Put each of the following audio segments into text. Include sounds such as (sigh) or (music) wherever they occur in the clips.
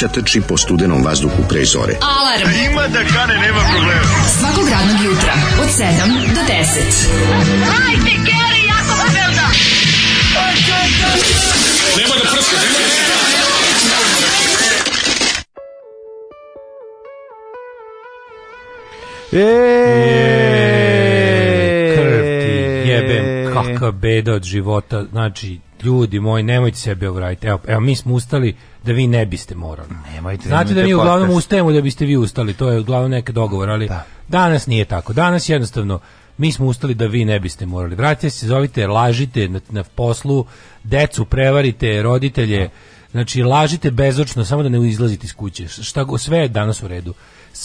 mladića trči po studenom vazduhu pre zore. Alarm! A ima da kane, nema problema. Svakog radnog jutra, od 7 do 10. Hajde, Keri, jako se velda! Nema da prska, nema da E, krv ti jebem, kakva beda od života, znači ljudi moji, nemojte sebe obraditi. Evo, evo, mi smo ustali da vi ne biste morali. Nemojte, Znate da mi uglavnom podcast. ustajemo da biste vi ustali, to je uglavnom neka dogovor, ali da. danas nije tako. Danas jednostavno mi smo ustali da vi ne biste morali. Vratite se, zovite, lažite na, na poslu, decu prevarite, roditelje, da. znači lažite bezočno, samo da ne izlazite iz kuće. Šta, sve je danas u redu.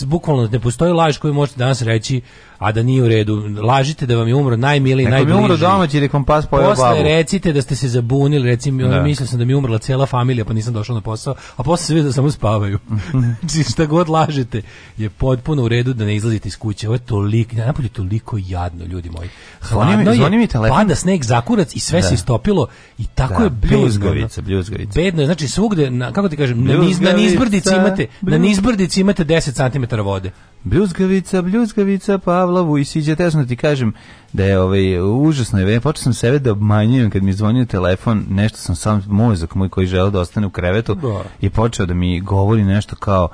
Bukvalno ne postoji laž koju možete danas reći, a da nije u redu. Lažite da vam je umro najmiliji, najbliži. Neko mi umro domaći ili pas pojeo babu. Posle recite da ste se zabunili, recimo, da. mislio sam da mi je umrla cijela familija, pa nisam došao na posao, a posle se vidio da samo spavaju. (laughs) Znači, šta god lažete, je potpuno u redu da ne izlazite iz kuće. Ovo je toliko, napolje toliko jadno, ljudi moji. Hladno je, zvoni mi telefon. pada sneg, zakurac i sve da. se istopilo i tako da. je bljuzgavica, bljuzgavica. Bedno je, znači svugde, na, kako ti kažem, na, niz, nizbrdici imate, na nizbrdici imate 10 cm vode. Bljuzgavica, bljuzgavica, pa Pavlavu i siđe, ja ti kažem da je ovaj, užasno je, počeo sam sebe da obmanjujem kad mi zvonio telefon, nešto sam sam mozak moj koji želeo da ostane u krevetu da. je počeo da mi govori nešto kao,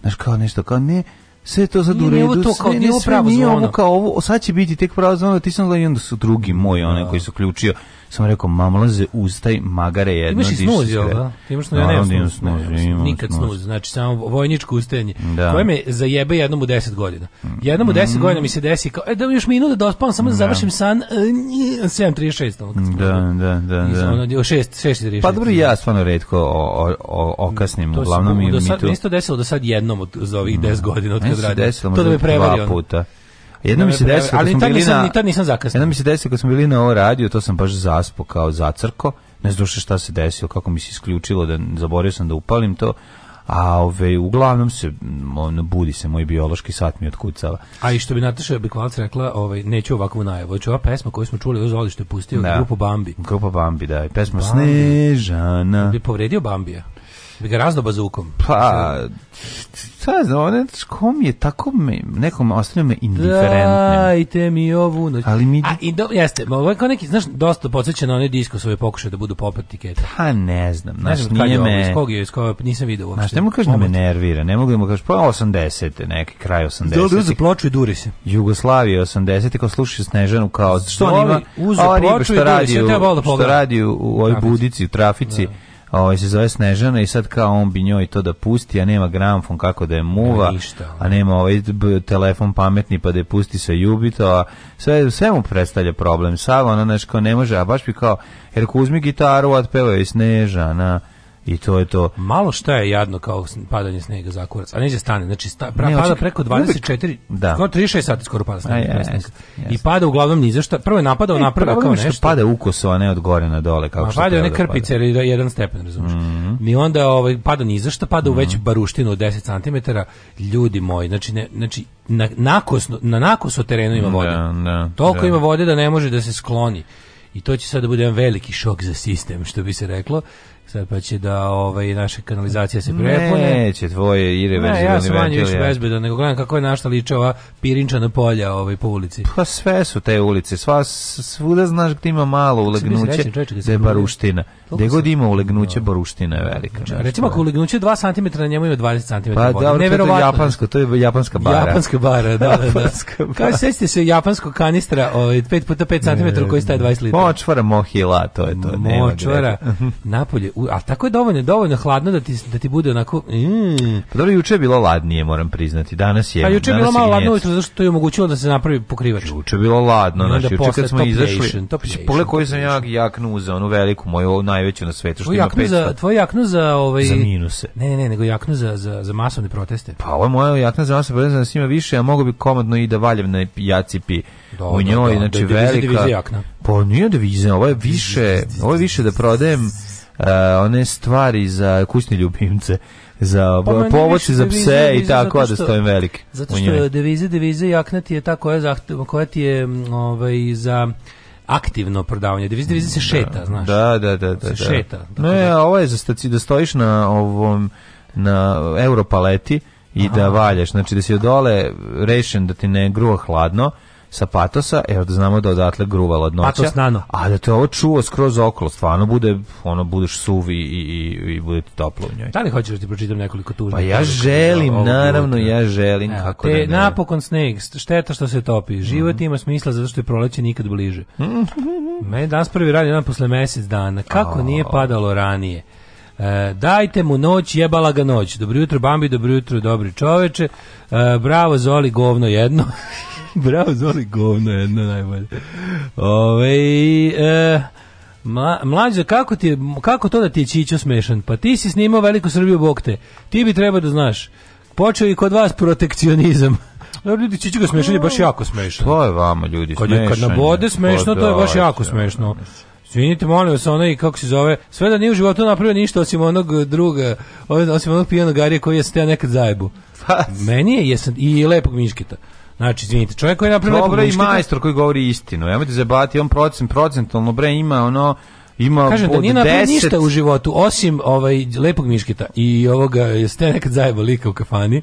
znaš kao nešto kao ne, sve to sad u redu, to kao, ovo nije, sve, nije ovo kao ovo, sad će biti tek pravo zvono, ti sam gledao i onda su drugi moji, one da. koji su ključio, sam rekao, mamlaze, ustaj, magare jedno, diši Imaš i snuz, jel da? imaš snuz, ja nemam snuz. Nikad snuz, znači samo vojničko ustajanje, da. koje me zajebe jednom u deset godina. Jednom u deset mm. godina mi se desi kao, e, da još minuta da ospavam, samo da, da završim san, 7.36, e, ono kad sam da, da, da, da. Ono, 6.36. Pa dobro, ja stvarno redko o, o, o, okasnim, to uglavnom mi, mi tu. Meni se to desilo do sad jednom od, za ovih 10 mm. godina od kad radim. To da me prevari. puta. Jedno mi se desilo, ali tad nisam, na, tad nisam zakasnio. Jedno mi se desilo kad smo bili na ovo radio, to sam baš zaspo kao zacrko, ne znam šta se desilo, kako mi se isključilo, da zaborio sam da upalim to, a ove, uglavnom se on, budi se moj biološki sat mi otkucava. A i što bi Nataša Bikvalac rekla, ovaj, neću ovakvu najavu, hoću znači, ova pesma koju smo čuli, ovo što je pustio da. grupu Bambi. Grupa Bambi, da, pesma Bambi. Snežana. Bi povredio Bambija. Bi ga razdoba zvukom. Pa, šta znam, on kom je tako me, nekom ostavio me indiferentnim. Dajte mi ovu noć. Ali mi... A, i do, jeste, ovo je kao neki, znaš, dosta podsjećeno na one disko svoje pokušaju da budu pop etikete. Pa ne znam, znaš, ne znam, nije me... Iz kog je, iz kog nisam vidio uopšte. Znaš, ne mogu da me nervira, ne mogu da mu kažem, pa 80. neki kraj 80. Dole uzu ploču i duri se. Jugoslavije 80. kao slušaju Snežanu kao, što on ima, ova riba da što radi, u, što radi u ovoj budici, u trafici, da ovaj se zove Snežana i sad kao on bi njoj to da pusti, a nema gramfon kako da je muva, pa a nema ovaj telefon pametni pa da je pusti sa Jubito, a sve, sve mu predstavlja problem. Sava, ona, znaš, kao ne može, a baš bi kao, jer uzmi gitaru, otpeva i Snežana, I to je to. Malo šta je jadno kao padanje snega za kurac. A neće stane, znači sta, pra, ne, oči, pada preko 24, da. skoro 36 sati skoro pada sneg. Yes, yes. I pada uglavnom ni zašto. Prvo je napadao e, naprava kao nešto. Što pada ukoso, a ne od gore na dole kao što. Pada one da krpice ili da jedan stepen, razumiješ. Mm -hmm. I onda ovaj pada ni zašto, pada u veću mhm. baruštinu od 10 cm. Ljudi moji, znači ne, znači na nakosno, na nakoso terenu ima vode. Da, da, Toliko da. ima vode da ne može da se skloni. I to će sada da bude jedan veliki šok za sistem, što bi se reklo. Sad pa će da ovaj naše kanalizacije se prepune. Neće tvoje irreverzibilni ne, ja sam manje više bezbedan, nego gledam kako je našta liče ova pirinčana polja ovaj, po ulici. Pa sve su te ulice, sva, svuda znaš gdje ima malo ulegnuće, da je baruština. Prije Gde god ima ulegnuće, boruština je velika. Znači, recimo, ako da. ulegnuće 2 cm, na njemu ima 20 cm. Pa da, to je japansko, to je japanska bara. Japanska bara, da, da. da. Kao sećate se japanskog kanistra, ovaj, 5 puta 5 cm koji staje 20 litara. Močvara, mohila, to je to. Močvara, napolje. A tako je dovoljno, dovoljno hladno da ti, da ti bude onako... Mm. Pa dobro, juče je bilo ladnije, moram priznati. Danas je... A juče je bilo malo ladno zato što to je omogućilo da se napravi pokrivač. Juče je bilo ladno, znači, juče kad smo izašli... Pogledaj koji sam ja jaknu uzeo, onu veliku moju, najveću na svetu što ima 500. Za, tvoj jaknu za ovaj za minuse. Ne, ne, nego jaknu za za za masovne proteste. Pa ovo je moja jakna za masovne proteste, znači da ima više, a mogu bi komodno i da valjem na jacipi. Do, u njoj, do, da, do, znači da, velika. Jakna. Pa nije deviza, ovo je više, ovo je više da prodajem uh, one stvari za kućne ljubimce za pa povoci za pse devize, i tako što, da stojim velike. Zato što devize, devize jakna ti je ta koja, zaht, koja ti je ovaj, za aktivno prodavanje deviza, deviza se da, šeta, da, znaš. Da, da, da, da. Se da. šeta. Da. Ne, a ovo je za staci da stojiš na ovom na europaleti i da Aha. da valjaš, znači da si dole rešen da ti ne gruo hladno sa Patosa, evo da znamo da odatle gruvala od noća. Patos nano. A da te ovo čuo skroz okolo, stvarno bude, ono, budeš suvi i, i, i bude ti toplo u njoj. Da li hoćeš da ti pročitam nekoliko tužbi? Pa ja želim, naravno, ja želim. Ja, kako te, da ne... Napokon sneg, šteta što se topi. Mhm. Život mm -hmm. ima smisla zato što je proleće nikad bliže. Mhm. Me danas prvi radi dan posle mesec dana. Kako oh. nije padalo ranije? E, dajte mu noć, jebala ga noć. Dobro jutro, Bambi, dobro jutro, dobri čoveče. E, bravo, Zoli, govno jedno. (laughs) (laughs) Bravo, Zoli, govno jedno najbolje. Ove, e, Ma, mlađe, kako, ti, kako to da ti je Čićo smešan? Pa ti si snimao Veliku Srbiju, bog te. Ti bi trebao da znaš. Počeo je i kod vas protekcionizam. Dobro, (laughs) ljudi, Čiću ga smešan je baš jako smešan. To je vama, ljudi, Kad, je, smešan. kad nabode smešno, pa to je baš jako smešno. Svinite, molim vas, onaj, kako se zove, sve da nije u životu napravio ništa osim onog druga, osim onog pijanog Garija koji je se te nekad zajebu. Pa Meni je, jesam, i lepog Miškita. Znači, izvinite, čovjek koji je napravio Dobro i majstor koji govori istinu. Nemojte zabati, on procent procentalno bre ima ono ima Kažem da nije napravio ništa u životu osim ovaj lepog miškita i ovoga jeste nekad zajebao lika u kafani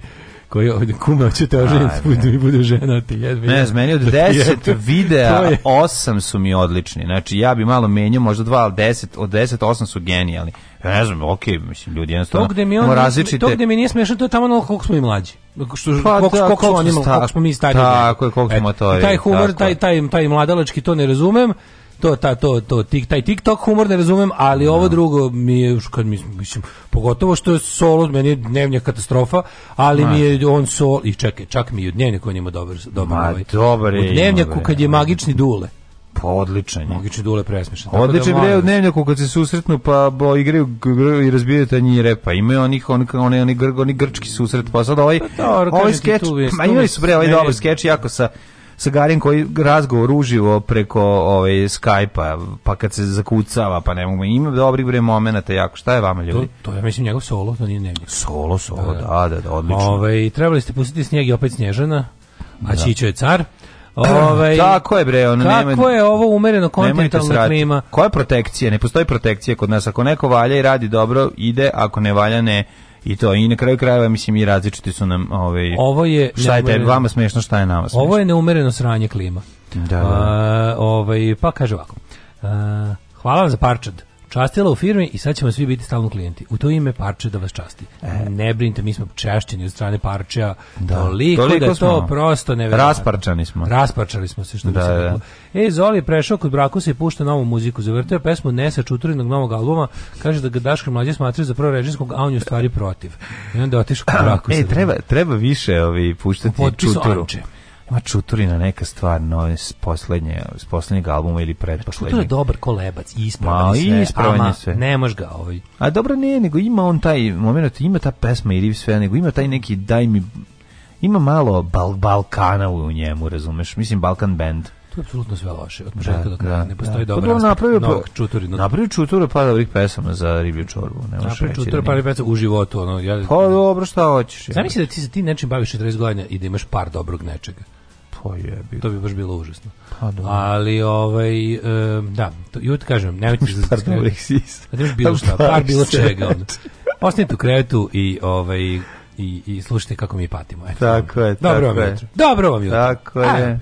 koji ovdje kume hoćete oženiti, budu mi budu ženati. Jedve, ne znam, meni od 10 videa osam su mi odlični. Znači, ja bi malo menio, možda dva, ali 10, od 10 osam su genijalni. Ja ne znam, okej, okay, mislim, ljudi jednostavno... To gde mi, on, različite... to gde mi nije smešno, to je tamo ono koliko smo i mlađi. Što, pa, koliko, da, koliko, smo, koliko smo mi stariji. Tako je, koliko smo to. Taj humor, taj, taj, taj mladalački, to ne razumem to, ta, to, to, tik, taj TikTok humor ne razumem, ali no. ovo da. drugo mi je, kad mi mislim, pogotovo što je solo, meni je dnevnja katastrofa, ali no. mi je on solo i čekaj, čak mi je u dnevnjaku on ima dobar, dobar, Ma, ovaj. dobar je, u kad je magični dule, pa odličan je. Magični dule presmešan. Da odličan bre u dnevnjaku kad se susretnu pa bo igraju i razbijaju tanjire, pa imaju onih oni one oni grg oni grčki susret, pa sad ovaj pa, dobro, ovaj skeč, ma imali su bre ovaj dobar skeč jako sa sa Garim koji razgovor uživo preko ovaj Skype-a, pa kad se zakucava, pa ne mogu. Ima dobrih bre momenata jako. Šta je vama ljudi? To, to ja mislim njegov solo, to nije dnevnik. Solo, solo, da. da, da, da odlično. Ovaj trebali ste pustiti snijeg i opet snježana. A da. Čičo je car. Ove, ovaj, (clears throat) kako je bre, ono kako nema, je ovo umereno kontinentalna klima? Koja protekcija? Ne postoji protekcija kod nas. Ako neko valja i radi dobro, ide, ako ne valja ne i to i na kraju krajeva mislim i različiti su nam ovaj Ovo je šta je tebi vama smešno šta je nama smešno. Ovo je neumereno sranje klima. Da. da. A, ovaj pa kaže ovako. A, hvala vam za parčad častila u firmi i sad ćemo svi biti stalno klijenti. U to ime parče da vas časti. E. Ne brinite, mi smo češćeni od strane parčeja. Da. Toliko, toliko da to prosto nevjerojatno. Rasparčani smo. Rasparčali smo se što da, bi se da. reklo. E, Zoli je prešao kod Brakusa i pušta novu muziku. Zavrtio pesmu Nesa Čuturinog novog albuma. Kaže da ga Daško mlađe smatraju za prorežinskog, a on je u stvari protiv. I onda otišao kod (clears throat) Brakusa. E, treba, treba više ovi puštati Čuturu. Anče. Ma Čuturina neka stvar, no, s poslednje, s poslednjeg albuma ili pa predposlednjeg. Čutur je dobar kolebac i ispravan Ma, sve, ispravan ama sve. ne moš ga ovaj. A dobro nije, nego ima on taj moment, ima ta pesma i sve, nego ima taj neki daj mi, ima malo bal Balkana u njemu, razumeš, mislim Balkan band. To je apsolutno sve loše, od da, početka do kraja, da, ne postoji da. Pa dobro. napravio novog čuturina. Napravio čutura pa dobrih pesama za riblju čorbu, ne može. Napravio čutura da pa dobrih pesama u životu, ono ja. Pa dobro, šta hoćeš? Ja. Zamisli da ti se ti nečim baviš 40 godina i da imaš par dobrog nečega. Pa jebi. To bi baš bilo užasno. Pa dobro. Ali ovaj e, da, to jut kažem, ne da se zaskrenuti. Pa da je bilo šta, par bilo čega. Ostanite u krevetu i ovaj i, i slušajte kako mi patimo. Eto. Tako je. Dobro tako vam jutro. Dobro vam jutro. Tako je. Ajde.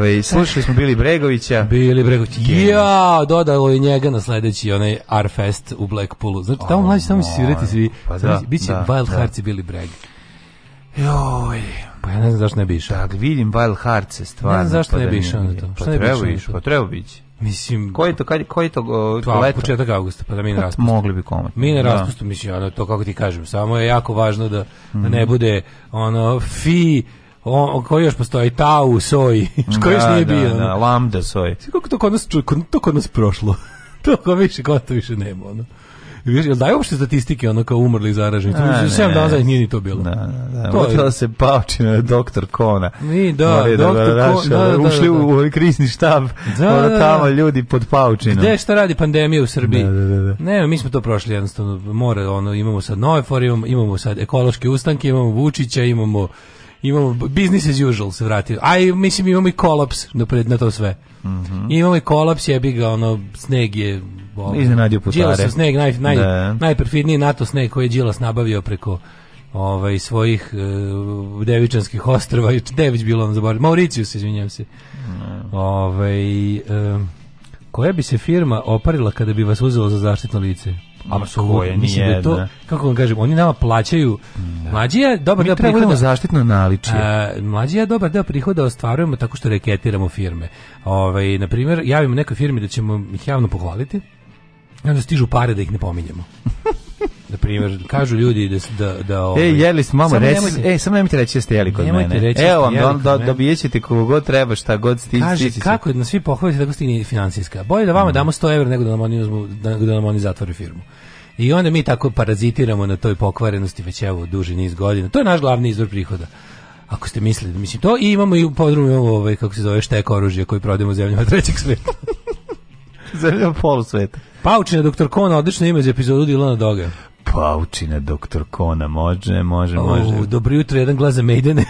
Ove, ovaj, slušali smo Bili Bregovića. Bili Bregović. Ja, dodalo je njega na sledeći onaj Arfest u Blackpoolu. Znači, tamo mlađi samo se svirati svi. Pa da, Biće da, Wild da. Hearts i Bili Breg. Joj. Pa ja ne znam zašto ne bi išao. Tak, vidim Wild Hearts, stvarno. Ne znam zašto ne bi išao na to. Pa treba išao, pa treba bići. Mislim, koji to kad koji to uh, leto? početak avgusta, pa da mi ne raspustu. Mogli bi komot. Mi ne da. raspustu, mislim, ono, to kako ti kažem, samo je jako važno da, da ne mhm. bude ono fi on, koji još postoji, Tau, Soj, (laughs) koji još da, nije da, bio. Da, Lambda, Soj. Kako to kod nas, to kod nas prošlo? (laughs) to kod više, kod to više nema, ono. Viš, jel daju uopšte statistike ono kao umrli i zaraženi? To je 7 dana zadnjih nije ni to bilo. Da, da, da. Motila da se paučina doktor Kona. Ni, da, Mali da doktor da, Kona. Da, da, da, ušli da, da. u ovaj krizni štab, da, da, da. tamo ljudi pod paučinom. Gde šta radi pandemija u Srbiji? Da, da, da, Ne, mi smo to prošli jednostavno. More, ono, imamo sad nove imamo, imamo sad ekološke ustanke, imamo Vučića, imamo imamo business as usual se vratio. A mislim imamo i kolaps napred na to sve. Mm Imamo i kolaps, jebi ga, ono, sneg je... Ono, Iznenadio putare. sneg, naj, naj, da. najperfidniji NATO sneg koji je Đilas nabavio preko ovaj svojih uh, devičanskih ostrva i dević bilo vam zaborav. Mauricius izvinjavam se mm. ovaj um, koja bi se firma oparila kada bi vas uzela za zaštitno lice apsolutno mislim da to da. kako vam kažem oni nama plaćaju da. mlađija dobar deo da prihoda zaštitno naličje mlađija dobar deo prihoda ostvarujemo tako što reketiramo firme ovaj na primjer javimo nekoj firmi da ćemo ih javno pohvaliti i onda stižu pare da ih ne pominjemo na primjer, kažu ljudi da da da e, ovaj, E, jeli smo mamo, reci, e, samo nemojte reći da ste jeli kod mene. Reći da Evo vam da on do, da dobijećete koliko god treba, šta god stići. Kaže kako nas svi pohvalite da gostini finansijska. Bolje da vama mm. damo 100 € nego da nam oni uzmu da, da nam oni zatvore firmu. I onda mi tako parazitiramo na toj pokvarenosti već evo duži niz godina. To je naš glavni izvor prihoda ako ste mislili, mislim to, i imamo i u podrumu ovaj, kako se zove, štek oružja koji prodajemo zemljama trećeg sveta. (laughs) zemljama polusveta. Paučina, doktor Kona, odlično ime za epizodu Dilana Doga paučina, doktor Kona, može, može, o, može. Dobro jutro, jedan glas za Maidene.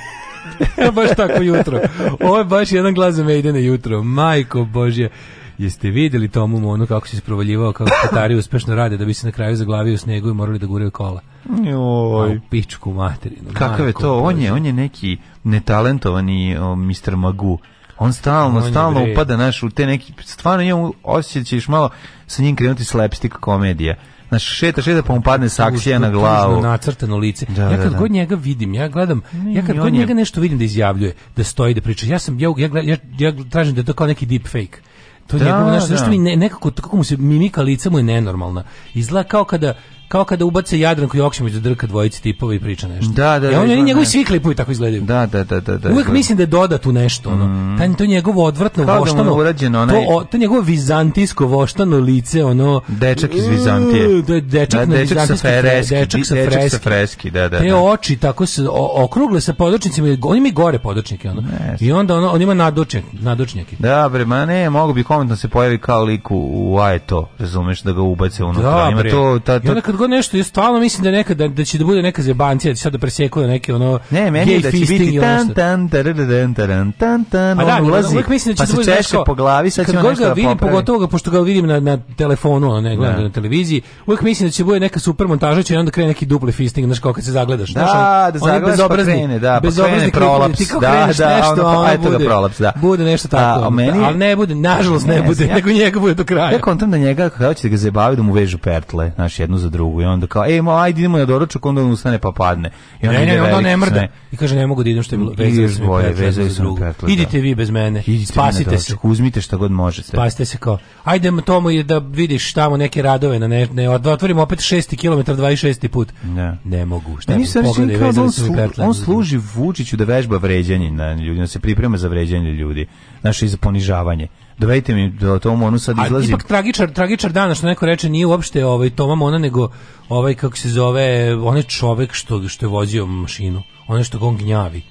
(laughs) baš tako jutro. Ovo je baš jedan glas za Maidene jutro. Majko Božje. Jeste videli Tomu Monu kako se isprovaljivao, kako Katari uspešno rade da bi se na kraju zaglavio u snegu i morali da guraju kola? Joj. U pičku materinu. Kakav je to? On je, on je neki netalentovani o, Mr. Magu. On stalno, on stalno upada naš u te neki... Stvarno imam osjećaj malo sa njim krenuti slapstick komedija. Znaš, šeta, šeta, da pa mu padne saksija na glavu. na nacrtano lice. Da, ja da, kad da, god njega vidim, ja gledam, ne, ja kad god njega nešto vidim da izjavljuje, da stoji, da priča, ja sam, ja, ja, ja, ja tražim da je to kao neki deep fake. To je da, njegovo nešto, nešto mi ne, nekako, kako mu se mimika lica mu je nenormalna. Izgleda kao kada, kao kada ubace Jadranku Jokšimović da drka dvojici tipova i priča nešto. Da, da, e, da. I on, da, da, njegovi svi klipovi tako izgledaju. Da, da, da, da. da Uvek da. mislim da je doda tu nešto, ono. Mm. Taj to njegovo odvrtno kao da voštano. urađeno, onaj... to, to njegovo vizantijsko voštano lice, ono dečak iz Vizantije. Da, dečak, da, dečak sa freski, dečak sa freski, dečak sa freski da, da, Te da. oči tako se okrugle sa podočnicima, on ima i gore podočnike, ono. Yes. I onda ono, on ima nadočnjak, nadočnjaki. Da, bre, ma ne, mogu bi komentno se pojavi kao lik u Aeto, razumeš, da ga ubace unutra. Da, ima to, ta, ta, god nešto, ja stvarno mislim da nekada da će da bude neka zebancija, da će sad da presekuje neke ono Ne, meni gay da će biti tan tan tan tan tan tan. Pa da, ulazi, uvijek mislim da će pa da bude po glavi, sad će nešto ga da vidim, popravi. pogotovo ga pošto ga vidim na na telefonu, a ne gledam da. na televiziji, uvek mislim da će bude neka super montaža, će i onda krene neki dupli fisting, znaš kako kad se zagledaš, znaš, da, da zagledaš pa krene, da, pa krene prolaps, da, da, pa eto ga prolaps, da. Bude nešto tako, ali ne bude, nažalost ne bude, nego njega bude do kraja. Ja kontam da njega, kako će da ga zabaviti da mu vežu pertle, znaš, jednu za drugu prugu i onda kao ej, mo, ajde idemo na doručak, onda on ustane pa padne. I onda ne, ne, onda ne mrda. I kaže ne mogu da idem što je bilo. Vezali su me vezali su Idite vi bez mene. Idite Spasite se. Uzmite šta god možete. Spasite se kao. Ajde tomo je da vidiš tamo neke radove na ne, ne da otvorimo opet 6. kilometar, 26. put. Ne, da. ne mogu. Šta mi da se on služi Vučiću da vežba vređanje na ljudi, da se priprema za vređanje ljudi, naše i za ponižavanje dovejte mi do da tomu onu sad izlazi. ipak tragičar, tragičar dana što neko reče nije uopšte ovaj Toma Mona nego ovaj kako se zove, onaj čovek što što je vozio mašinu, onaj što ga on gnjavi.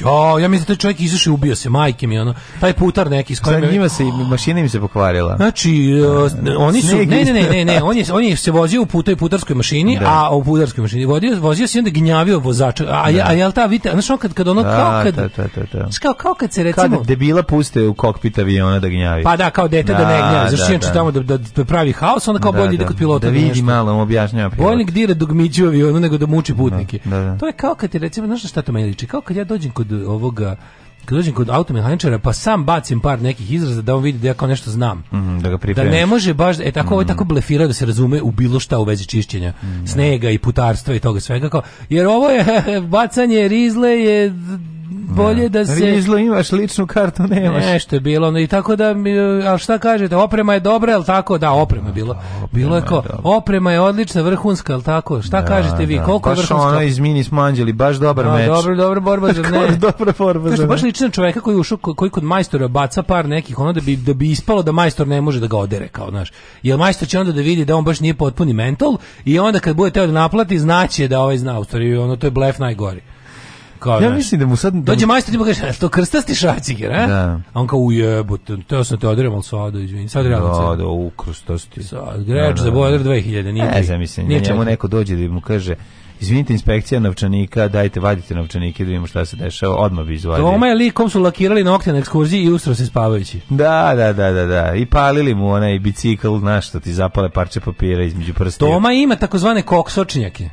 Jo, ja mislim da taj čovjek izašao i ubio se, majke mi ono. Taj putar neki s kojim njima se mašina im se pokvarila. Znači e, da, oni su ne, ne, ne, ne, ne, on je on je se vozio u putoj putarskoj mašini, da. a u putarskoj mašini vozio vozio se i onda gnjavio vozača. A da. a jel ta vidite, znači on kad kad ono kao kad kao kao kad se recimo kad debila puste u kokpit aviona da gnjavi. Pa da, kao dete da, ne gnjavi. Znači on tamo da da pravi haos, onda kao bolje ide kod pilota. Da vidi malo, objašnjava pilot. Bolje gdje dugmiđovi ono nego da muči putnike. To je kao kad ti recimo, znaš šta to meni liči, kao kad ja dođem kod kod ovoga kad dođem kod automehaničara pa sam bacim par nekih izraza da on vidi da ja kao nešto znam. Mm, da ga pripremiš. Da ne može baš e tako mm. ovo tako blefira da se razume u bilo šta u vezi čišćenja mm. snega i putarstva i toga svega kao jer ovo je (laughs) bacanje rizle je bolje da, da, da se... Rizlo imaš, ličnu kartu nemaš. Nešto je bilo, no, i tako da, a šta kažete, oprema je dobra, jel tako? Da, oprema je bilo. Da, bilo je ko, oprema je odlična, vrhunska, jel tako? Šta da, kažete vi, da. koliko baš vrhunska? Baš ono iz Mini Smanđeli, baš dobar meč. Dobro, dobro borba za ne. (laughs) dobra borba za Baš lična čoveka koji ušao, koji kod majstora baca par nekih, ono da bi, da bi ispalo da majstor ne može da ga odere, kao, znaš. Jer majstor će onda da vidi da on baš nije potpuni mental i onda kad bude teo da naplati, znaće da ovaj zna, u stvari, ono, to je blef najgori. Kao, ja mislim da mu sad... Dođe majstor i mu kaže, to krstasti šaciger, a? Da. A on kao, ujebote, teo sam da te odrem, ali sada, izvini, sad realno cena. Da, da, u krstasti. Sad, greč za bojer 2000, nije... Ne znam, mislim, nije da njemu neko dođe da mu kaže, izvinite inspekcija novčanika, dajte vadite novčanike da vidimo šta se dešava, odmah bi izvadio. Doma ovaj je kom su lakirali nokte na ekskurziji i ustro se spavajući. Da, da, da, da, da. I palili mu onaj bicikl, znaš što ti zapale parče papira između prstija. Toma ima takozvane koksočnjake.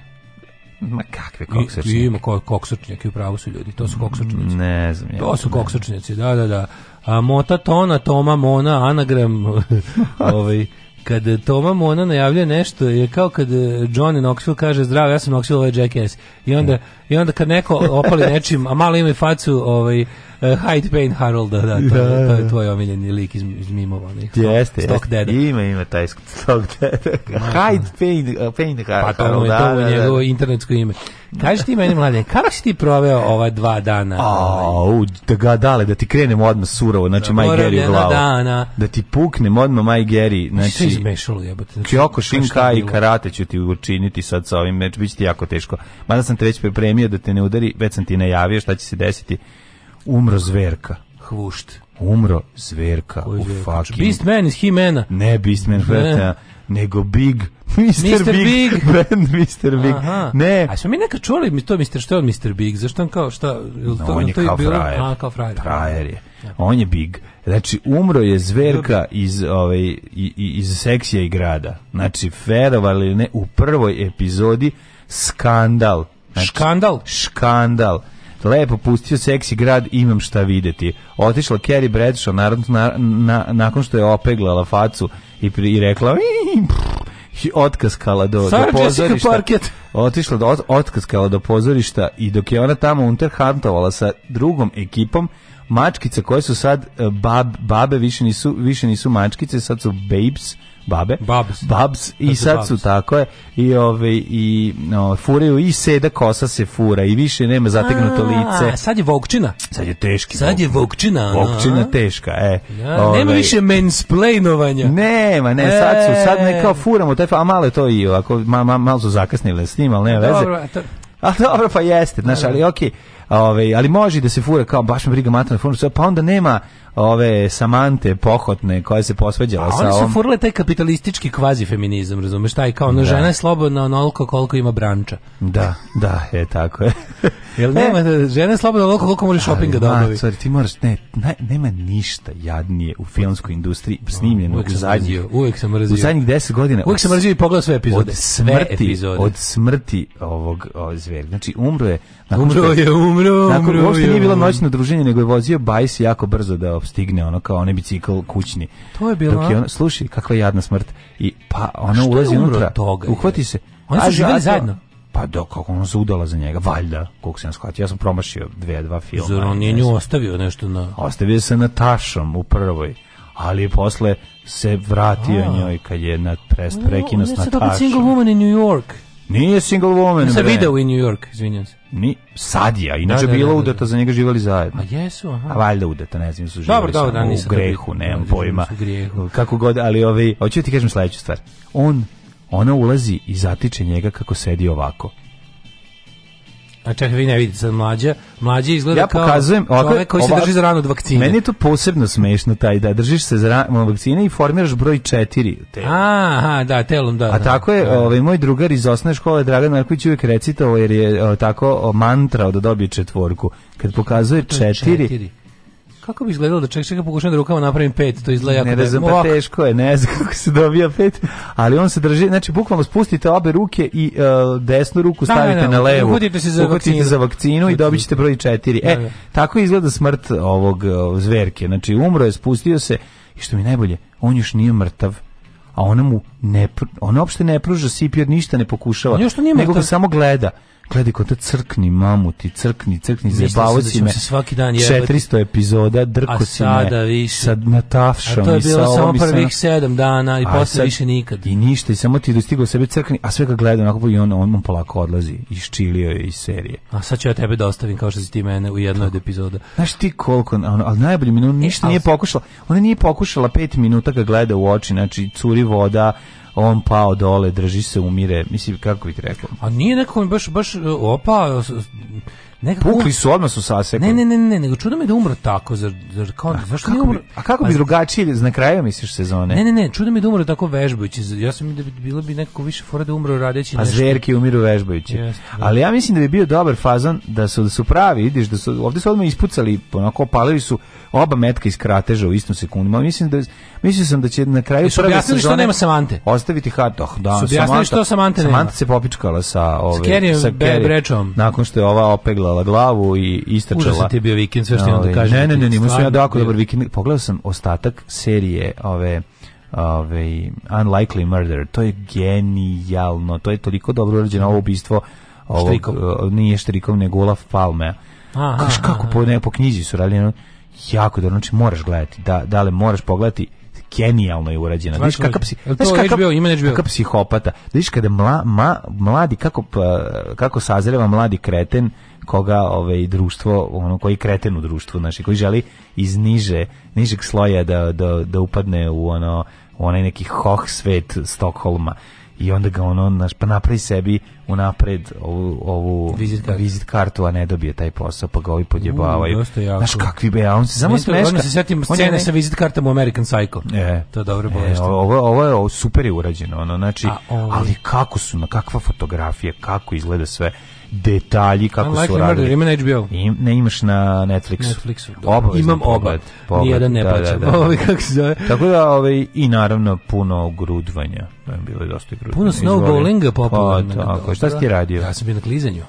Ma kakve koksočnjake? Ima ko, koksočnjake, upravo su ljudi, to su koksočnjaci. Ne znam. To su koksočnjaci, da, da, da. A mota tona, toma mona, anagram, (laughs) ovaj, kad Toma Mona najavljuje nešto je kao kad eh, Johnny Knoxville kaže zdravo ja sam Knoxville ovaj Jackass i onda i onda kad neko opali nečim a malo ima i facu ovaj Eh, Hyde Payne Harold, da, to, da, da. to je da, da. tvoj omiljeni lik iz, iz mimova. Jeste, Stock deda. Ima, ima taj Stock deda. Hyde Payne, da. Payne eh, Harolda. Pa to je to da, njegovo internetsko ime. Kaži ti meni, mladen, kako si ti proveo ova dva dana? A, u, da ga dale, da ti krenem odmah surovo, znači Maj Geri u glavu. Dana. Da ti puknem odmah Majgeri. znači... Što je izmešalo, jebate? Znači, Kyoko Shinkai i karate ću ti učiniti sad sa ovim, meč, znači, bit će ti jako teško. Mada sam te već pripremio da te ne udari, već sam ti najavio šta će se desiti umro zverka. Hvušt. Umro zverka. Koji Beast man is he iz Ne beast man, ne. nego Big (laughs) Mr. Big, Big. (laughs) Band Mr. Big. Aha. Ne. A smo mi neka čuli mi to Mr. što je Mr. Big? Zašto on kao šta? No, to, on je to kao je bilo, frajer. A, kao frajer. Frajer je. On je Big. Znači, umro je zverka iz, ovaj, iz seksija i grada. Znači, ferovali ne, u prvoj epizodi skandal. Znači, škandal? Škandal lepo pustio seksi grad, imam šta videti. Otišla Kerry Bradshaw naravno, na, na, nakon što je opeglala facu i, pri, i rekla otkaskala do, do pozorišta. Otišla do, otkaskala do pozorišta i dok je ona tamo unterhantovala sa drugom ekipom, mačkice koje su sad e, bab, babe više nisu, više nisu mačkice, sad su babes, babe. Babs. Babs i sad babs. su tako je i ove i no, furaju i seda kosa se fura i više nema zategnuto lice. Sad je vokčina. Sad je teški. Sad je vokčina. Vokčina teška, e. Ja, ove, nema više mansplainovanja. Nema, ne, sad su sad ne e. kao furamo taj a malo to i ako ma, ma, malo su zakasnile s njim, ali nema veze. Dobro, to... A dobro, pa jeste, znaš, ali okej. Okay. Ove, ali može da se fura kao baš me briga materna forma, pa onda nema ove Samante pohotne koja se posvađala sa oni su furle taj kapitalistički kvazi feminizam, razumeš, taj kao ona da. žena je slobodna onoliko koliko ima branča. Da, da, je tako je. (laughs) Jel nema e, žena je slobodna onoliko koliko može shoppinga da obavi. Sorry, ti moraš ne, ne, nema ništa jadnije u filmskoj industriji snimljeno uvijek u zadnjih. Mrzio, uvijek sam mrzio. U zadnjih 10 godina. Uvijek sam mrzio i pogledao sve epizode. Od smrti, sve epizode. od smrti ovog, ovog zveri. Znači umro je Umro je, umro, umro. Nakon uopšte nije bilo noćno druženje, nego je vozio bajs jako brzo da laptop stigne ono kao onaj bicikl kućni. To je bilo. Dok je on, slušaj, kakva jadna smrt. I pa ona ulazi unutra. Toga, uhvati se. Oni su živeli zajedno. Pa do kako ona se udala za njega, valjda, koliko sam shvatio. Ja sam promašio dve, dva filma. Zar on je nju ostavio nešto na... Ostavio se Natašom u prvoj, ali posle se vratio A. njoj kad je na prest prekinos Natašom. On je sad opet single woman in New York. Nije single woman. Ja sam video i New York, izvinjam se. Ni, sad je, inače da, da, bila da, da, da, udata za njega živali zajedno. A jesu, aha. A valjda udata, ne znam, su živali Dobar, dobro, da, nisam grehu, grehu, nemam da, da, pojma. Kako god, ali ovaj, hoću ti kažem sledeću stvar. On, ona ulazi i zatiče njega kako sedi ovako A znači, čekaj, vi ne vidite sad mlađa. Mlađa izgleda ja pokazujem, kao čovjek koji ovak, se drži za ranu od vakcine. Meni je to posebno smešno taj da držiš se za ranu vakcine i formiraš broj 4 u telu. Aha, da, telom, da. A da, tako je, da. ovaj, moj drugar iz osnovne škole, Dragan Marković, uvijek recitao jer je o, tako o, mantra od da dobije četvorku. Kad pokazuje četiri, četiri Kako bi izgledalo da ček čeka pokušam da rukama napravim pet, to izgleda jako ne razum, da da- pa teško je, ne znam (laughs) kako se dobija pet, ali on se drži, znači bukvalno spustite obe ruke i uh, desnu ruku da, stavite da, ne, ne, na levu. Uhvatite se za vakcinu, za vakcinu i dobit ćete broj 4. E, da, e, tako izgleda smrt ovog uh, zverke. Znači umro je, spustio se i što mi najbolje, on još nije mrtav a ona mu ne ona uopšte ne pruža CPR, ništa ne pokušava. Još nije nego ga samo gleda gledaj ko te crkni mamuti, crkni, crkni, zepavoci da me. Se svaki dan jebati. 400 epizoda, drko si me. Više. Sad na tafšom. A to je bilo samo prvih sedam dana i posle više nikad. I ništa, i samo ti dostigao sebe crkni, a sve ga gleda onako pa i on, on polako odlazi. Iščilio je iz serije. A sad ću ja tebe da ostavim kao što si ti mene u jednoj od epizoda. Znaš ti koliko, ono, ali najbolje mi, e, ništa nije pokušala, ona nije pokušala pet minuta ga gleda u oči, znači curi voda, on pao dole, drži se, umire. Mislim, kako bih rekao? A nije neko baš, baš opa... Nekako, Pukli su, odmah su sasekli. Ne, ne, ne, ne, nego čudo me da umro tako, zar, zar kao, a, zašto kako umro? Bi, a kako pa, bi drugačije, na kraju misliš sezone? Ne, ne, ne, čudo me da umro tako vežbajući, ja sam da bi bilo bi nekako više fora da umro radeći nešto. A zverki umiru vežbajući. Yes, da. Ali ja mislim da bi bio dobar fazan da su, da su pravi, vidiš, da su, ovde su odmah ispucali, onako palili su, oba metka iz krateža u istom sekundu. Mislim da mislio sam da će na kraju Jesu prve sezone što nema Samante. Ostaviti Hartog, da. Su Samanta, što Samante nema. Samanta se popičkala sa ove ovaj, Skerim, sa Brečom. Nakon što je ova opeglala glavu i istrčala. Užasan ti je bio vikend sve što imam da ovaj, kažem. Ne, ne, da ne, ne, ja jako dobar vikend. Pogledao sam ostatak serije ove ove Unlikely Murder. To je genijalno. To je toliko dobro urađeno ovo ubistvo. Ovo, e, nije štrikom, nego Olaf Palme. Aha, Kaš, kako po, ne, po knjizi su radili jako dobro, znači moraš gledati, da, da dale, moraš pogledati genijalno je urađena. Znaš kakav si, znaš kakav, HBO, ima HBO. kakav psihopata. Znaš kada mla, ma, mladi kako pa, kako sazreva mladi kreten koga ovaj društvo ono koji kreten u društvu znači koji želi iz niže nižeg sloja da, da, da upadne u ono u onaj neki hoh svet Stokholma i onda ga ono naš pa napravi sebi unapred ovu ovu vizit kartu, vizit kartu a ne dobije taj posao pa ga ovi podjebavaju. Znaš kakvi be, a on se samo smeška. Ono se setim scene ne... sa vizit kartama u American Psycho. E, to je dobro e, bolest. E, ovo, ovo je ovo super je urađeno, ono znači, a, ovaj- ali kako su, na kakva fotografija, kako izgleda sve detalji kako Unlikely su radili. Murder, ima na HBO. I, ne imaš na Netflixu. Netflixu. Obavezno Imam oba. Nijedan ne da, da, plaćam. Da, da, (laughs) da. kako se zove. Tako da, ovaj, i naravno puno grudvanja. To je bilo dosta grudvanja. Puno snowballinga popularno. Pa, tako, šta si ti radio? Ja sam bio na klizanju.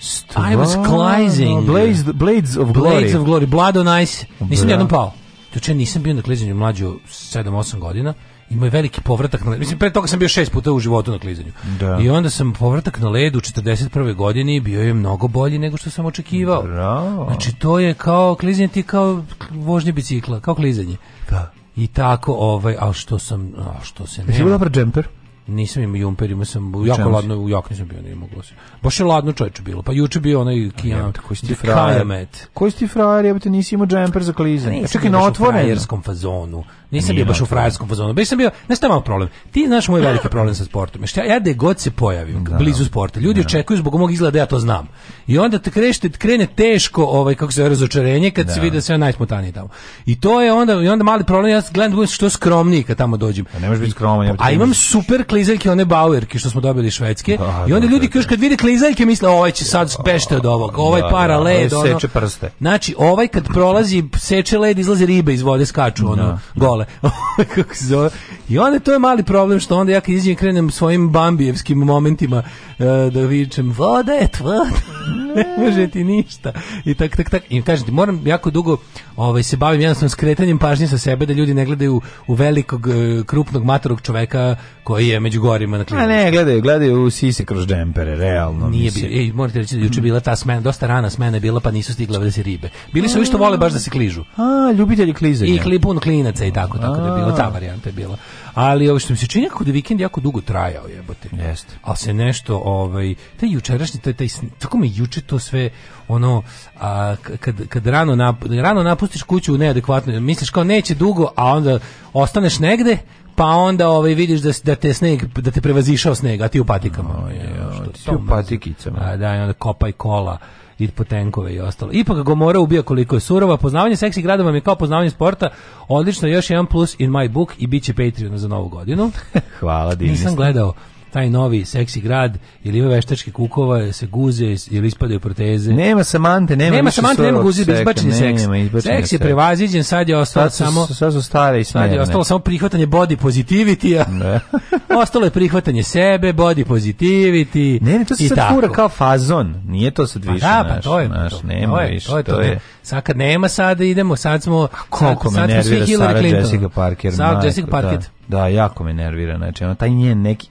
Stvarno? I was climbing. Blades, Blades of Glory. Blades of Glory, Blood on Ice. Nisam jednom pao. Juče nisam bio na klizanju mlađu 7-8 godina imao je veliki povratak na ledu. Mislim, pre toga sam bio šest puta u životu na klizanju. Da. I onda sam povratak na ledu u 41. godini bio je mnogo bolji nego što sam očekivao. Bravo. Znači, to je kao klizanje ti kao vožnje bicikla, kao klizanje. Da. I tako, ovaj, a što sam, a što se ne... Jesi bio dobar džemper? Nisam imao jumper, imao sam u jako ladno, u jako nisam bio, nije moglo se. Baš je ladno čoveče bilo. Pa juče bio onaj Kijan, koji si ti frajer. Koji si ti frajer, jebote, nisi imao džemper za klizanje. Ja čekaj na otvorenom fazonu. Nisam bio baš u frajerskom fazonu. Baš sam bio, znaš šta malo problem. Ti znaš moj veliki problem sa sportom. Šta ja gde god se pojavim da. blizu sporta, ljudi da. očekuju zbog mog izgleda da ja to znam. I onda te krešte, krene teško, ovaj kako se zove, razočarenje kad da. se vidi da se ja najsmutaniji tamo. I to je onda i onda mali problem, ja gledam da budem što skromniji kad tamo dođem. A pa ne možeš biti skroman. ja A imam super klizaljke, one bauerke što smo dobili švedske. Da, I onda da, ljudi da, da, kad vide klizaljke misle ovaj će sad da, bešte od ovog, ovaj para led, ono. Seče prste. Znači ovaj kad prolazi seče led, izlazi ribe iz vode, skaču ono gole. (laughs) Ovaj, kako se zove? I onda to je mali problem što onda ja kad izđem krenem svojim bambijevskim momentima e, da vičem voda je tvoja. (laughs) ne može ti ništa. I tak tak tak i kažem ti moram jako dugo ovaj se bavim jednostavnim skretanjem pažnje sa sebe da ljudi ne gledaju u velikog e, krupnog matorog čoveka koji je među gorima na klinici. A ne, gledaju, gledaju sise kroz džempere, realno. Nije mislim. Bi, ej, morate reći da juče mm. bila ta smena, dosta rana smena bila, pa nisu stigle da se ribe. Bili su isto mm. vole baš da se kližu. A, ljubitelji klizanja. I klipun klinaca i tako, tako da je bila, ta varijanta je bila. Ali ovo što mi se čini kako da vikend jako dugo trajao, jebote. Jeste. Al se nešto, ovaj, taj jučerašnji, taj, taj, tako mi juče to sve, ono, a, kad, kad rano, nap, rano napustiš kuću u neadekvatno, misliš kao neće dugo, a onda ostaneš negde, pa onda ovaj vidiš da da te sneg da te prevazišao sneg a ti u patikama oh, je, što ti u patikicama a da i onda kopaj kola i po tenkove i ostalo. Ipak ga mora ubija koliko je surova. Poznavanje seksi gradova mi je kao poznavanje sporta. Odlično, još jedan plus in my book i bit će Patreon za novu godinu. (laughs) Hvala, divni Nisam gledao taj novi seksi grad ili ima veštačke kukova se guze ili ispadaju proteze nema samante nema nema samante nema guze da izbačeni seks seks je prevaziđen sad je ostalo sad su, samo sad su stare i sad je ostalo samo prihvatanje body positivity a da. (laughs) ostalo je prihvatanje sebe body positivity ne, ne to se sad fura kao fazon nije to sad pa više da, pa to je naš, to, nema to je, više to je to, je. sad kad nema sad idemo sad smo koliko sad, me nervira Jessica Parker Jessica da. Parker da jako me nervira znači ona taj njen neki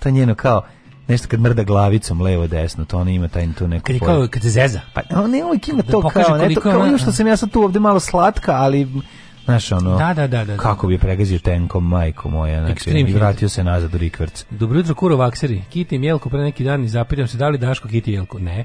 ta njeno kao nešto kad mrda glavicom levo desno, to ona ima taj tu neku. Kad kao kad se zeza. Pa ne ima ima to da kao, ne, to kao ono što sam ja sad tu ovde malo slatka, ali Znaš, ono, da, da, da, da, kako bi je pregazio tenkom, majko moja, znači, Extreme i vratio se nazad u Rikverc. Dobro jutro, Kuro Vakseri. Kiti i Mjelko pre neki dan i zapitam se, da li Daško Kiti i Jelko? Ne.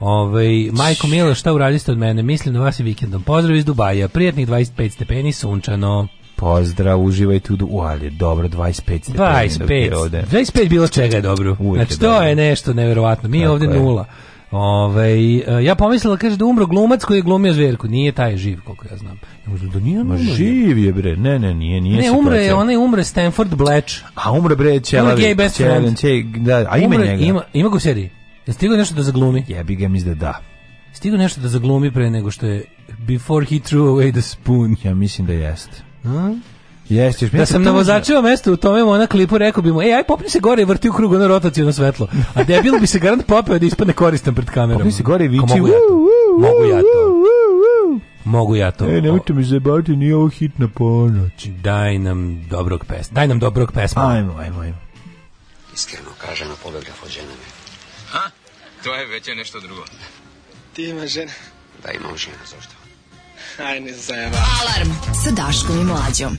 Ove, majko Milo, šta uradiste od mene? Mislim na vas i vikendom. Pozdrav iz Dubaja, prijatnih 25 stepeni, sunčano pozdrav, uživajte u... ali dobro, 25 stepeni. 25, ovde. 25 bilo čega je dobro. Uvijek znači, to je nešto nevjerovatno. Mi Tako ovde je. nula. Ove, e, ja pomislila, kaže da umro glumac koji je glumio zverku. Nije taj živ, koliko ja znam. Da nije on Ma živ je, bre. Ne, ne, nije. nije ne, umre je, onaj umre Stanford Bletch. A umre, bre, Čelavi. Umre best friend. Če, da, a ime umre, njega? Ima, ima ga u seriji. Je stigao nešto da zaglumi? Jebi ga, mislim da da. Stigao nešto da zaglumi pre nego što je Before he threw away the spoon. Ja mislim da jeste. A? Jeste, da sam na vozačevo mesto u tome ona klipu rekao bi mu, ej, aj popni se gore i vrti u krugu na rotaciju na svetlo. A debil bi se garant popeo da ispadne koristan pred kamerom. Popni se gore i viči. Mogu ja to. Mogu ja to. Mogu ja to. E, nemojte mi zajebati, nije ovo hit na ponoć. Daj nam dobrog pesma. Daj nam dobrog pesma. Ajmo, ajmo, ajmo. Iskreno na pobegla od žene mi. Ha? To je već je nešto drugo. Ti imaš žena? Da, imam žena, zašto? Ajde, zajeba. Alarm sa Daškom i Mlađom.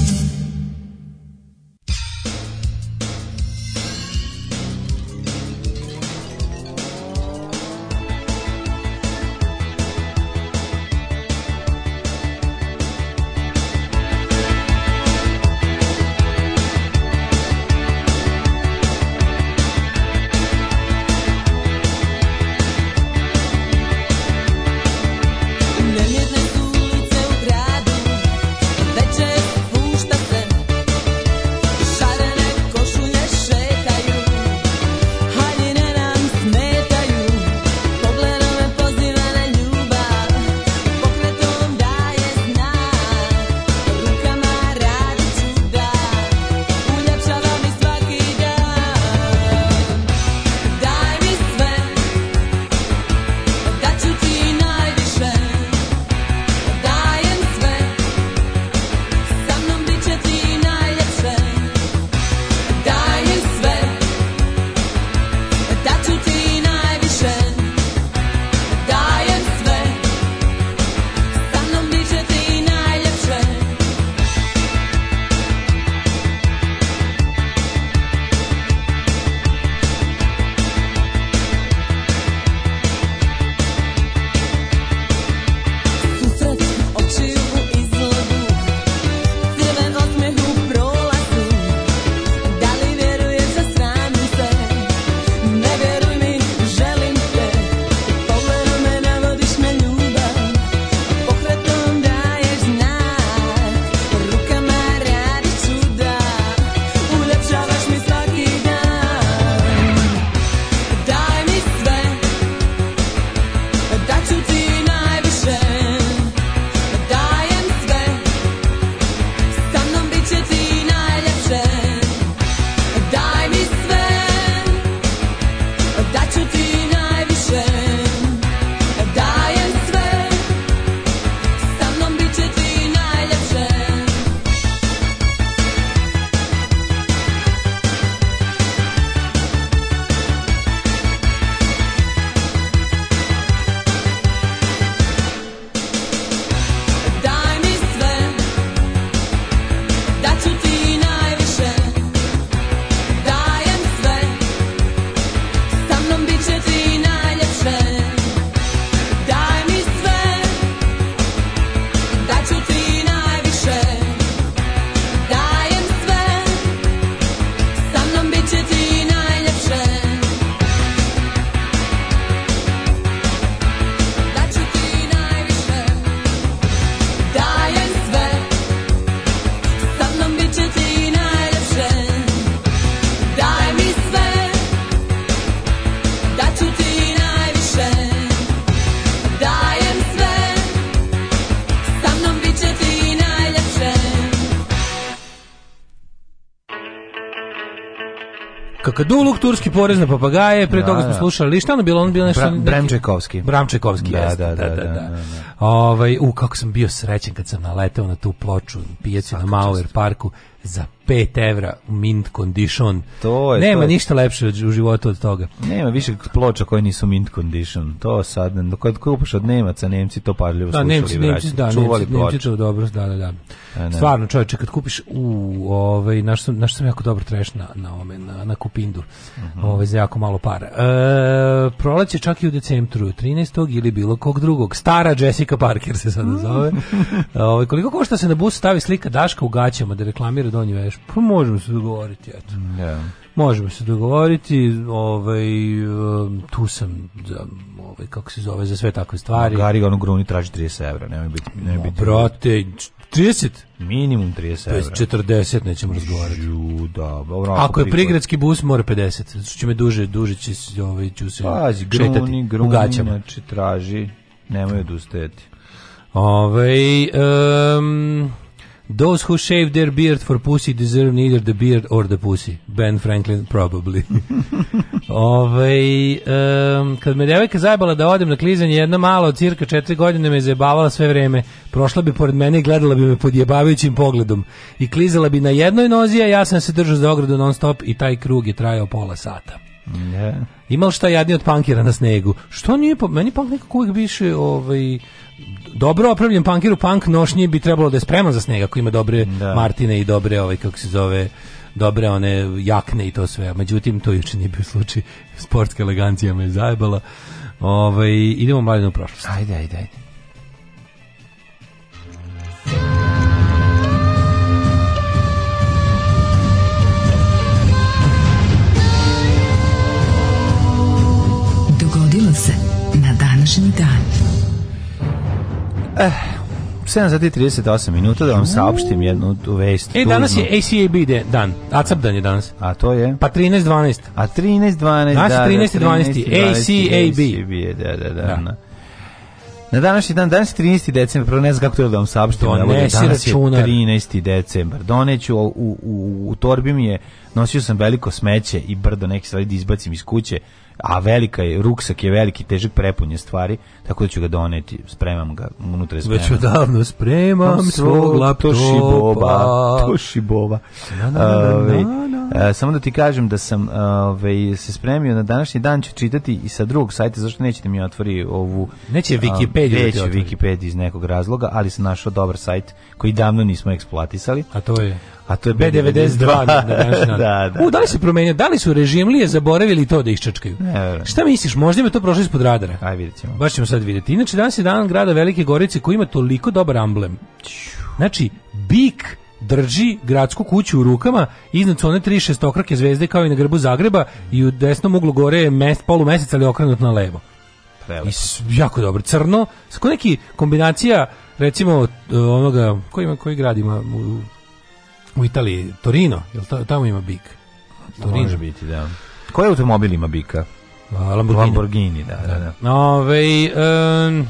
do turski porez na papagaje, pre da, toga smo da. slušali, šta ono bilo, ono bilo nešto... Bra, Bramčekovski. Bramčekovski, da, jeste, da da, da, da, da. da, Ovaj, u, kako sam bio srećen kad sam naletao na tu ploču, pijecu na Mauer parku, za 5 evra u mint condition. To je, Nema to je. ništa lepše u životu od toga. Nema više ploča koje nisu mint condition. To sad, kad kupaš od Nemaca, Nemci to parljivo da, slušali. Nemci, Nemci, da, Čuvali Nemci, Nemci to dobro, da, da, da. Stvarno, čovječe, kad kupiš u, ovaj, naš, naš sam jako dobro treš na, na, ome, na, na kupindu. Mm -hmm. za jako malo para. E, proleće čak i u decembru 13. ili bilo kog drugog. Stara Jessica Parker se sada mhm. zove. E, koliko košta se na bus stavi slika Daška u gaćama da reklamira donji veš? Pa možemo se dogovoriti, eto. Yeah. Da. Možemo se dogovoriti, ovaj, um, tu sam za, ovaj, kako se zove, za sve takve stvari. Gari ono gruni traži 30 evra, nemoj biti. Nemoj biti. brate, 30? Minimum 30 evra. 40 nećemo razgovarati. Žu, da, dobro, ako, je prigradski bus, mora 50. Znači će me duže, duže će, se ovaj, ću se Pazi, gruni, šetati gruni, Znači traži, nemoj odustajati. Ove, ovaj, um, Those who shave their beard for pussy deserve neither the beard or the pussy. Ben Franklin probably. (laughs) Ove, um, kad me devojka zajebala da odem na klizanje, jedna malo od cirka četiri godine me zajebavala sve vreme. Prošla bi pored mene i gledala bi me podjebavajućim pogledom. I klizala bi na jednoj nozi, a ja sam se držao za ogradu non stop i taj krug je trajao pola sata. Yeah. Imal šta jadni od pankira na snegu. Što nije, meni punk nekako uvijek biše ovaj, dobro opravljen pankiru punk nošnji bi trebalo da je spreman za snega ako ima dobre da. Martine i dobre ovaj kako se zove dobre one jakne i to sve. Međutim to juče nije bio slučaj. Sportska elegancija me zajebala. Ovaj idemo malo u prošlost. Ajde, ajde, ajde. Eh, 7 sati 38 minuta da vam saopštim jednu vest. E, danas je ACAB dan, ACAB dan je danas. A to je? Pa 13.12. A 13.12, da. Danas 13.12, ACAB. ACAB, da, da, da. da. Na današnji dan, danas je 13. decembar, prvo ne znam kako to da vam saopštim, da bude danas je 13. decembar. Doneću, u, u, u torbi mi je, nosio sam veliko smeće i brdo neke stvari da izbacim iz kuće, a velika je, ruksak je veliki, težak prepunje stvari, tako da ću ga doneti, spremam ga, unutra je spremam. Već odavno spremam no, svog laptopa. Toši ovaj, e, Samo da ti kažem da sam ove, ovaj, se spremio na današnji dan ću čitati i sa drugog sajta, zašto nećete mi otvori ovu... Neće Wikipediju da Neće Wikipediju iz nekog razloga, ali sam našao dobar sajt koji davno nismo eksploatisali. A to je? A to je B92 na današnji dan. da, da. U, da. da li se promenio? Da li su režimlije zaboravili to da ih Ne, Šta misliš? Možda im je to prošlo ispod radara. Aj, vidjet ćemo. Baš ćemo sad vidjeti. Inače, danas je dan grada Velike Gorice koji ima toliko dobar amblem. Znači, bik drži gradsku kuću u rukama iznad su one tri šestokrake zvezde kao i na grbu Zagreba i u desnom uglu gore je mest, polu meseca ali okrenut na levo. Prelepo. I jako dobro. Crno, sa neki kombinacija recimo e, onoga, koji, ima, koji grad ima u u Italiji, Torino, jel ta, tamo ima bik? Torino. Može biti, da. Koji automobil ima bika? Lamborghini. Lamborghini, da, da, da. Ove, um,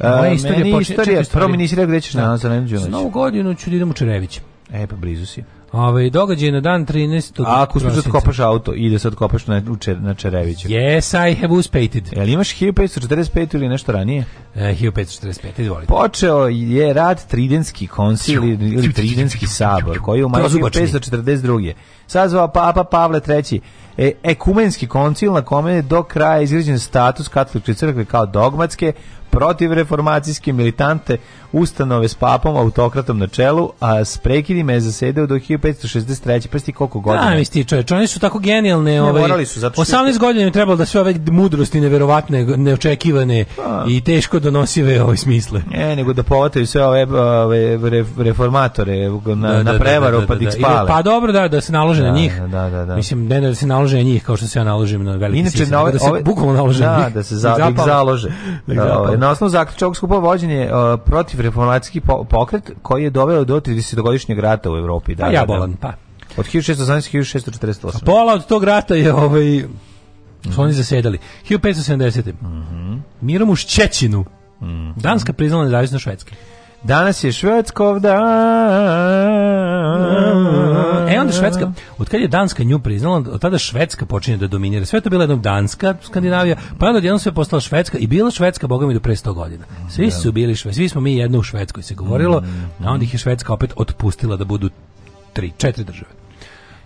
e, moja istorija, meni počne, istorija, prvo mi nisi rekao gde ćeš da. na Zelenđu. Na novu godinu ću da idem u Čerević. E, pa blizu si. Ovaj događaj na dan 13. A ako uspeš da kopaš auto, ide sad kopaš na čer, na Čereviću. Yes, I have uspejted. Jel imaš 1545 ili nešto ranije? E, 1545, izvolite. Počeo je rad Tridenski koncil ili Tridenski sabor, koji je u maju 1542. Sazvao Papa Pavle III. E, ekumenski koncil na kome je do kraja izgrađen status katoličke crkve kao dogmatske, protiv reformacijske militante ustanove s papom, autokratom na čelu, a s prekidima je zasedao do 1563. Pa sti koliko godina? Da, misli čovječ, oni su tako genijalne. Ne, ovaj, morali su, zato 18 što... godina je trebalo da sve ove mudrosti neverovatne, neočekivane a. Pa. i teško donosive ove ovaj, smisle. Ne, nego da povataju sve ove, ove reformatore na, da, na da, da, prevaru da, da pa da, ih spale. Pa dobro, da, da se nalože na njih. Da, da, da. Mislim, ne da se nalože na njih, kao što se ja naložim na velike Inače, sise, na ove, da se ove, bukvalno nalože da, na njih. Da, da se za, založe. Da, da, Na osnovu zaključa ovog skupa vođen je uh, protiv reformatski po pokret koji je doveo do 30-godišnjeg rata u Evropi. Da, pa da, ja bolan, da. pa. Od 1618-1648. A pa pola od tog rata je ovaj... Mm. Su oni zasedali. 1570. Mm -hmm. Mirom u Ščećinu. Mm -hmm. Danska priznala nezavisno Švedske. Danas je Švedskov dan. E onda Švedska, od kad je Danska nju priznala, od tada Švedska počinje da dominira. Sve to bila jednom Danska, Skandinavija, pa onda odjednom sve postala Švedska i bila Švedska, boga mi, do pre 100 godina. Svi da. su bili Švedski, svi smo mi jedno u Švedskoj se govorilo, a onda ih je Švedska opet otpustila da budu tri, četiri države.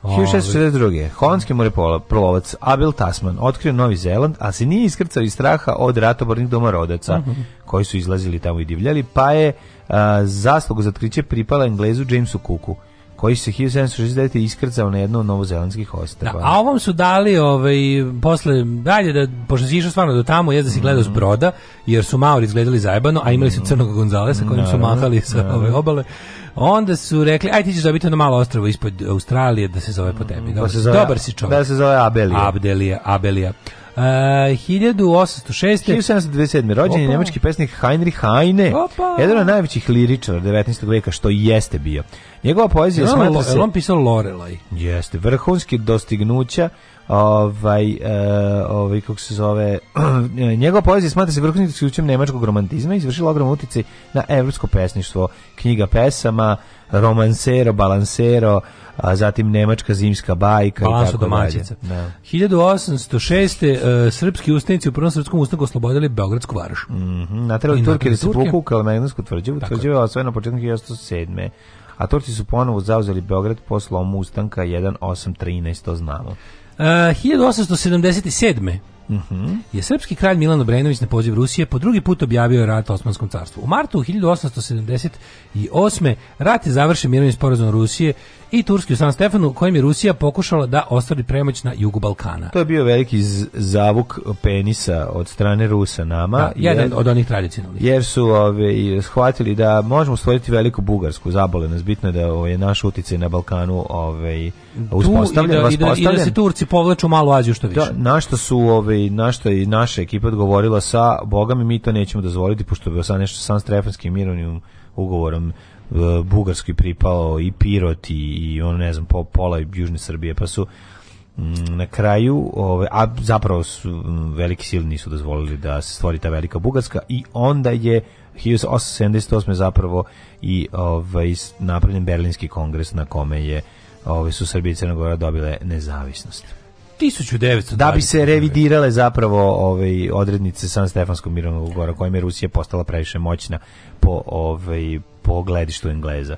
1662. morepolo, morepolovac Abel Tasman otkrio Novi Zeland, a se nije iskrcao iz straha od ratobornih domorodaca uh mhm. -huh. koji su izlazili tamo i divljali, pa je zaslugu za otkriće pripala Englezu Jamesu Cooku koji se 1769. iskrcao na jedno od novozelandskih ostrava. Da, a ovom su dali ovaj, posle, dalje, da, pošto si išao stvarno do tamo, je da si gledao mm s broda, jer su Maori izgledali zajebano, a imali su mhm. crnog Gonzalesa kojim su mahali sa naravno. Da. ove obale. Onda su rekli, aj ti ćeš dobiti ono malo ostrovo ispod Australije da se zove po tebi. Mhm. Dobar, da se zove, dobar si čovjek. Da se zove Abelija. Abdelija, Abelija. Uh, 1806. 1727. rođen je nemački pesnik Heinrich Heine, Opa. jedan od najvećih liričara 19. veka, što jeste bio. Njegova poezija je smatra se... on pisao Lorelaj? Jeste, vrhunski dostignuća ovaj, uh, ovaj kako se zove, (clears throat) njegova poezija smatra se vrhunski dostignućem nemačkog romantizma i izvršila ogrom utjecaj na evropsko pesništvo, knjiga pesama, Romancero, Balancero, a zatim Nemačka zimska bajka Balansu i tako dalje. Da. 1806. Uh, e, srpski ustanici u Prvom srpskom ustanku oslobodili Beogradsku varoš. Mm -hmm. Natrali Turke da se puku Kalemegnansku tvrđavu, tvrđava je osvojena početnog 1807 a Turci su ponovo zauzeli Beograd posle omustanka 1813, to znamo. E, uh, 1877. Mm -hmm. je srpski kralj Milan Obrenović na poziv Rusije po drugi put objavio rat Osmanskom carstvu. U martu 1878. rat je završen mirovnim sporazumom Rusije i Turski u San Stefanu, kojim je Rusija pokušala da ostvari premoć na jugu Balkana. To je bio veliki zavuk penisa od strane Rusa nama. Da, jedan jer, od onih tradicionalnih. Jer su ove, shvatili da možemo stvoriti veliku Bugarsku, zabole nas, bitno je da je naš uticaj na Balkanu ove, uspostavljen. Tu, i, da, i, da, I da se Turci povlaču u malu Aziju što da, više. Da, na su ove, i na što je naša ekipa odgovorila sa bogami mi, to nećemo dozvoliti pošto bi sam nešto sam Strefanskim mirovnim ugovorom e, Bugarski pripao i Pirot i, i on ne znam po, pola južne Srbije pa su mm, na kraju, ove, a zapravo su mm, veliki sili nisu dozvolili da se stvori ta velika Bugarska i onda je 1878. zapravo i ovaj, napravljen Berlinski kongres na kome je ove, su Srbije i Crnogora dobile nezavisnost. 1900 da bi se revidirale zapravo ovaj odrednice San Stefanskog mirovnog ugovora kojim je Rusija postala previše moćna po ovaj po gledištu Engleza.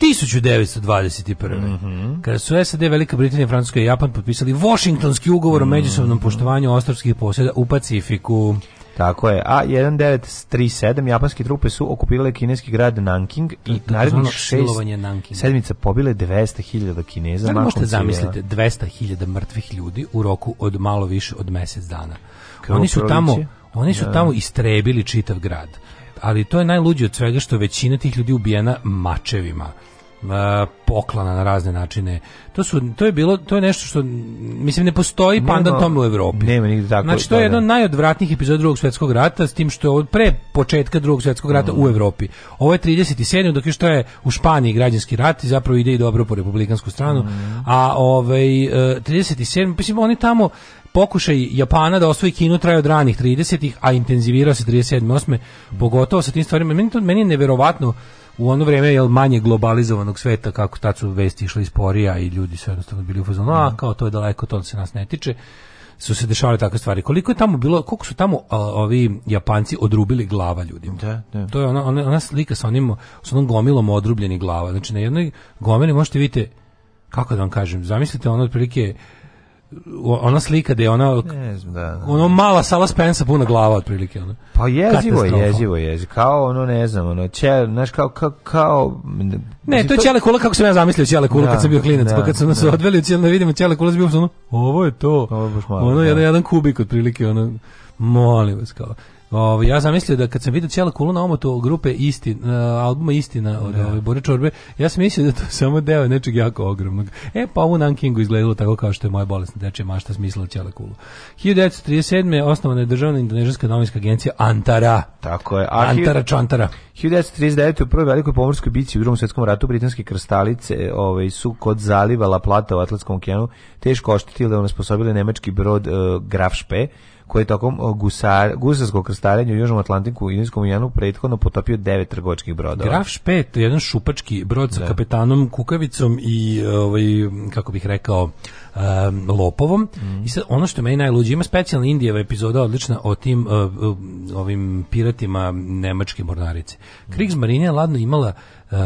1921. Mm -hmm. Kada su SAD, Velika Britanija, Francuska i Japan potpisali Washingtonski ugovor mm -hmm. o mhm. međusobnom poštovanju ostrvskih posjeda u Pacifiku. Tako je. A 1937 japanske trupe su okupirale kineski grad Nanking i narednih šest sedmica pobile 200.000 kineza. Znači, možete zamislite 200.000 mrtvih ljudi u roku od malo više od mesec dana. Kao oni su tamo, oni su da. tamo istrebili čitav grad. Ali to je najluđe od svega što većina tih ljudi ubijena mačevima E, poklana na razne načine. To su to je bilo to je nešto što mislim ne postoji pandan tomu u Evropi. Nema nigde tako. Znači to je da, da. jedan najodvratnijih epizoda Drugog svjetskog rata s tim što je od pre početka Drugog svjetskog rata mm. u Evropi. Ovo je 37. dok je što je u Španiji građanski rat i zapravo ide i dobro po republikansku stranu. Mm. A ovaj 37. E, mislim oni tamo pokušaj Japana da osvoji Kinu traje od ranih 30-ih, a intenzivirao se 37. 8. Pogotovo sa tim stvarima. Meni, to, meni je neverovatno u ono vrijeme je manje globalizovanog sveta kako tad su vesti išle iz Porija i ljudi su jednostavno bili u fazonu a mhm. kao to je daleko to se nas ne tiče su se dešavale takve stvari. Koliko je tamo bilo, koliko su tamo a, ovi Japanci odrubili glava ljudima. Da, da. To je ona, ona, ona slika sa onim sa onom gomilom odrubljenih glava. Znači na jednoj gomili možete vidite kako da vam kažem, zamislite ono otprilike ona slika da je ona ne znam, da, da. ono mala sala Spensa puna glava otprilike ona. Pa jezivo je, jezivo je, kao ono ne znam, ono će, znaš kao kao, kao Ne, to je ćele kula kako sam ja zamislio ćele kula da, kad sam bio klinac, pa da, pa kad su nas da. odveli ćele da vidimo ćele kula bio ono, ovo je to. Ovo je baš malo, ono da. jedan jedan kubik otprilike ono molim vas kao. Ovo, ovaj, ja zamislio da kad sam vidio cijela kuluna omoto grupe Isti, e, albuma Istina od da. ove ovaj, Bore Čorbe, ja sam mislio da to (laughs) samo deo nečeg jako ogromnog. E pa ovu Nankingu izgledalo tako kao što je moja bolesna deče mašta smislila cijela kulu. 1937. je osnovana je državna indonežanska novinska agencija Antara. Tako je. A Antara Čantara. 1939. u prvoj velikoj pomorskoj bici u drugom svjetskom ratu britanske krstalice ovaj, su kod zaliva La Plata u Atlantskom okeanu teško oštetili da onesposobili nemački brod uh, Graf Špe koji je tokom gusar, gusarskog krstarenja u Južnom Atlantiku i Indijskom oceanu prethodno potopio devet trgovačkih brodova. Graf Špet, jedan šupački brod sa da. kapetanom Kukavicom i ovaj kako bih rekao um, lopovom. Mm. I sad ono što meni najluđe ima specijalna Indijeva epizoda odlična o tim uh, ovim piratima nemačke mornarice. Mhm. Kriegsmarine je ladno imala uh,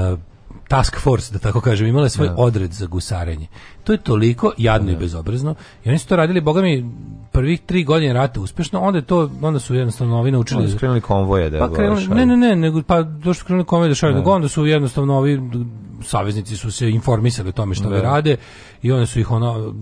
task force, da tako kažem, imale svoj da. odred za gusarenje. To je toliko jadno da. i bezobrazno. I oni su to radili, boga mi, prvih tri godine rata uspešno, onda je to, onda su jednostavno ovi naučili... Onda su krenuli konvoje da pa krenuli, Ne, ne, ne, nego, pa došli krenuli konvoje da šalju, da. nego onda su jednostavno ovi saveznici su se informisali o tome što da. rade i onda su ih ono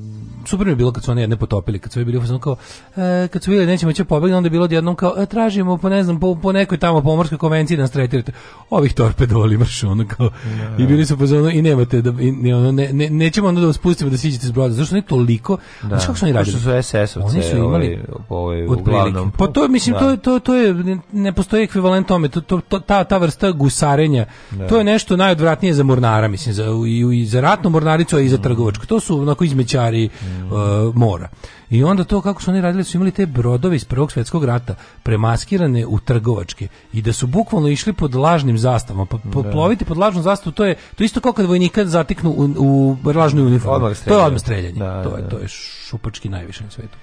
super mi je bilo kad su one jedne potopili, kad su bili ufazno kao e, kad su bili da nećemo će da pobegnuti, onda je bilo odjednom kao e, tražimo po ne znam po, po nekoj tamo pomorskoj konvenciji da nas tretirate. Ovih torpedovali mrš (laughs) ono kao ja, i da. bili su pozvano i nemate da i, ne, ono, ne, ne, nećemo onda da vas pustimo da siđete iz broda. Zašto ne toliko? Da. Znači kako su oni radili? Što su SS-ovci? Oni su imali ovaj, ovaj, uglavnom. Pa to mislim da. to to to je ne postoji ekvivalent tome. To, to, to, ta ta vrsta gusarenja. Da. To je nešto najodvratnije za mornara, mislim za i, i za ratnu mornaricu a i za mm. trgovačku to su onako izmećari mm. uh, mora. I onda to kako su oni radili su imali te brodove iz Prvog svjetskog rata premaskirane u trgovačke i da su bukvalno išli pod lažnim zastavama. Pa po, da. ploviti pod lažnom zastavom to je to isto kao kad vojnika zatiknu u, u lažnu uniformu. To je odmah streljanje. Da, to je da. to da. je šupački najviše na svijetu.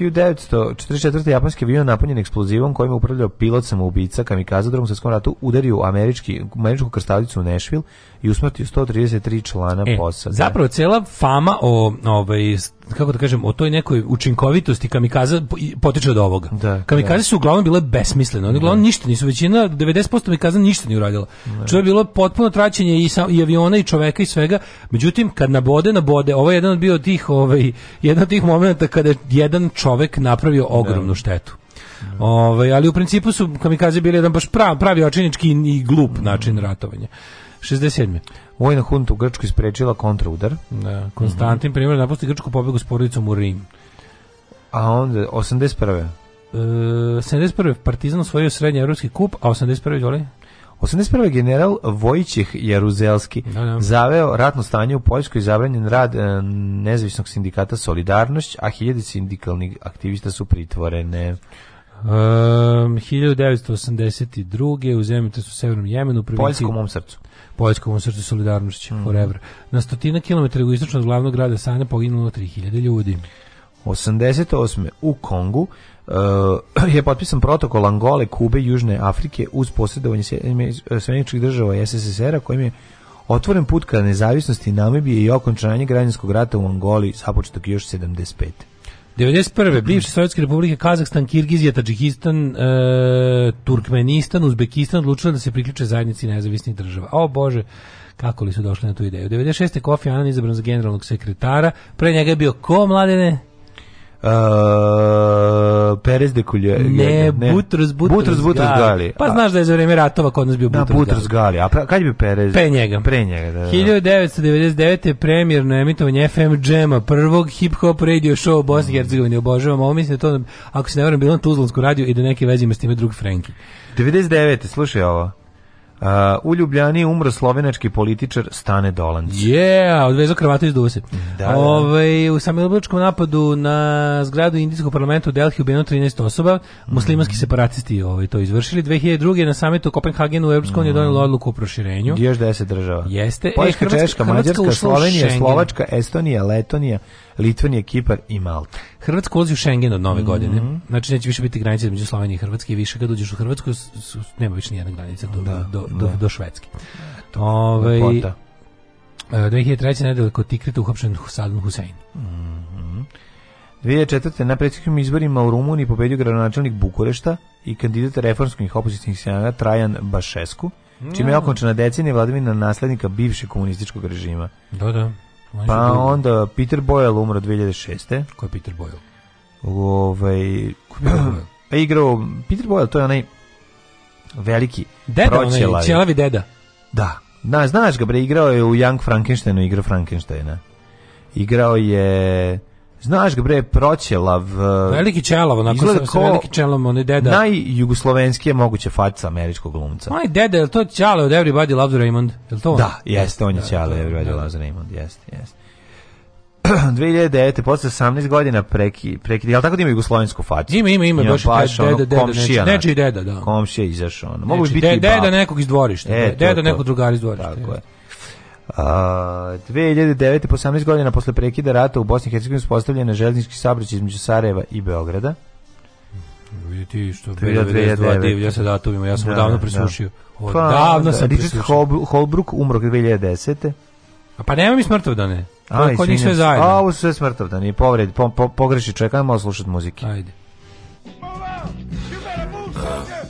1944. japanski avion napunjen eksplozivom kojim je upravljao pilot samoubica kamikaza u drugom svjetskom ratu udario američki, američku krstavljicu u Nešvil i usmrtio 133 člana e, posade. Zapravo, cela fama o ovaj, kako da kažem, o toj nekoj učinkovitosti kamikaza potiče od ovoga. Da, kamikaze da. su uglavnom bile besmislene. Oni uglavnom da. ništa nisu većina, 90% kamikaza ništa nije uradila. Da. Što je bilo potpuno traćenje i, i aviona i čoveka i svega. Međutim, kad nabode, nabode, ovo je jedan od bio tih, ovaj, jedan od tih momenta kada je jedan čovek napravio da. ogromnu da. štetu. Mm. Ovaj, ali u principu su kamikaze bili jedan baš pravi, pravi očinički i glup da. način ratovanja. 67. Vojna hunta u Grčkoj isprečila kontraudar. Da, Konstantin mm -hmm. primjer napusti Grčku pobegu s porodicom u Rim. A onda 81. E, 71. Partizan osvojio srednji evropski kup, a 81. dole 81. general Vojićih Jeruzelski da, da. zaveo ratno stanje u Poljskoj zabranjen rad e, nezavisnog sindikata Solidarnošć, a hiljade sindikalnih aktivista su pritvorene. E, um, 1982. u zemljite su u Severnom Jemenu. Poljskom mom srcu. Poljska koncertu Solidarnošću mm. Forever. Na stotina kilometara istočno od glavnog grada Sane poginulo 3000 ljudi. 88. u Kongu uh, (clears throat) je potpisan protokol Angole, Kube, Južne Afrike uz posjedovanje Sjedinjenih država i SSSR-a kojim je otvoren put ka nezavisnosti Namibije i okončanje građanskog rata u Angoli započetog još 75. 91. bivše Sovjetske republike Kazahstan, Kirgizija, Tadžikistan, e, Turkmenistan, Uzbekistan odlučili da se priključe zajednici nezavisnih država. O bože, kako li su došli na tu ideju. 96. Kofi Annan izabran za generalnog sekretara, pre njega je bio ko, mladene? Uh, Perez de Kulje. Ne, ne, Butros, Butros, Butros, Butros Gali. Gali. Pa a, znaš da je za vrijeme ratova kod nas bio da, Butros, Butros Gali. Gali. A kad je bio Perez? Pre njega. Pre njega, da, 1999. Da, da. je premjerno emitovanje FM Džema, prvog hip-hop radio show u Bosni i mm. Hercegovini. Obožavam ovo, mislim da to, ako se ne varam, bilo na Tuzlansku radio i da neke veze ima s time drug Frenki. 99. slušaj ovo. Uh, u Ljubljani je umro slovenački političar Stane Dolanc. Je, yeah, odvezao kravatu iz duse. Da, da. Ove, ovaj, u samilobločkom napadu na zgradu Indijskog parlamenta u Delhi ubijeno 13 osoba, muslimanski mm. separatisti ovaj, to izvršili. 2002. na samitu Kopenhagenu u Europskom mm. je donijelo odluku o proširenju. Još 10 država. Jeste. E, Poljska, e, Češka, Mađarska, Slovenija, Slovačka, Estonija, Letonija, Litvanija, Kipar i Malta. Hrvatska ulazi u Schengen od nove mm -hmm. godine. Znači neće više biti granice između Slovenije i Hrvatske i više kad uđeš u Hrvatsku nema više nijedna granica da, do, da, do, do, do Švedske. Ovaj 2003. E, nedelje kod Tikrita uhapšen Saddam Hussein. Mm -hmm. 2004. na predsjedničkim izborima u Rumuniji pobedio gradonačelnik Bukurešta i kandidat reformskih opozicijnih sjana Trajan Bašesku, čime je okončena decenija vladavina naslednika bivšeg komunističkog režima. Da, da. Pa onda Peter Boyle umro 2006. Ko je Peter Boyle? Ovaj (clears throat) pa igrao Peter Boyle, to je onaj veliki deda, onaj ćelavi deda. Da. Na, da, znaš ga bre, igrao je u Young Frankensteinu, igrao Frankensteina. Igrao je Znaš ga bre, Proćelav. E, veliki Čelavo, onako izgleda sam veliki Čelavo, on je deda. Najjugoslovenskije moguće faca američkog glumca. Moj deda, je to Čale od Everybody Loves Raymond? Je to on? Da, jeste, on je da, Čale da, od Everybody da, da. Loves Raymond, jeste, jeste. 2009. (clears throat) posle 18 godina preki preki jel tako da ima jugoslovensku facu ima ima ima, ima baš deda deda komšija neči znači. deda da komšija izašao ono mogu biti deda, deda nekog iz dvorišta e, deda nekog drugara iz dvorišta tako je A, 2009. po 18 godina posle prekida rata u Bosni i Hercegovini uspostavljen je železnički saobraćaj između Sarajeva i Beograda. Vidite što 2009. divlja sa datumima, ja sam da, odavno da, da. presušio. Da. Odavno pa, da, sam Richard Hol Holbrook umro 2010. A pa nema mi smrtov da A, kod sve zajedno. A, ovo su sve smrtov da ne, povred, po, po, pogreši čovjek, ajmo slušati muzike. Ajde. Move out! You better move, soldier!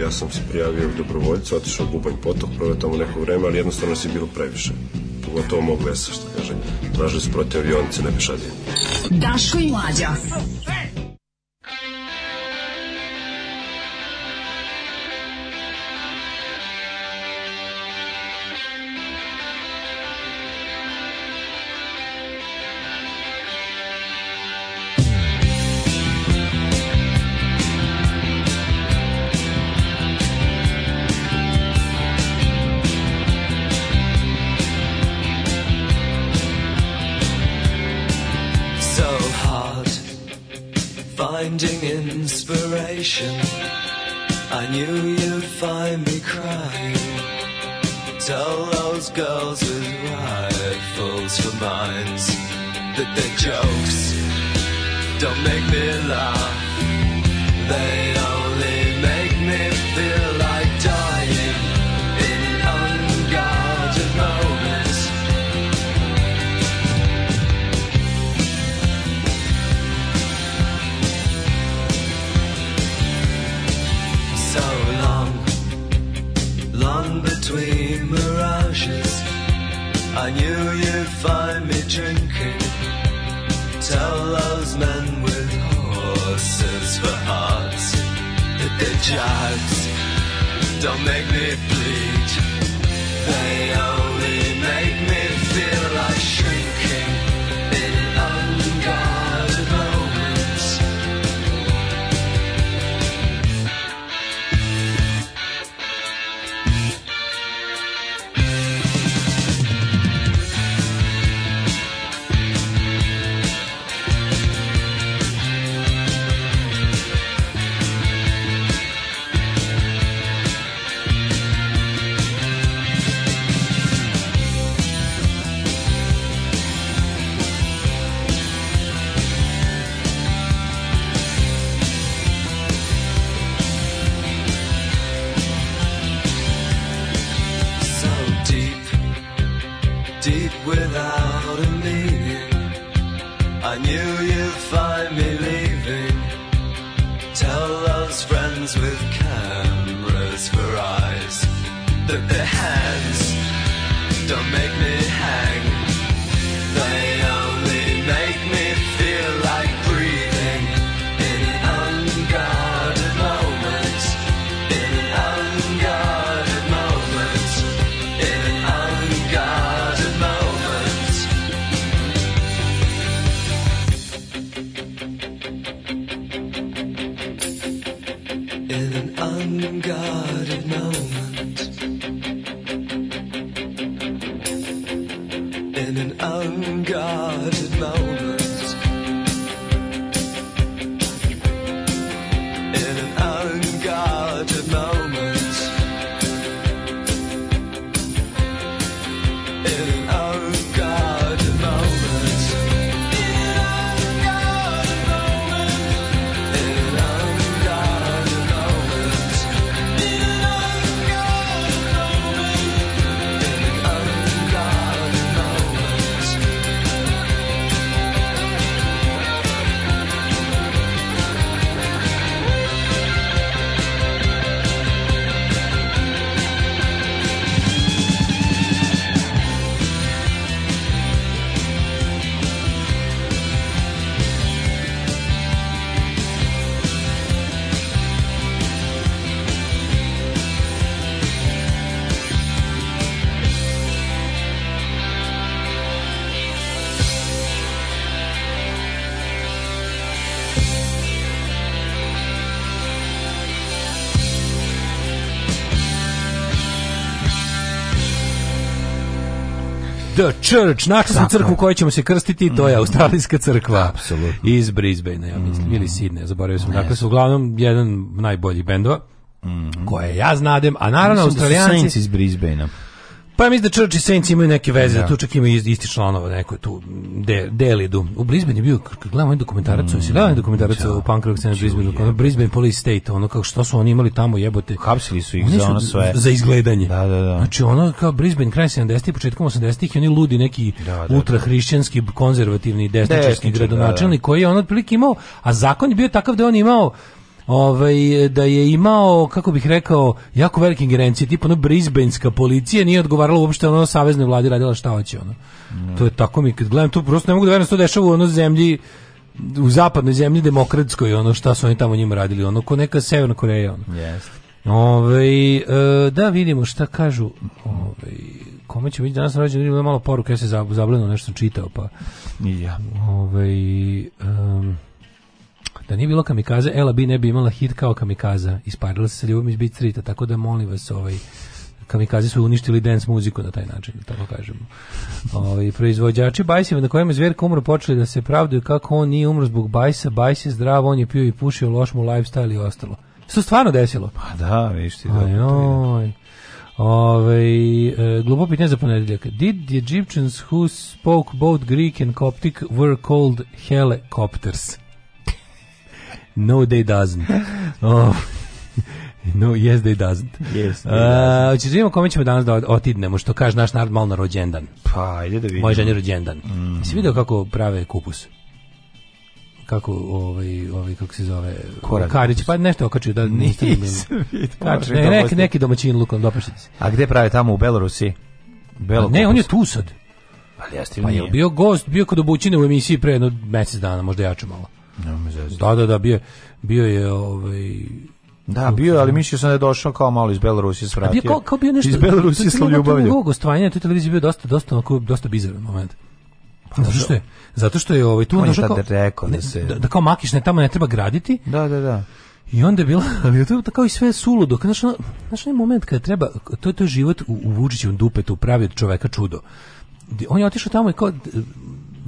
ja sam se prijavio dobrovoljca, otišao u Bubanj potok, proveo tamo neko vreme, ali jednostavno se bilo previše. Pogotovo mog lesa, što kažem. Tražili da su protiv avionice na pešadinu. Daško i mlađa. Hey! finding inspiration. I knew you'd find me crying. Tell those girls with rifles for minds that their jokes don't make me laugh. They find me drinking. Tell those men with horses for hearts that they're Don't make me Church, našli smo crkvu koju ćemo se krstiti, to je mhm. australijska crkva. Absolutno. Iz Brisbane, ja mislim, mhm. ili Sidne, zaboravio sam. Dakle, su uglavnom jedan najbolji bendova. Mm. koje ja znadem, a naravno mislim Australijanci... Da su iz Brisbanea. Pa ja mislim da Church i Saints imaju neke veze, da. Da tu čak ima isti članova neko tu de, Delidu. U je bio, gledamo jedan ovaj dokumentarac, mm, si gledao ovaj dokumentarac u punk rock scene Brisbane, ono Brisbane Police State, ono kako što su oni imali tamo jebote. Hapsili su ih oni za ono sve. Za izgledanje. Da, da, da. Znači ono kao Brisbane kraj 70-ih, početkom 80-ih i oni ludi neki da, da, da. ultrahrišćanski, konzervativni desničarski da, da. gradonačelnik koji je on otprilike imao, a zakon je bio takav da on imao ovaj, da je imao, kako bih rekao, jako velike ingerencije, tipa ono brisbenska policija nije odgovarala uopšte ono savezne vlade radila šta hoće ono. Mm. To je tako mi kad gledam to, prosto ne mogu da verujem što da dešava u onoj zemlji u zapadnoj zemlji demokratskoj ono šta su oni tamo njima radili ono ko neka Severna Koreja ono. Yes. Ove, ovaj, e, da vidimo šta kažu ove, ovaj, kome će biti danas rođen vidimo malo poruke ja se zableno nešto čitao pa ja. Ove, ovaj, um, Da nije bilo kamikaza, Ela bi ne bi imala hit kao kamikaza. Isparila se sa ljubom iz Beat Streeta, tako da molim vas ovaj kamikaze su uništili dance muziku na taj način, da tako kažemo. Ovi, ovaj, proizvođači Bajseva na kojem je Zverka umro počeli da se pravduju kako on nije umro zbog Bajsa, Bajs je zdrav, on je pio i pušio, loš mu lifestyle i ostalo. Što stvarno desilo? Pa da, vidiš ti. Ajoj. Ove, ovaj, e, glupo pitanje za ponedeljak. Did the Egyptians who spoke both Greek and Coptic were called helicopters? No, they doesn't. (laughs) Oh. (laughs) No, yes, they doesn't. Yes, they doesn't. Uh, ćeš da vidimo kome ćemo danas da otidnemo, što kaže naš narod malo na rođendan. Pa, ajde da vidimo. Moj žen je rođendan. Mm -hmm. Si vidio kako prave kupus? kako ovaj ovaj kako se zove Korak. Karić pa nešto okačio da niste ne ne, da neki neki domaćin lukom Dopašić a gde prave tamo u Belorusiji Belo pa ne on je tu sad ali ja pa je bio gost bio kod obućine u emisiji pre jedno mesec dana možda jače malo Da, da, da, bio, bio je ovaj Da, bio je, ali mislio sam da je došao kao malo iz Belorusije svratio. bio kao, kao bio nešto iz Belorusije sa ljubavlju. Ovo gostovanje na toj televiziji bio dosta dosta onako dosta bizaran moment. Pa, zato što je, zato što je ovaj tu on došao kao, rekao da se da, da kao makiš ne tamo ne treba graditi. Da, da, da. I onda je bila, (laughs) ali to je tako i sve suludo. Znaš, ono, znaš onaj moment kada treba, to je to život u, u Vučićevom dupetu, pravi od čoveka čudo. On je otišao tamo i kao,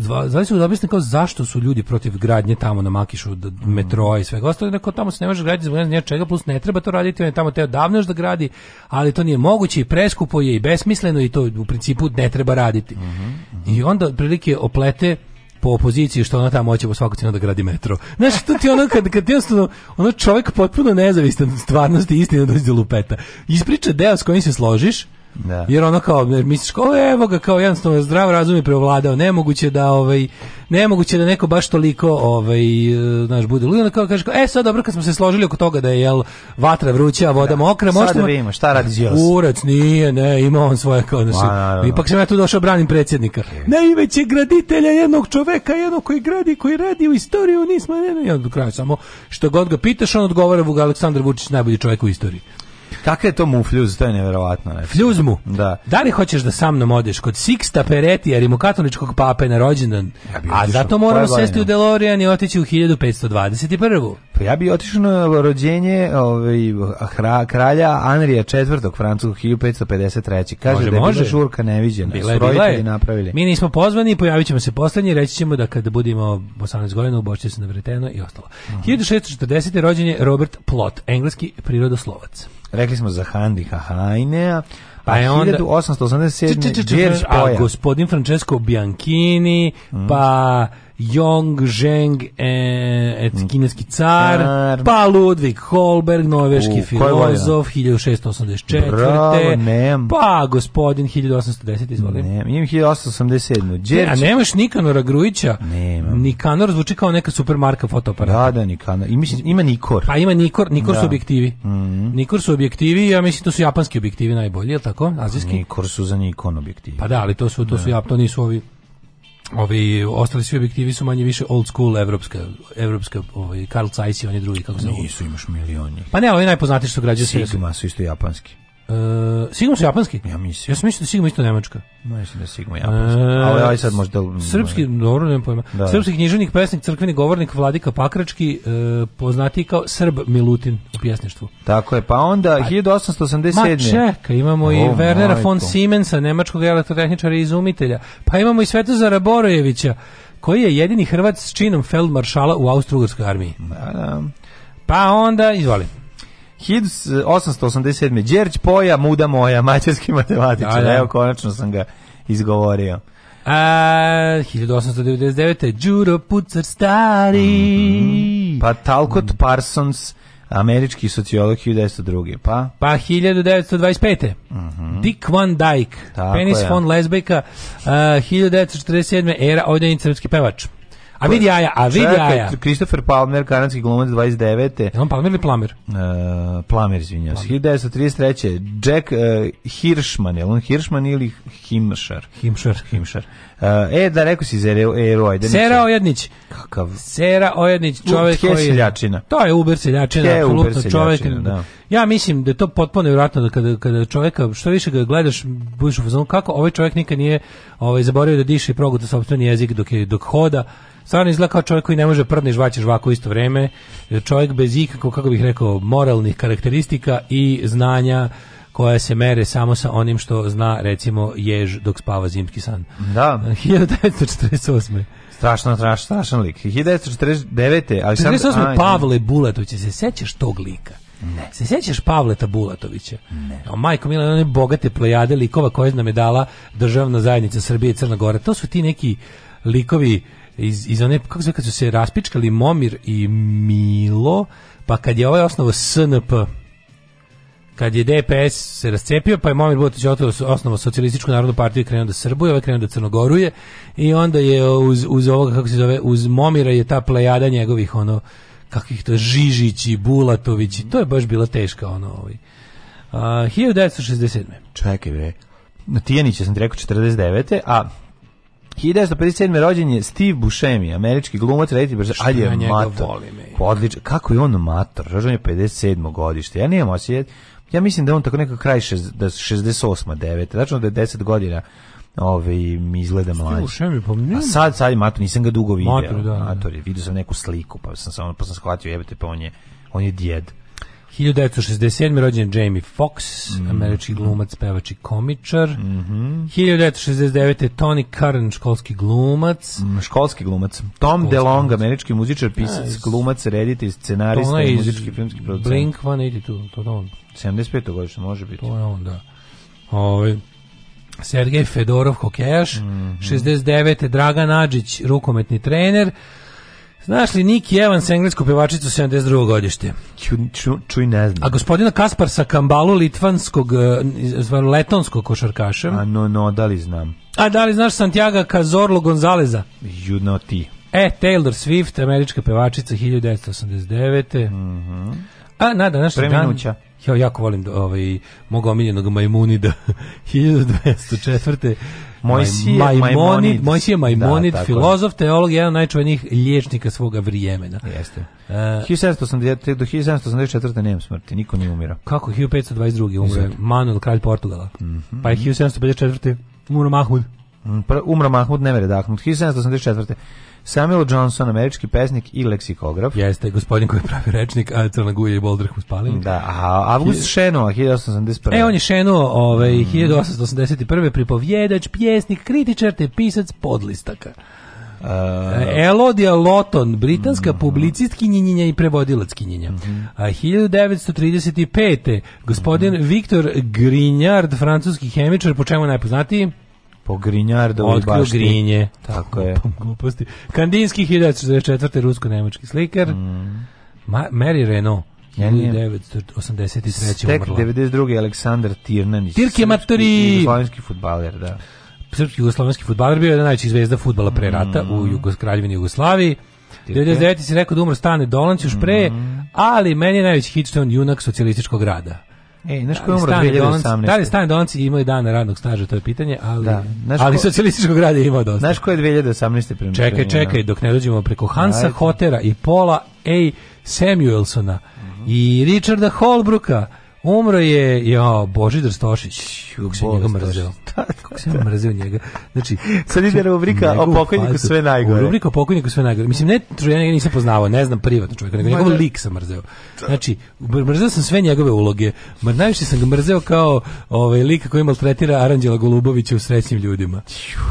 zvali su da objasne kao zašto su ljudi protiv gradnje tamo na Makišu, metroa i svega ostalo, neko tamo se ne može graditi zbog ne znam čega, plus ne treba to raditi, on je tamo teo davno još da gradi, ali to nije moguće i preskupo je i besmisleno i to u principu ne treba raditi. Mm -hmm. I onda prilike oplete po opoziciji što ona tamo hoće po svaku cijenu da gradi metro. Znaš, to ti ono kad, kad jednostavno ono čovjek potpuno nezavistan od stvarnosti istina dođe do lupeta. Ispriča deo s kojim se složiš, Da. Jer ono kao misliš kao evo ga kao jednostavno zdrav razum je preovladao, nemoguće da ovaj nemoguće da neko baš toliko ovaj znaš bude lud, onda kao kaže e sad dobro kad smo se složili oko toga da je jel vatra vruća, a voda da. mokra, možemo Sada vidimo šta radi Đilas. Urac nije, ne, ima on svoje kao znači. Da wow, ipak sam ja tu došao branim predsjednika. Okay. Najveće graditelja jednog čoveka, jednog koji gradi, koji radi u istoriju, nismo ne, ne, ja do kraja samo što god ga pitaš, on odgovara Vuk Aleksandar Vučić najbolji čovjek u istoriji. Kakav je to mu fljuz, to je neverovatno. Znači. Fljuz mu? Da. Da li hoćeš da sa mnom odeš kod Sixta Peretija, jer mu katoličkog pape na rođendan? Ja a zato moramo sesti u DeLorean i otići u 1521. Pa ja bi otišao na rođenje ovaj, hra, kralja Anrija IV. Francuskog 1553. Kaže može, da je može. žurka neviđena. Bila je, bila je. Napravili. Mi nismo pozvani, pojavit ćemo se poslednji, reći ćemo da kada budemo 18 godina ubošće se na vreteno i ostalo. Uh -huh. 1640. rođenje Robert Plot, engleski prirodoslovac. Rekli smo za Handi Hajnea, pa je onda 1887. Đerš Poja. A gospodin Francesco Bianchini, mm. pa Yong Zheng, e, et, mm. kineski car, Car. pa Ludvig Holberg, norveški U, filozof, 1684. Bravo, nemam. pa gospodin 1810, izvoli. Ne, imam 1887. E, a nemaš Nikanora Grujića? Nemam. Nikanor zvuči kao neka supermarka fotoaparata. Da, da, Nikana. I mislim, ima Nikor. Pa ima Nikor, Nikor Da. su objektivi. Mhm. Nikor su objektivi, ja mislim to su japanski objektivi najbolji, je li tako? Azijski? Nikor su za Nikon objektivi. Pa da, ali to su to su da. jap, to nisu ovi Ovi ostali svi objektivi su manje više old school evropska evropska ovaj Carl Zeiss i oni drugi kako se zove. Nisu imaš milioni. Pa ne, oni najpoznatiji su građani Sigma su isto japanski. Uh, Sigma su japanski? Ja mislim. Ja sam mislio da Sigma isto nemačka. No, mislim da je Sigma e, japanski. Uh, Ali aj sad možda... Srpski, dobro, nemam pojma. Da. Srpski književnik, pesnik, crkveni govornik, vladika Pakrački, uh, poznati kao Srb Milutin u pjesništvu. Tako je, pa onda pa, 1887. Ma čeka, imamo oh, i Wernera von Siemensa, nemačkog elektrotehničara i izumitelja. Pa imamo i Svetozara Borojevića, koji je jedini Hrvat s činom feldmaršala u Austro-Ugrskoj armiji. Da, da. Pa onda, izvoli. 1887. Eh, Đerđ Poja, muda moja, (laughs) mađarski matematičar. Da, da. Evo, konačno sam ga izgovorio. A, 1899. Đuro Pucar stari. Mm -hmm. Pa Talcott Parsons, američki sociolog 1902. Pa? Pa 1925. Mm -hmm. Dick Van Dyke, Penis je. von Lesbejka, uh, eh, 1947. era, ovdje srpski pevač. A vidi pa, jaja, a vidi jaja. Christopher Palmer, kanadski glumac 29. on Palmer ili Plamer? Uh, e, Plamer, izvinjavam se. 1933. Jack uh, Hirschman, je on Hirschman ili Himšar? Himšar. Himšar. Eh, e, da rekao si za Eru Ojednić. Sera Ojednić. Kakav? Sera Ojednić, čovjek koji... seljačina. To je uber seljačina, je uber seljačina, da. Ja mislim da je to potpuno nevjerojatno da kada, kada čovjeka, što više ga gledaš, budiš u fazonu, kako ovaj čovjek nikad nije ovaj, zaboravio da diše i proguta sopstveni jezik dok, je, dok hoda, stvarno izgleda kao čovjek koji ne može prdni žvaće žvaku isto vrijeme, čovjek bez ikakvog, kako bih rekao, moralnih karakteristika i znanja koja se mere samo sa onim što zna recimo jež dok spava zimski san. Da. 1948. (laughs) Strašno, strašno, strašan lik. 1949. Aleksandar 48. Pavle Bulatović, se sećaš tog lika? Ne. Se sjećaš Pavleta Bulatovića? Ne. O, majko Milan, one bogate plejade likova koje nam je dala državna zajednica Srbije i Crna Gora. To su ti neki likovi iz, iz one, kako se kad su se raspičkali Momir i Milo, pa kad je ovaj osnovo SNP, kad je DPS se rascepio, pa je Momir Botić osnovao socijalističku narodnu partiju i krenuo da Srbuje, ovaj krenuo da Crnogoruje i onda je uz, uz ovoga, kako se zove, uz Momira je ta plejada njegovih, ono, kakvih to, Žižići, Bulatovići, to je baš bila teška, ono, ovaj. Uh, 1967. Čekaj, bre. Na Tijanića sam ti rekao 49. A 1957. rođen je Steve Buscemi, američki glumac, reditelj Brazil, ali je mator. Odličan. Kako je on mator? Rođen je 57. godište. Ja nemam osjećaj Ja mislim da on tako nekako kraj šest, da 68. 9. Tačno da je 10 godina Ove ovaj, mi izgleda mlađi. Pa A sad sad mator nisam ga dugo video. Mator, da, mator da. je, vidio sam neku sliku, pa sam samo pa sam shvatio jebete pa on je on je djed. 1967. rođen Jamie Fox, mm -hmm. američki glumac, pevač i komičar. Mm -hmm. 1969. Tony Curran, školski glumac. Mm, školski glumac. Tom školski DeLong, glumac. američki muzičar, pisac, yes. glumac, reditelj, scenarista i muzički filmski producent. Blink 182, to je on. 75. godišnje može biti. To je on, da. Ove, ovaj, Sergej Fedorov, hokejaš. Mm -hmm. 69. Dragan Adžić, rukometni trener. Znaš li Niki Evans, englesku pevačicu 72. godište? Ču, ču, čuj ne znam. A gospodina Kasparsa Kambalu, litvanskog, eh, zvano letonskog košarkaša? A no, no, da li znam. A da li znaš Santiago Cazorlo Gonzaleza? You know ti. E, Taylor Swift, američka pevačica 1989. Mm -hmm. A na današnji dan... Ja jako volim ovaj, mog omiljenog Majmunida 1204. Mojsije Majmonid, Mojsije Majmonid, da, filozof, teolog, jedan od najčuvenijih liječnika svoga vremena. Jeste. E, uh, 1780 do 1784 nema smrti, niko nije umirao. Kako 1522 umro Manuel kralj Portugala. Mm -hmm. Pa je 1754 umro Mahmud. Mm, umro Mahmud Nemeredahmud 1784. Samuel Johnson, američki pesnik i leksikograf. Jeste, gospodin koji pravi rečnik, a Crna Guja i Boldrh uspalili. Da, a Avgust Šenova, 1881. E, on je Šenuo ovaj, 1881. pripovjedač, pjesnik, kritičar te pisac podlistaka. Uh, e, Elodija Loton, britanska uh, mhm. publicistkinjenja i prevodilackinjenja. Uh, 1935. gospodin mhm. Viktor Grinjard, francuski hemičar, po čemu najpoznatiji? po Grinjardovoj Otkrio Grinje. Tako je. Gluposti. Kandinski 1944. rusko-nemački slikar. Mm. Mary Renault. 1983. Tek umrla. 92. Aleksandar Tirnanić. Tirke Matori. Jugoslovenski futbaler, da. Srpski jugoslovenski futbaler bio je jedan najveći zvezda futbala pre rata mm. u Jugos, Kraljevini Jugoslaviji. 99. si rekao da umro Stane Dolanc još pre, mm. ali meni je najveći hit što je on junak socijalističkog rada. E, znaš da, koji je umro 2018? Da li Stane Donci imao i dana radnog staža, to je pitanje, ali, da. ali ko... socijalističkog rada je imao dosta. Znaš koji je 2018? Primjer, čekaj, čekaj, dok ne dođemo preko Hansa Ajde. Hotera i Paula A. Samuelsona mm -hmm. i Richarda Holbrooka, Umro je, ja, Božidar Stošić. Kako se njega mrzeo. (laughs) Kako se njega mrzeo njega. Znači, sad ide rubrika o pokojniku sve najgore. Rubrika o pokojniku sve najgore. Mislim, ne, ja njega nisam poznavao, ne znam privatno čovjeka, nego njegov da. lik sam mrzeo. Znači, mrzeo sam sve njegove uloge. Najviše sam ga mrzeo kao ovaj, lika koji maltretira Aranđela Golubovića u srećnim ljudima.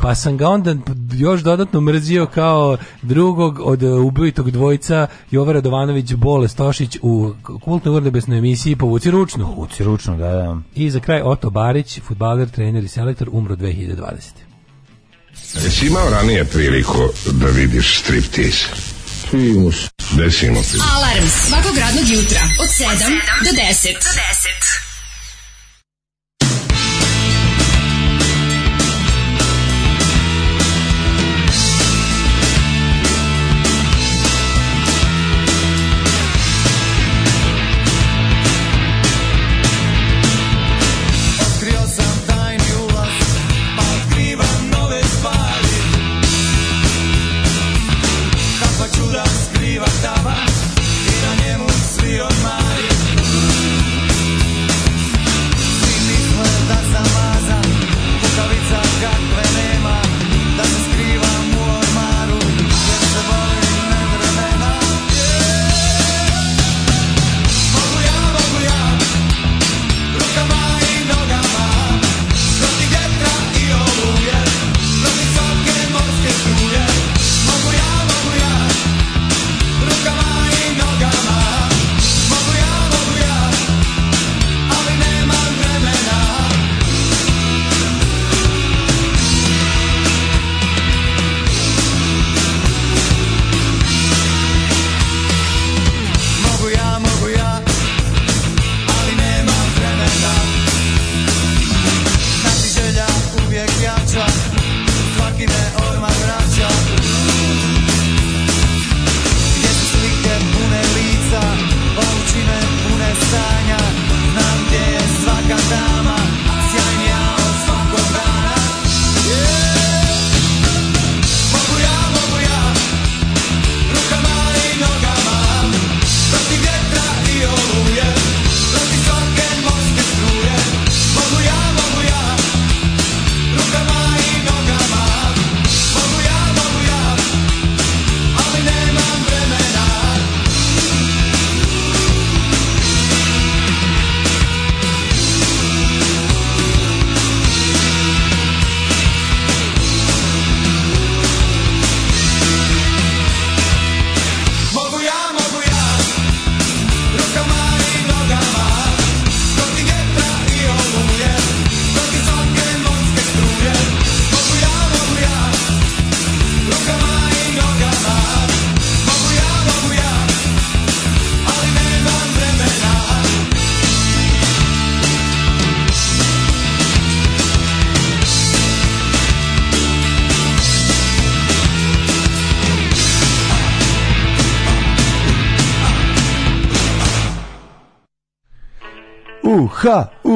Pa sam ga onda još dodatno mrzio kao drugog od uh, ubojitog dvojca Jovara Dovanović Bole Stošić u kultnoj urnebesnoj emisiji Povuci ručno ručno. Huci ručno, da, da. I za kraj Oto Barić, futbaler, trener i selektor, umro 2020. Jesi imao ranije priliku da vidiš striptiz? Primus. Desimo. Alarm svakog radnog jutra od 7 do 10. Do 10.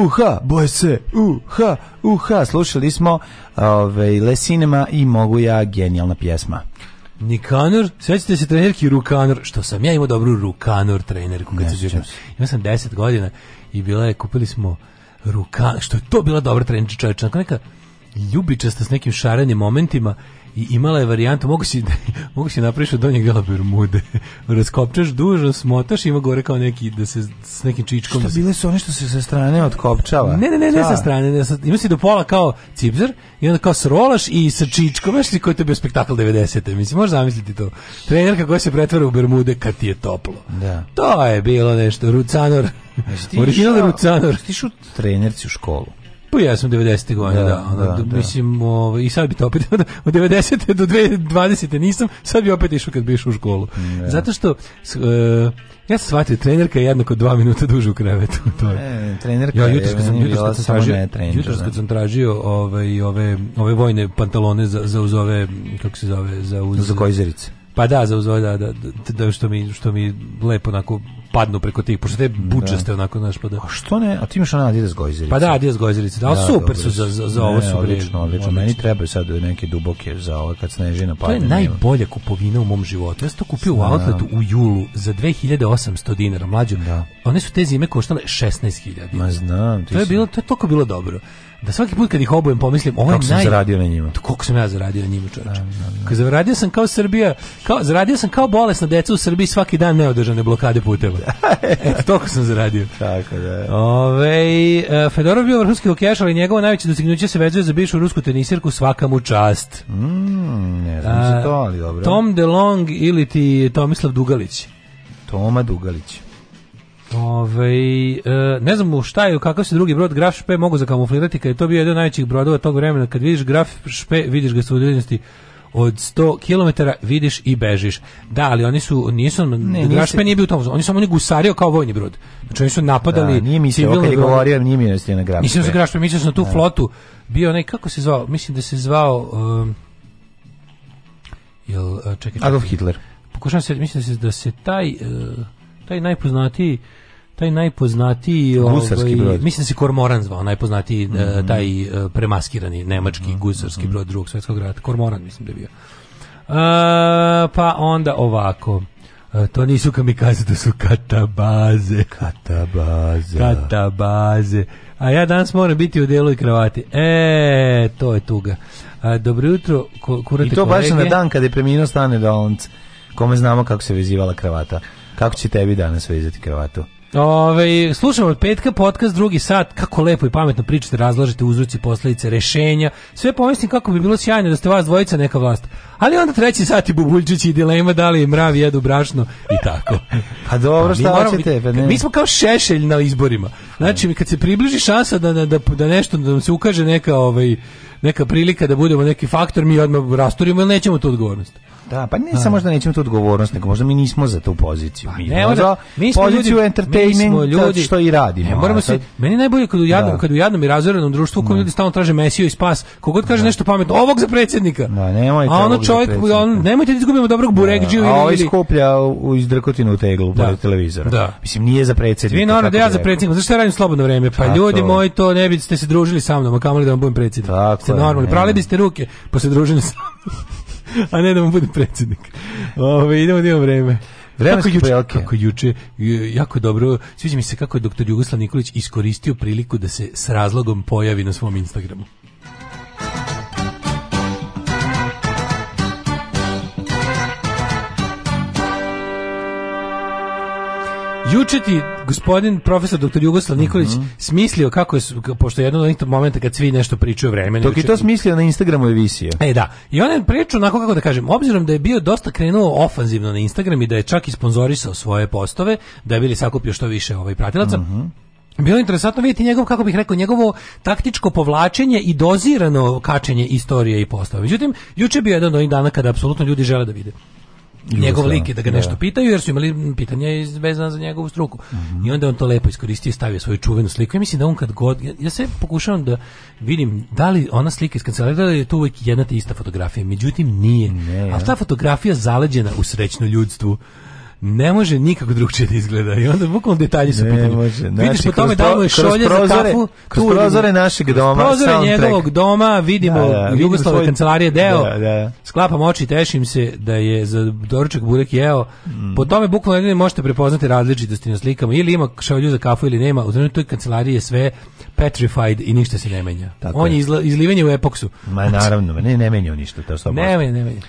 uha, boje se, uha, uha. Slušali smo ove, Cinema i Mogu ja, genijalna pjesma. Nikanor, sećate se trenerki Rukanor, što sam ja imao dobru Rukanor trenerku kad se Imao sam 10 godina i bila je, kupili smo Rukan, što je to bila dobra trenerka čovječa, neka ljubičasta s nekim šarenim momentima i imala je varijantu, mogu si, (laughs) mogu si napraviš od donjeg dela Bermude. (laughs) Raskopčaš dužo, smotaš, ima gore kao neki, da se s nekim čičkom... Što da bile su one što se sa strane otkopčava? Ne, ne, ne, ne sa strane, ne, sa, ima si do pola kao cipzer i onda kao srolaš i sa čičkom, znaš li koji to je bio spektakl 90. Mislim, možeš zamisliti to. Trenerka koja se pretvara u Bermude kad ti je toplo. Da. To je bilo nešto, Rucanor. Originalni Rucanor. Stiš u trenerci u školu. Pa ja 90. godine, da, da, da, da, Mislim, ovo, ovaj, i sad bi to opet, (laughs) od 90. do 2020. nisam, sad bi opet išao kad bi išao u školu. Yeah. Zato što... S, e, ja sam shvatio, trenerka je jednako dva minuta duže u krevetu. (laughs) To je. E, trenerka ja, jutros kad sam, jutros kad sam tražio, ne, trener, jutros da. kad sam tražio ovaj, ove, ove vojne pantalone za, za uz ove, kako se zove, za uz... Za kojzerice Pa da, za uzvoj, da, da, da, što mi, što mi lepo onako padnu preko tih, pošto te buđaste da. onako, znaš, pa da. A što ne, a ti imaš ona Adidas Gojzerica. Pa da, Adidas Gojzerica, da, ali da, super dobro, su za, za, za ne, ovo su. Odlično, odlično, meni trebaju sad neke duboke za ovo kad sneži na padne. To je najbolja kupovina u mom životu. Ja sam to kupio da. u outletu u julu za 2800 dinara, mlađo. Da. One su te zime koštale 16.000. Ma znam. Ti to je, bilo, to je toliko bilo dobro da svaki put kad ih obujem pomislim, ovo sam naj... zaradio na njima. Da, koliko sam ja zaradio na njima, čoveče. Da, da, kad zaradio sam kao Srbija, kao zaradio sam kao bolesna deca u Srbiji svaki dan neodržane blokade puteva. (laughs) Eto, toliko sam zaradio. Tako da. Ove, e, Fedorov bio vrhunski hokejaš, ali njegovo najveće dostignuće se vezuje za bivšu rusku teniserku svaka mu čast. Mm, ne znam A, se to, ali dobro. Tom DeLong ili ti Tomislav Dugalić. Toma Dugalić. Ove, ovaj, e, ne znam u šta je, kakav se drugi brod Graf Špe mogu zakamuflirati, kad je to bio jedan od najvećih brodova tog vremena, kad vidiš Graf Špe, vidiš ga sa udaljenosti od 100 km vidiš i bežiš. Da, ali oni su nisu ne, Grašpe nije bio u tom. Oni samo oni gusario kao vojni brod. Znači oni su napadali. Da, nije mi se okad govorio, njima mi da na Grašpe. Mislim se Grašpe, mislim se na tu da. flotu. Bio onaj kako se zvao? Mislim da se zvao um, jel e, čekaj, čekaj. Adolf Hitler. Pokušavam se mislim da se da se taj uh, taj najpoznatiji taj najpoznatiji ovaj, gusarski ovaj, brod. mislim da se Kormoran zvao najpoznatiji mm -hmm. taj e, premaskirani nemački mm -hmm. gusarski mhm. brod drugog svjetskog rata Kormoran mislim da je bio a, e, pa onda ovako to nisu kamikaze, to da su katabaze. Katabaze. Katabaze. A ja danas moram biti u delu i kravati. E, to je tuga. A, dobro jutro, kurate I to kolege. baš na dan kada je preminuo Stane Donc, kome znamo kako se vezivala kravata. Kako će tebi danas vezati kravatu? Ove, slušam od petka podcast drugi sat, kako lepo i pametno pričate, razlažete uzroci, posledice, rešenja. Sve pomislim kako bi bilo sjajno da ste vas dvojica neka vlast. Ali onda treći sat i Bubuljčić i dilema da li mravi jedu brašno i tako. (laughs) Pa dobro, pa, šta moramo, hoćete? Pa mi smo kao šešelj na izborima. Znači, kad se približi šansa da, da, da, da nešto, da nam se ukaže neka, ovaj, neka prilika da budemo neki faktor, mi odmah rasturimo ili nećemo tu odgovornost. Da, pa ne samo možda nećemo tu odgovornost, nego možda mi nismo za tu poziciju. Pa, mi, ne, možda, mi smo poziciju ljudi, entertaining, mi ljudi, što i radimo. Ne, moramo se, meni najbolje kad u jadnom, da. kad u jadnom i razorenom društvu koji da. ljudi stalno traže mesiju i spas, kogod kaže da. nešto pametno, ovog za predsjednika. Da, nemojte. A ono čovjek, on, nemojte da izgubimo dobrog burekđiju da, ili... A ovaj skuplja iz izdrkotinu u teglu da. pored televizora. Da. Mislim, nije za predsjednika. Vi naravno da ja da za predsjednika, zašto ja radim slobodno vreme? Pa ljudi moji, to ne biste se družili sa mnom, a kamoli da vam budem predsjednik. Ste normalni, prali biste ruke posle druženja sa mnom a ne da mu bude predsednik. Ove, idemo da imamo vreme. Vremenske kako juče, Kako juče, jako dobro, sviđa mi se kako je doktor Jugoslav Nikolić iskoristio priliku da se s razlogom pojavi na svom Instagramu. Juče ti gospodin profesor dr. Jugoslav Nikolić mm -hmm. smislio kako je, pošto je jedan od onih momenta kad svi nešto pričaju vremenu. Dok je to smislio na Instagramu je visio. E da, i on je pričao onako kako da kažem, obzirom da je bio dosta krenuo ofanzivno na Instagram i da je čak i sponzorisao svoje postove, da je bili sakupio što više ovaj pratilaca, mm -hmm. Bilo je interesantno vidjeti njegov, kako bih rekao, njegovo taktičko povlačenje i dozirano kačenje istorije i postava. Međutim, juče je bio jedan od onih dana kada apsolutno ljudi žele da vide njegov da. lik da ga nešto da. pitaju jer su imali pitanje vezano za njegovu struku. Mm -hmm. I onda on to lepo iskoristio i stavio svoju čuvenu sliku. Ja mislim da on kad god ja, ja se pokušavam da vidim da li ona slika iz kancelarije da li je to uvijek jedna te ista fotografija. Međutim nije. Ne, ja. Ali ta fotografija zaleđena u srećno ljudstvu ne može nikako drugčije da izgleda i onda bukvalno detalji su ne Znači, vidiš po tome da je šolje prozore, za kafu kroz prozore našeg doma kroz prozore soundtrack. njegovog doma vidimo da, da, da Jugoslava svoj... kancelarije da, deo da, da. sklapam oči tešim se da je za doručak burek jeo mm. po tome bukvalno jedino možete prepoznati različitosti na slikama ili ima šolju za kafu ili nema u trenutku toj kancelariji je sve petrified i ništa se ne menja Tako on je, je izla, izlivenje u epoksu ma naravno ne ne menja ništa to što ne menja ne menja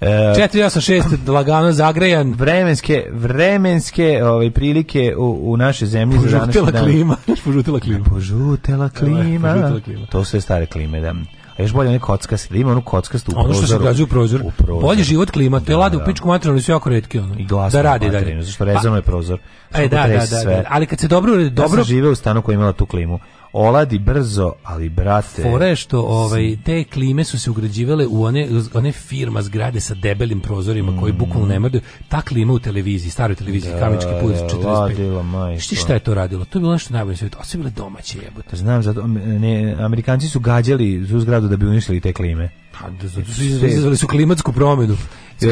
E, 486 lagano zagrejan. Vremenske vremenske ovaj prilike u, u našoj zemlji za današnji dan. Klima. požutela klima. Požutela klima. To su stare klime, da. A još bolje one kockaste, da ima onu kockastu u prozoru. Ono što se građu u prozor. U prozor. Bolje život klima, te da, lade u da. pičku materinu su jako redke. Ono. I glasno da radi da materinu, dalje. zato rezano pa, je prozor. E, da, da, da, da, Ali kad se dobro... Ja dobro... sam živeo u stanu koji imala tu klimu oladi brzo, ali brate... Fore što ovaj, te klime su se ugrađivale u one, one firma zgrade sa debelim prozorima mm. koji bukvalno ne mrduju. Ta klima u televiziji, staroj televiziji, da, Karmički da, put, da, 45. Šti šta je to radilo? To je bilo nešto najbolje svijetu. Osim bile domaće jebote. Znam, zato, ne, Amerikanci su gađali tu zgradu da bi uništili te klime. Pa, da, zato su izazvali su klimatsku promenu.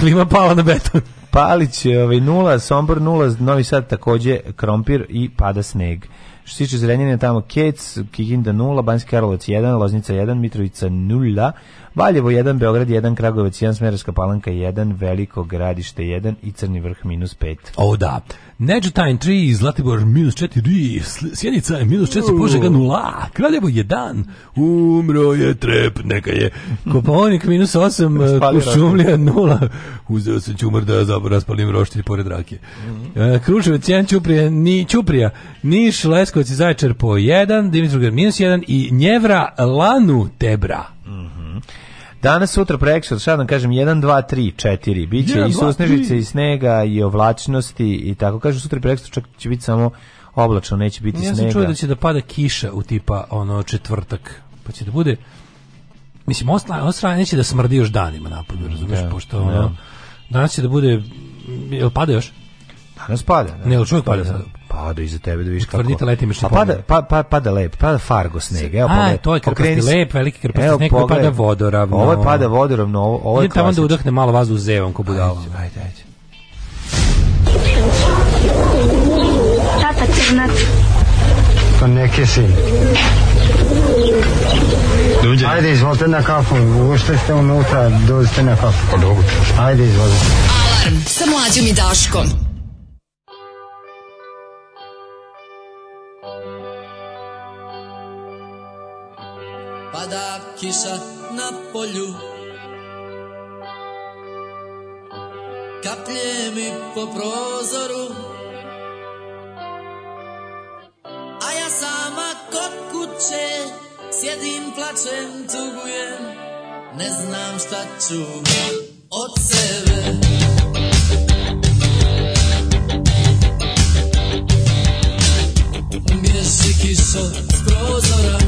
Klima pala na beton. Palić, ovaj, nula, Sombor nula, Novi Sad takođe, Krompir i pada sneg. Što se tiče Zrenjanina, tamo Kec, Kikinda 0, Banjski Karlovac 1, Loznica 1, Mitrovica 0, Valjevo 1, Beograd 1, Kragovac 1, Smerarska palanka 1, Veliko gradište 1 i Crni vrh minus 5. O da. Neđutajn 3, Zlatibor minus 4, Sjenica je minus 4, Požega 0, Kraljevo 1, umro je trep, neka je. Koponik minus 8, Kušumlija 0, uzeo sam čumar da zapravo raspalim roštilj pored rake. E, Kruševac 1, Ćuprija, ni, Ćuprija, Niš, Leskovac i Zaječar po 1, Dimitrov minus 1 i Njevra, Lanu, Tebra. Mhm. Danas, sutra, prekšar, šta da vam kažem, 1, 2, 3, 4, bit će 1, i susnežice, i snega, i ovlačnosti, i tako kažu, sutra prekšar čak će biti samo oblačno, neće biti ja snega. Ja sam čuo da će da pada kiša u tipa ono četvrtak, pa će da bude, mislim, osla, osla neće da smrdi još danima napolju, razumiješ, da, pošto da. ono, da. danas će da bude, jel pada još? Danas pada. Da. Ne, jel čovjek pada, pada Pa do iza tebe da vidiš kako. Tvrdite letim što pa pada. Pa pa pada lep, pada fargo sneg. Evo pogled. to je krpasti lep, veliki krpasti sneg, pada vodoravno. Ovo pada vodoravno, ovo je. Idem tamo da udahne malo vazduh zevom ko budala. Ajde, ajde. Tata crnac. Pa neke si. Dođe. Ajde, izvolite na kafu. Ušte ste unutra, dođite na kafu. Pa dobro. Ajde, izvolite. Alarm sa mlađom i Daškom. pada kiša na polju Kaplje mi po prozoru A ja sama kod kuće Sjedim, plačem, tugujem Ne znam šta ću od sebe Mješi kiša s prozora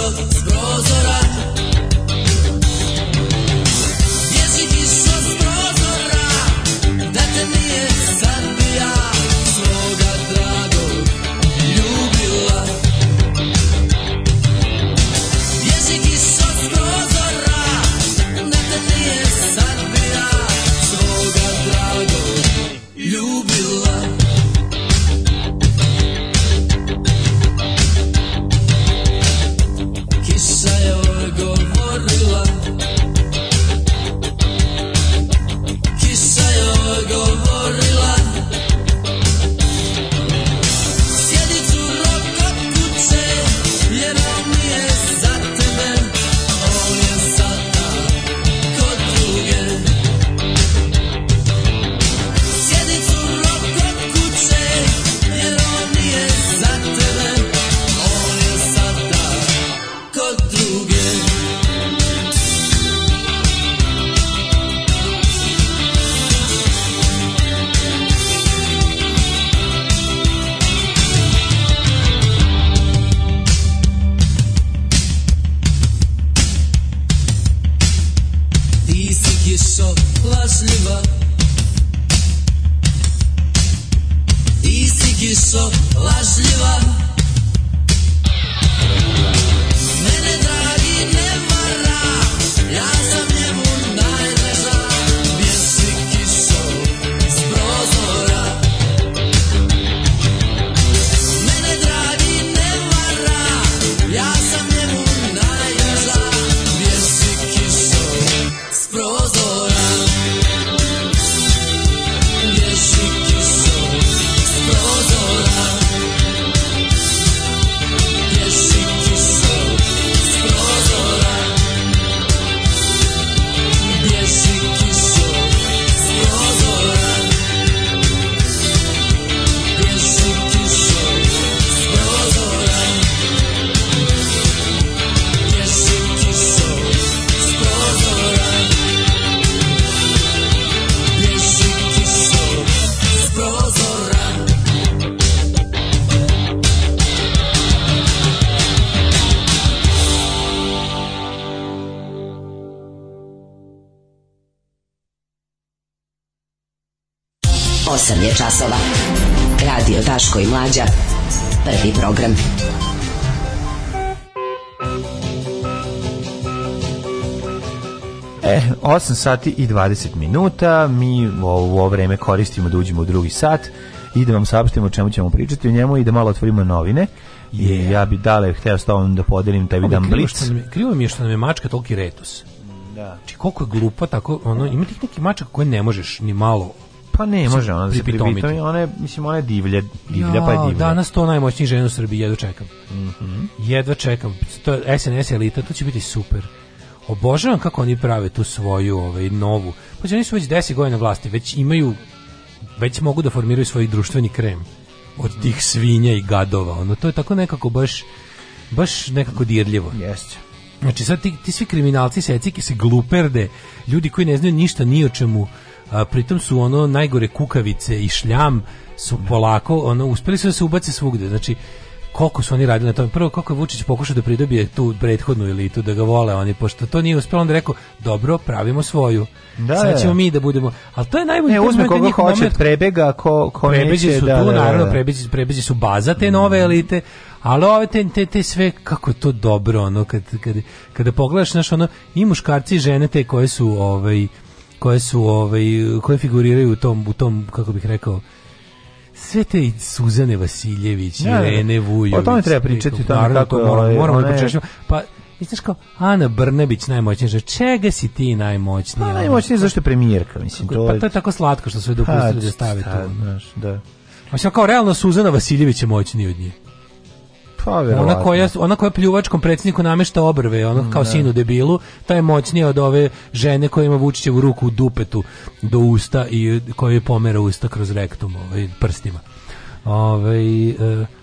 rozo, rozo Sliva Daško i Mlađa. Prvi program. E, 8 sati i 20 minuta, mi u ovo vreme koristimo da uđemo u drugi sat i da vam saopštimo o čemu ćemo pričati o njemu i da malo otvorimo novine. Yeah. I ja bi dale hteo s tobom da podelim taj dan blic. Krivo mi je što nam je mačka toliki retus. Da. Či znači, koliko je glupa tako, ono, ima tih neki mačaka koje ne možeš ni malo Pa ne, može ona da se pripitomi. Ona je, mislim, ona je divlja, divlja ja, pa je divlja. Danas to najmoćniji žena u Srbiji, jedva čekam. Mm -hmm. Jedva čekam. To je SNS elita, to će biti super. Obožavam kako oni prave tu svoju ovaj, novu. Pa oni su već 10 godina vlasti, već imaju, već mogu da formiraju svoj društveni krem od tih svinja i gadova. Ono, to je tako nekako baš, baš nekako dirljivo. Jeste. Znači sad ti, ti svi kriminalci, secike se gluperde, ljudi koji ne znaju ništa ni o čemu, a, pritom su ono najgore kukavice i šljam su da. polako, ono, uspeli su da se ubace svugde, znači, koliko su oni radili na tome. Prvo, kako je Vučić pokušao da pridobije tu prethodnu elitu, da ga vole oni, pošto to nije uspjelo, onda rekao, dobro, pravimo svoju. Da, Sad ćemo da. mi da budemo... al to je najbolje Ne, uzme koga hoće, moment. prebega, ko, ko prebeđi neće, su da, tu, da, da, naravno, prebeđi, prebeđi su baza te nove mm. elite, ali ove te, te, te, sve, kako je to dobro, ono, kad, kad, kada pogledaš, znaš, ono, i muškarci i žene te koje su, ovaj, koje su ovaj koje figuriraju u tom u tom kako bih rekao sve te Suzane Vasiljević, ja, da, da, da. Irene Vujović. O tome treba pričati, tamo kako moramo, moramo da pričamo. Pa i znaš kao, Ana Brnebić najmoćnija, čega si ti najmoćnija? Pa najmoćnija pa zašto je premijerka, mislim. Kako, to pa je... Pa to je tako slatko što su je dopustili pa, da stavi to. Da, da. Pa kao, realno Suzana Vasiljević je moćnija od nje. Pa, verovatno. ona koja ona koja pljuvačkom predsjedniku namešta obrve, ona kao ne. Mm, da. sinu debilu, ta je moćnija od ove žene koja ima u ruku u dupetu do usta i koja je pomera usta kroz rektum, ovaj prstima. Ove, ovaj, e,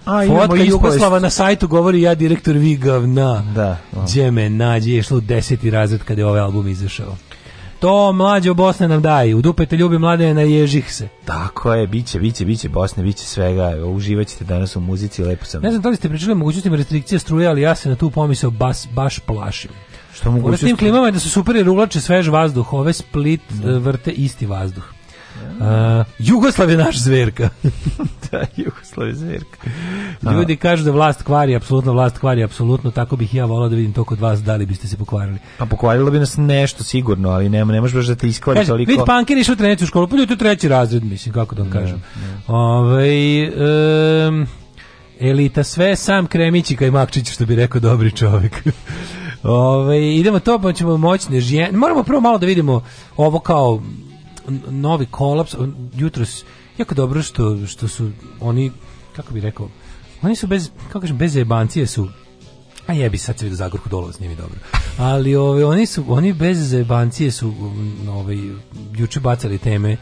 A, fotka Jugoslava na sajtu govori ja direktor vi gavna. Da. Gdje da. me nađe, je išlo deseti razred kada je ovaj album izašao. To mlađe Bosne nam daje. U dupe ljubi mlade na ježih se. Tako je, biće, biće, biće Bosne, biće svega. Uživaćete danas u muzici, lepo sam. Ne znam da li ste pričali o mogućnostima restrikcije struje, ali ja se na tu pomisao bas, baš plašim. Što mogućnosti? tim klimama je da su super jer uvlače svež vazduh, ove Split da. e, vrte isti vazduh. Uh, Jugoslav je naš zverka. (laughs) da, Jugoslav je zverka. Ljudi A. kažu da vlast kvari, apsolutno vlast kvari, apsolutno, tako bih ja volao da vidim to kod vas, da li biste se pokvarili. Pa pokvarilo bi nas nešto sigurno, ali ne, ne možeš da te iskvari Kaži, toliko. Vid panker išao trenecu u školu, pa je to treći razred, mislim, kako da vam da, kažem. Ne, da. ne. Ove, ovaj, um, elita sve sam kremići kaj makčić, što bi rekao dobri čovjek. (laughs) Ove, ovaj, idemo to, pa ćemo moćne žijene. Moramo prvo malo da vidimo ovo kao novi kolaps jutros jako dobro što što su oni kako bih rekao oni su bez kako kažem bez jebancije su a jebi sad se vidi Zagorku dolazi s mi dobro ali ove, oni su oni bez jebancije su ovaj juče bacali teme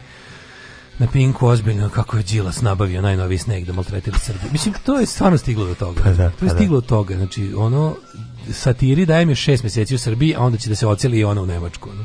na Pinku ozbiljno kako je Đilas nabavio najnoviji sneg da maltretira Srbiju. Mislim, to je stvarno stiglo do toga. Pa da, to je pa da. stiglo do toga. Znači, ono, satiri dajem još šest meseci u Srbiji, a onda će da se oceli i ona u Nemačku. Ono.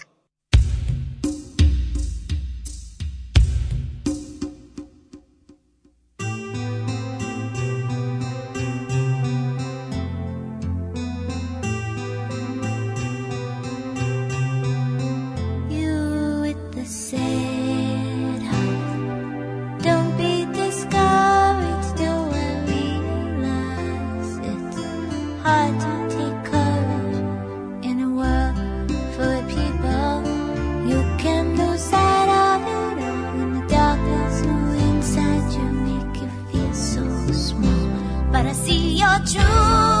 but I see your truth.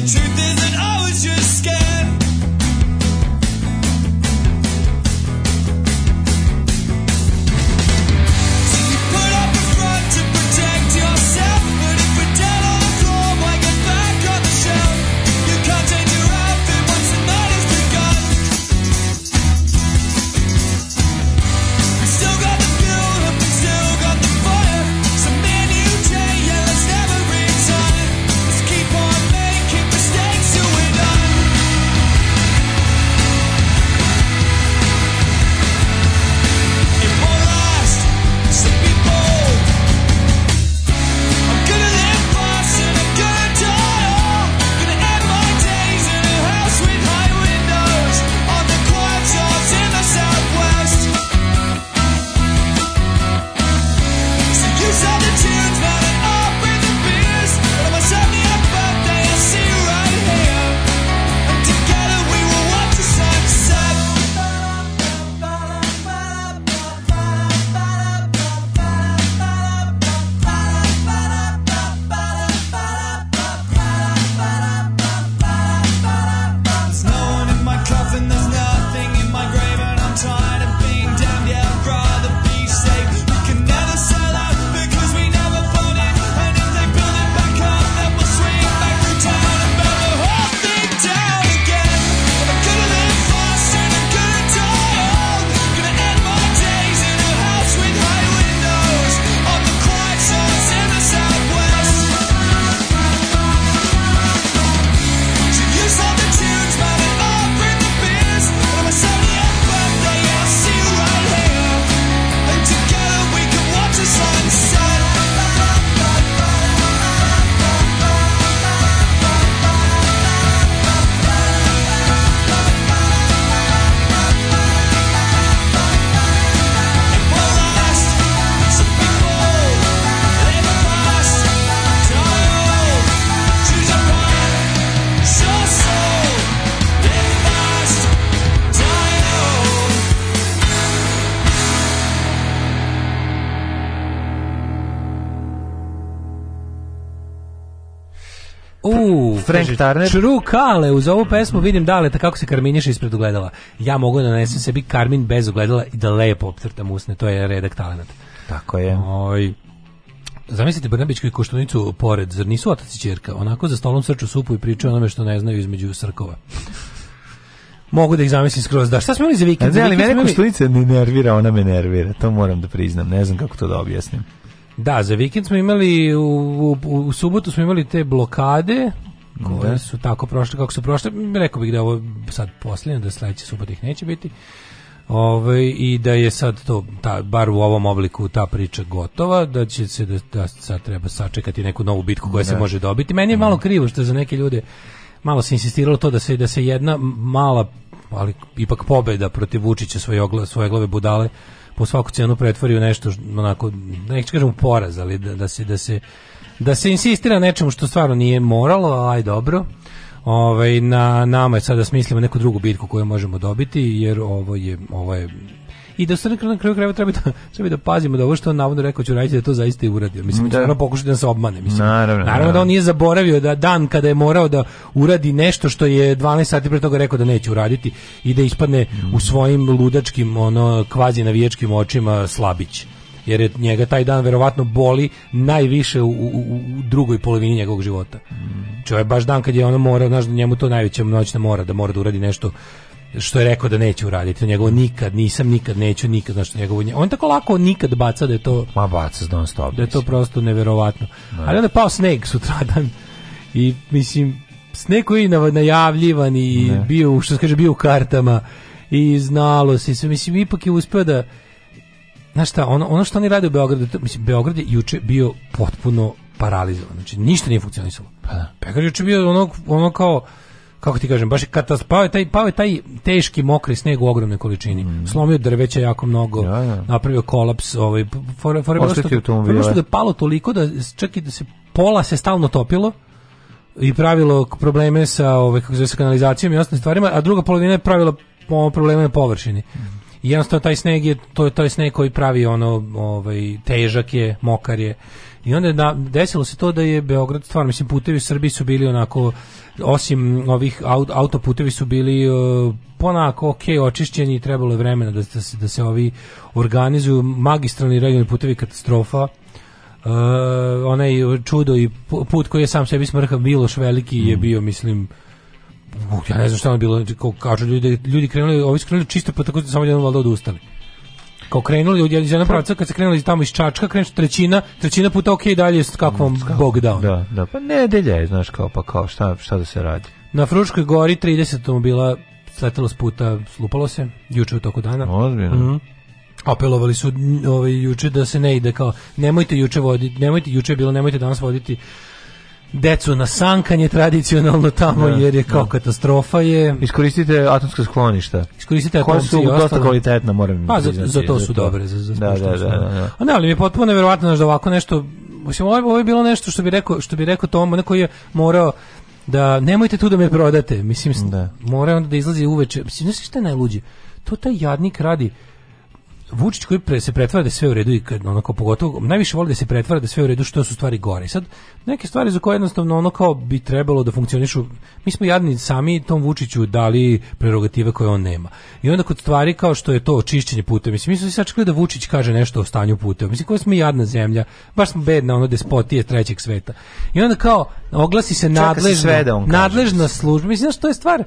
the truth is that I was just scared. Frank Turner. True Kale, uz ovu pesmu vidim Daleta kako se karminješ ispred ogledala. Ja mogu da nanesem sebi karmin bez ogledala i da lepo optrtam usne, to je redak talent. Tako je. Oj. Zamislite Brnabićku i Koštunicu pored, zar nisu otac i čerka? Onako za stolom srču supu i pričaju onome što ne znaju između srkova. Mogu da ih zamislim skroz. Da, šta smo imali za vikend? Ne, ali mene Koštunica ne nervira, ona me nervira. To moram da priznam. Ne znam kako to da objasnim. Da, za vikend smo imali, u, u, u subotu smo imali te blokade, koje da. su tako prošle kako su prošle. Rekao bih da ovo sad posljednje, da sledeće subote ih neće biti. Ove, ovaj, i da je sad to ta, bar u ovom obliku ta priča gotova da će se da, da sad treba sačekati neku novu bitku koja da. se može dobiti meni je malo krivo što za neke ljude malo se insistiralo to da se da se jedna mala ali ipak pobeda protiv Vučića svoje ogla, svoje glave budale po svaku cenu pretvori u nešto onako neću kažem poraz ali da, da se da se da se insistira nečemu što stvarno nije moralo, aj dobro. Ovaj na nama je sada da smislimo neku drugu bitku koju možemo dobiti jer ovo je ovo je i da se na kraju krajeva treba da treba da pazimo da ovo što on navodno rekao ću raditi da to zaista i uradio. Mislim da ono pokušati da se obmane, mislim. Naravno, naravno, da naravno, da on nije zaboravio da dan kada je morao da uradi nešto što je 12 sati pre toga rekao da neće uraditi i da ispadne mm. u svojim ludačkim ono kvazi navijačkim očima slabić jer je njega taj dan verovatno boli najviše u, u, u drugoj polovini njegovog života. Mm. Čo je baš dan kad je ona mora, znaš da njemu to najveća noćna mora, da mora da uradi nešto što je rekao da neće uraditi, to njegovo nikad, nisam nikad, neću nikad, znaš što njegovo, on tako lako nikad baca da je to... Ma baca non stop. Da je to prosto neverovatno. Ne. Da. Ali onda je pao sneg sutradan i mislim, sneg koji je najavljivan i ne. bio, što se kaže, bio u kartama i znalo se, mislim, ipak je uspeo da znaš šta, ono, ono što oni rade u Beogradu, mislim, Beograd je juče bio potpuno paralizovan, znači ništa nije funkcionisalo. Pa da. Pekar juče bio ono, ono kao, kako ti kažem, baš kad pao je taj, pao je taj teški mokri sneg u ogromnoj količini. Mm. Slomio drveća jako mnogo, ja, ja. napravio kolaps, ovaj, for, for, što, da je palo toliko da čak i da se pola se stalno topilo, i pravilo probleme sa ove ovaj, kako se kanalizacijom i ostalim stvarima, a druga polovina je pravila probleme na površini. Mm I jednostavno taj sneg je, to, to je sneg koji pravi ono, ovaj, težak je, mokar je. I onda da, desilo se to da je Beograd, stvarno, mislim, putevi u Srbiji su bili onako, osim ovih aut, autoputevi su bili uh, ponako ok, očišćeni i trebalo je vremena da, da, se, da se ovi organizuju. Magistralni regionalni putevi katastrofa. Uh, onaj čudo i put koji je sam sebi smrha Miloš Veliki je mm. bio, mislim, ja ne znam šta je bilo, kao kažu ljudi, ljudi krenuli, ovi su krenuli čisto, pa tako da samo jedan valjda odustali. Kao krenuli od jednog pa- pravca, kad se krenuli tamo iz Čačka, kreneš trećina, trećina puta ok, dalje s kakvom mm, bog dao. Da, da, pa nedelja je, znaš, kao, pa kao, šta, šta da se radi? Na Fruškoj gori 30 automobila sletelo s puta, slupalo se, juče u toku dana. Ozbiljno. Mm -hmm. Apelovali su ovaj, juče da se ne ide kao, nemojte juče voditi, nemojte juče bilo, nemojte danas voditi decu na sankanje tradicionalno tamo da, jer je kao da. katastrofa je. Iskoristite atomska skloništa. Iskoristite atomci su dosta kvalitetna, moram Pa za, za to su dobre, za, za da, da, da, da, A ne, ali mi je potpuno neverovatno da ovako nešto Mislim, ovo, ovo je bilo nešto što bi rekao, što bi rekao Tomu, neko je morao da nemojte tu da me prodate. Mislim, da. mora onda da izlazi uveče. Mislim, znaš šta je najluđe? To taj jadnik radi Vučić koji pre, se pretvara da sve u redu i kad onako pogotovo najviše voli da se pretvara da sve u redu što su stvari gore. sad neke stvari za koje jednostavno ono kao bi trebalo da funkcionišu. Mi smo jadni sami tom Vučiću dali prerogative koje on nema. I onda kod stvari kao što je to čišćenje puteva, mislim mi smo se sačekali da Vučić kaže nešto o stanju puteva. Mislim koja smo jadna zemlja, baš smo bedna ono despotije trećeg sveta. I onda kao oglasi se nadležna da nadležna služba. Mislim što je stvar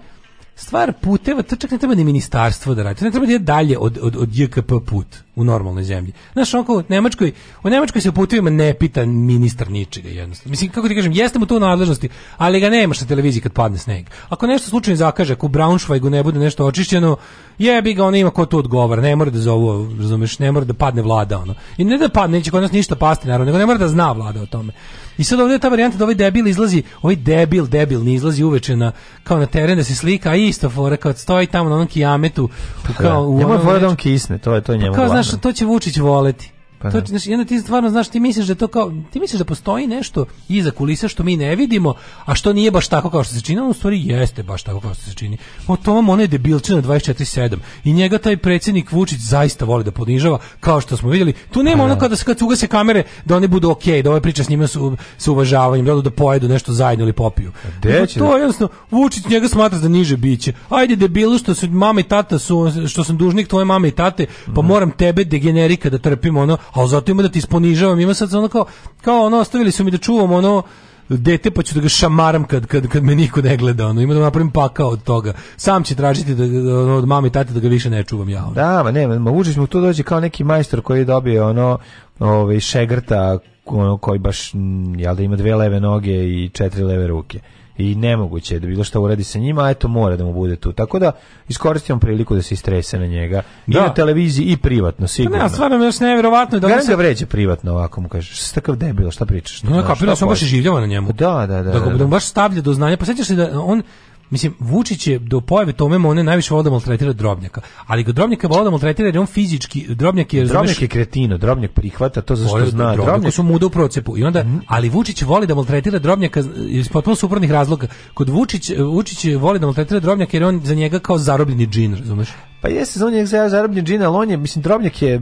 stvar puteva, to čak ne treba ni ministarstvo da radi, ne treba da je dalje od, od, od JKP put u normalnoj zemlji. Znaš, onako u Nemačkoj, u Nemačkoj se putevima ne pita ministar ničega jednostavno. Mislim, kako ti kažem, jeste mu to u nadležnosti, ali ga nemaš na televiziji kad padne sneg. Ako nešto slučajno zakaže, ako u Braunschweigu ne bude nešto očišćeno, jebi ga, on ima ko tu odgovar, ne mora da zovu, razumeš, ne mora da padne vlada, ono. I ne da padne, neće kod nas ništa pasti, naravno, nego ne mora da zna vlada o tome. I sad ovdje je ta varijanta da ovaj debil izlazi, ovaj debil, debil ne izlazi uveče na kao na teren da se slika, a isto fora kad stoji tamo na onom kijametu, da. kao u. Ono, fora da on kisne, to je to pa njemu. Pa kao znaš, to će Vučić voleti. Pa to znači, onda ti stvarno znaš, ti misliš da to kao ti misliš da postoji nešto iza kulisa što mi ne vidimo, a što nije baš tako kao što se čini, u stvari jeste baš tako kao što se čini. O tom onaj debilčina 24/7 i njega taj predsjednik Vučić zaista voli da ponižava, kao što smo vidjeli. Tu nema pa ono kada da se kad ugase kamere da oni budu okej, okay, da ove priča s njima su sa uvažavanjem, da da pojedu nešto zajedno ili popiju. Pa Deći, to je da- jednostavno Vučić njega smatra da niže biće. Ajde debilu što su mama i tata su što sam dužnik tvoje mame i tate, pa mhm. moram tebe degenerika da trpimo ono ali zato ima da ti isponižavam, ima sad ono kao, kao ono, ostavili su mi da čuvam ono, dete pa ću da ga šamaram kad, kad, kad me niko ne gleda, ono, ima da napravim pakao od toga. Sam će tražiti da, ono, da, da, od mame i tate da ga više ne čuvam ja. Ono. Da, ma ne, ma uđeš mu tu dođe kao neki majstor koji je dobio ono, ovaj, šegrta ono, koji baš, jel da ima dve leve noge i četiri leve ruke i nemoguće je da bilo šta uradi sa njima, a eto mora da mu bude tu. Tako da iskoristimo priliku da se istrese na njega. Da. na televiziji i privatno, pa sigurno. Ne, a stvarno je još nevjerovatno da on se vređa privatno ovako mu kažeš. Šta takav debil, šta pričaš? No, kao on baš življava na njemu. Da, da, da. Da, da, da, da, baš stavlja do znanja. Pa sećaš se da on Mislim, Vučić je do pojave tome one najviše voda maltretira drobnjaka. Ali ga drobnjaka voda maltretira jer on fizički, drobnjak je... Drobnjak znaš, je kretino, drobnjak prihvata to zašto zna. Drobnjak, su mudo u procepu. I onda, mm. ali Vučić voli da maltretira drobnjaka iz potpuno suprotnih razloga. Kod Vučić, Vučić voli da maltretira drobnjaka jer on za njega kao zarobljeni džin, razumeš? Pa jeste, on za zarobljen džina, ali on je, mislim, drobnjak je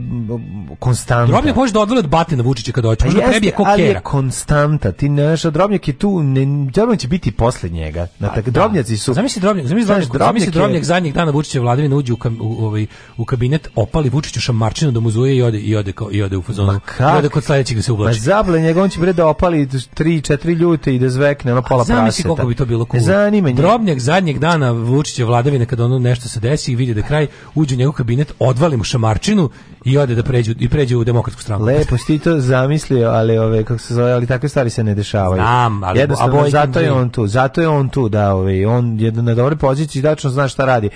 konstanta. Drobnjak može da odvali od batine Vučića kad hoće, pa možda prebije kokera. Ali je konstanta, ti ne znaš, drobnjak je tu, ne, drobnjak će biti posle njega. Na, pa tak, da. drobnjaci su... Zamisli drobnjak, zamisli drobnjak, drobnjak, drobnjak zadnjeg dana Vučića vladavina uđe u, u, ovaj, u, kabinet, opali Vučiću šamarčinu da mu zuje i ode, i ode, i ode u fazonu. Ma I ode kod sledećeg da se uvlači. Ma zablen njega, on će bre da opali tri, četiri ljute i da zvekne ono pola praseta. Zamisli koliko bi to bilo cool. Zanima Drobnjak zadnjeg dana Vučića vladavine kad ono nešto se desi i vidi da kraj uđe u njegov kabinet, odvali mu šamarčinu i ode da pređe i pređe u demokratsku stranku. Lepo si to zamislio, ali ove kako se zove, ali takve stvari se ne dešavaju. Znam, ali Jednostavno, a zato je on tu, zato je on tu da, ove, on je na dobroj poziciji, tačno zna šta radi.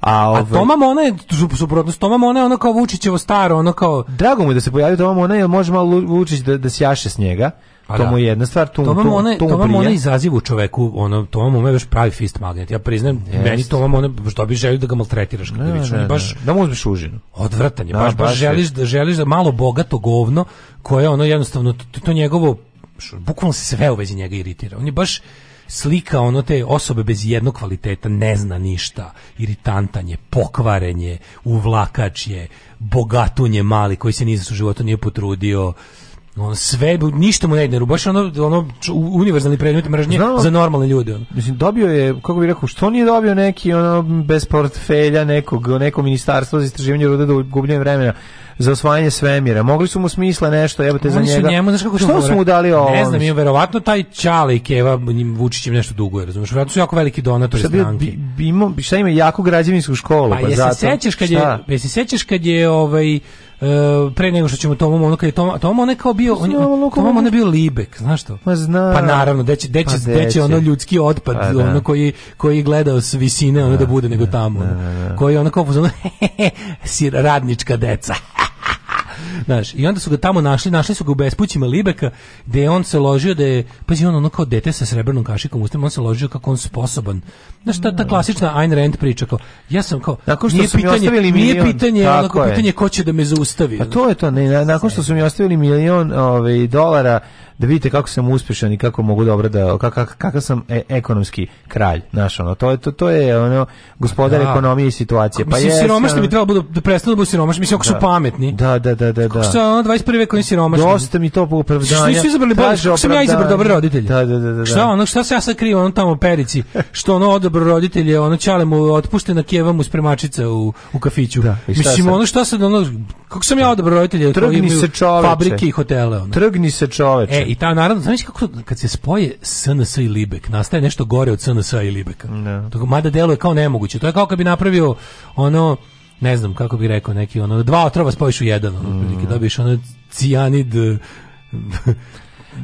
A, ove... a Toma Mona je suprotnost. Toma Mona je ono kao Vučićevo staro, ono kao... Drago mu je da se pojavio Toma Mona, jer može malo Vučić da, da sjaše s njega. A to da. mu je jedna stvar, tu to, to, one, to, to vam ona izaziv u čoveku, ono, to vam ona pravi fist magnet. Ja priznam, Jest. meni to vam ona, što bi želio da ga maltretiraš kada bi Ne, baš, da mu uzmiš užinu. Odvrtanje, da, baš, baš, baš želiš, da, želiš da malo bogato govno, koje ono jednostavno, to, to njegovo, bukvalno se sve u vezi njega iritira. On je baš, slika ono te osobe bez jednog kvaliteta ne zna ništa, iritantanje, pokvarenje, uvlakač je, bogatunje mali koji se ni u životu nije potrudio, On sve, ništa mu ne ide, baš ono, ono univerzalni predmet mržnje Znao, za normalne ljude. On. Mislim, dobio je, kako bih rekao, što nije dobio neki ono, bez portfelja nekog, neko ministarstvo za istraživanje ruda do da gubljenja vremena za osvajanje svemira. Mogli su mu smisla nešto, evo te Oni za njega. Njemu, znaš kako što su mu dali ovo? Ne znam, je verovatno taj Čale i Keva njim Vučićem nešto duguje, razumeš? Verovatno su jako veliki donatori šta bi, stranke. Bi, ima, šta ima jako građevinsku školu, pa, pa jesi sećaš kad je, jesi sećaš kad je ovaj Uh, pre nego što ćemo Tomom ono kad je Tom Tom on kao bio pa on, Tom on je bio libek znaš to pa zna pa naravno da deće deće pa deće ono ljudski otpad pa, da. ono koji koji gledao s visine ono da bude nego tamo ono, da, da, koji ono kao ono, (laughs) radnička deca (laughs) Znaš, i onda su ga tamo našli, našli su ga u bespućima Libeka, gde on se ložio da je, pazi, on ono kao dete sa srebrnom kašikom ustima, on se ložio kako on sposoban. Znaš, ta, ta mm. klasična Ayn Rand priča, kao, ja sam kao, nakon što nije su pitanje, mi nije pitanje, onako, je. pitanje ko će da me zaustavi. Pa to je to, ne, nakon što su mi ostavili milion ovaj, dolara, da vidite kako sam uspešan i kako mogu dobro da kak, kak, sam e, ekonomski kralj, znaš, ono, to je to, to je ono gospodar da. ekonomije i situacije. Pa mislim, što bi trebalo budu, da prestanu da budu siromašni, mislim, ako su da. pametni. Da, da, da, da. da su ono, 21. vek oni siromašni. Dosta mi to opravdanja. Što su izabrali bolje, kako sam ja izabrao dobre roditelje. Da, da, da, da, da. Šta ono, šta se ja sad krivo, ono tamo perici, što ono odabro roditelje, ono čale mu otpuštena keva mu spremačica u, u kafiću. Da, mislim, ono šta se ono, Kako sam ja odabrao roditelje koji imaju fabrike i hotele. Ono. Trgni se čoveče. E, i ta naravno, znaš kako kad se spoje SNS i Libek, nastaje nešto gore od SNS i Libeka. No. Da. To, mada deluje kao nemoguće. To je kao kad bi napravio ono, ne znam kako bih rekao, neki ono, dva otrova spojiš u jedan, ono, mm. dobiješ ono cijanid (laughs)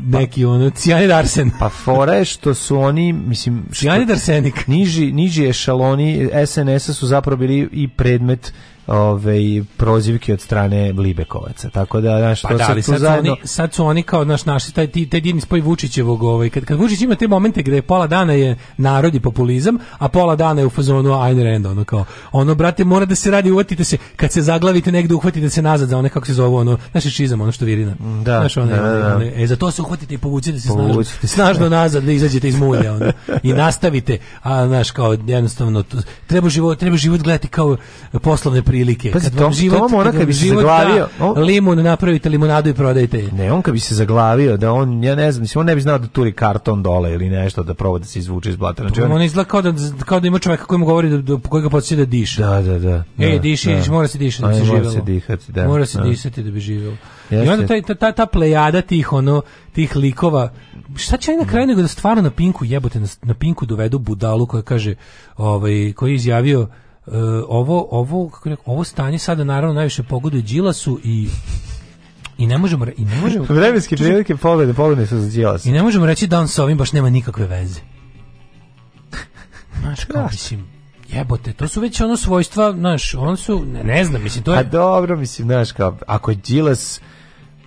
neki pa, ono cijanid arsen. Pa fora je što su oni, mislim... Cijanid arsenik. Niži, niži ešaloni SNS-a su zapravo bili i predmet ove prozivke od strane Libekovaca. Tako da naš pa to da, sad, sad, zajedno... oni, sad su oni kao naš naši taj taj divni spoj Vučićevog ovaj kad kad Vučić ima te momente gde je pola dana je narod i populizam, a pola dana je u fazonu Ayn Rand ono kao ono brate mora da se radi uvatite se kad se zaglavite negde uhvatite se nazad za one kako se zove ono naši čizam ono što virina. Mm, da, Znaš, one, da, da, da. One, e za to se uhvatite i povucite se snažno, snažno nazad da izađete iz mulja ono, i nastavite a znaš kao jednostavno to, treba život treba život gledati kao poslovne prilike. Pa kad to, vam život, to mora, kad, bi se zaglavio, da on, limun napravite limonadu i prodajte je. Ne, on kad bi se zaglavio da on ja ne znam, mislim on ne bi znao da turi karton dole ili nešto da proba da se izvuče iz blata. Znači, pa on, on izgleda kao da, kao da ima čovjeka koji mu govori da, da kojega podseća da diše. Da, da, da. Ej, da, diši, da. mora se dišati da bi živelo. Mora se dihati, da. Mora se da. disati da bi živelo. I onda taj, ta, ta plejada tih ono tih likova šta će na kraju nego da stvarno na Pinku jebote na, na Pinku dovedu budalu koja kaže ovaj koji je izjavio Uh, ovo ovo kako nek, ovo stanje sada naravno najviše pogoduje Đilasu i i ne možemo i ne možemo (laughs) vremenske prilike pobede pobede su za Đilas. I ne možemo reći da on sa ovim baš nema nikakve veze. Znaš, kao, mislim, jebote, to su već ono svojstva, znaš, on su, ne, ne znam, mislim, to je... A pa dobro, mislim, znaš, kao, ako je Đilas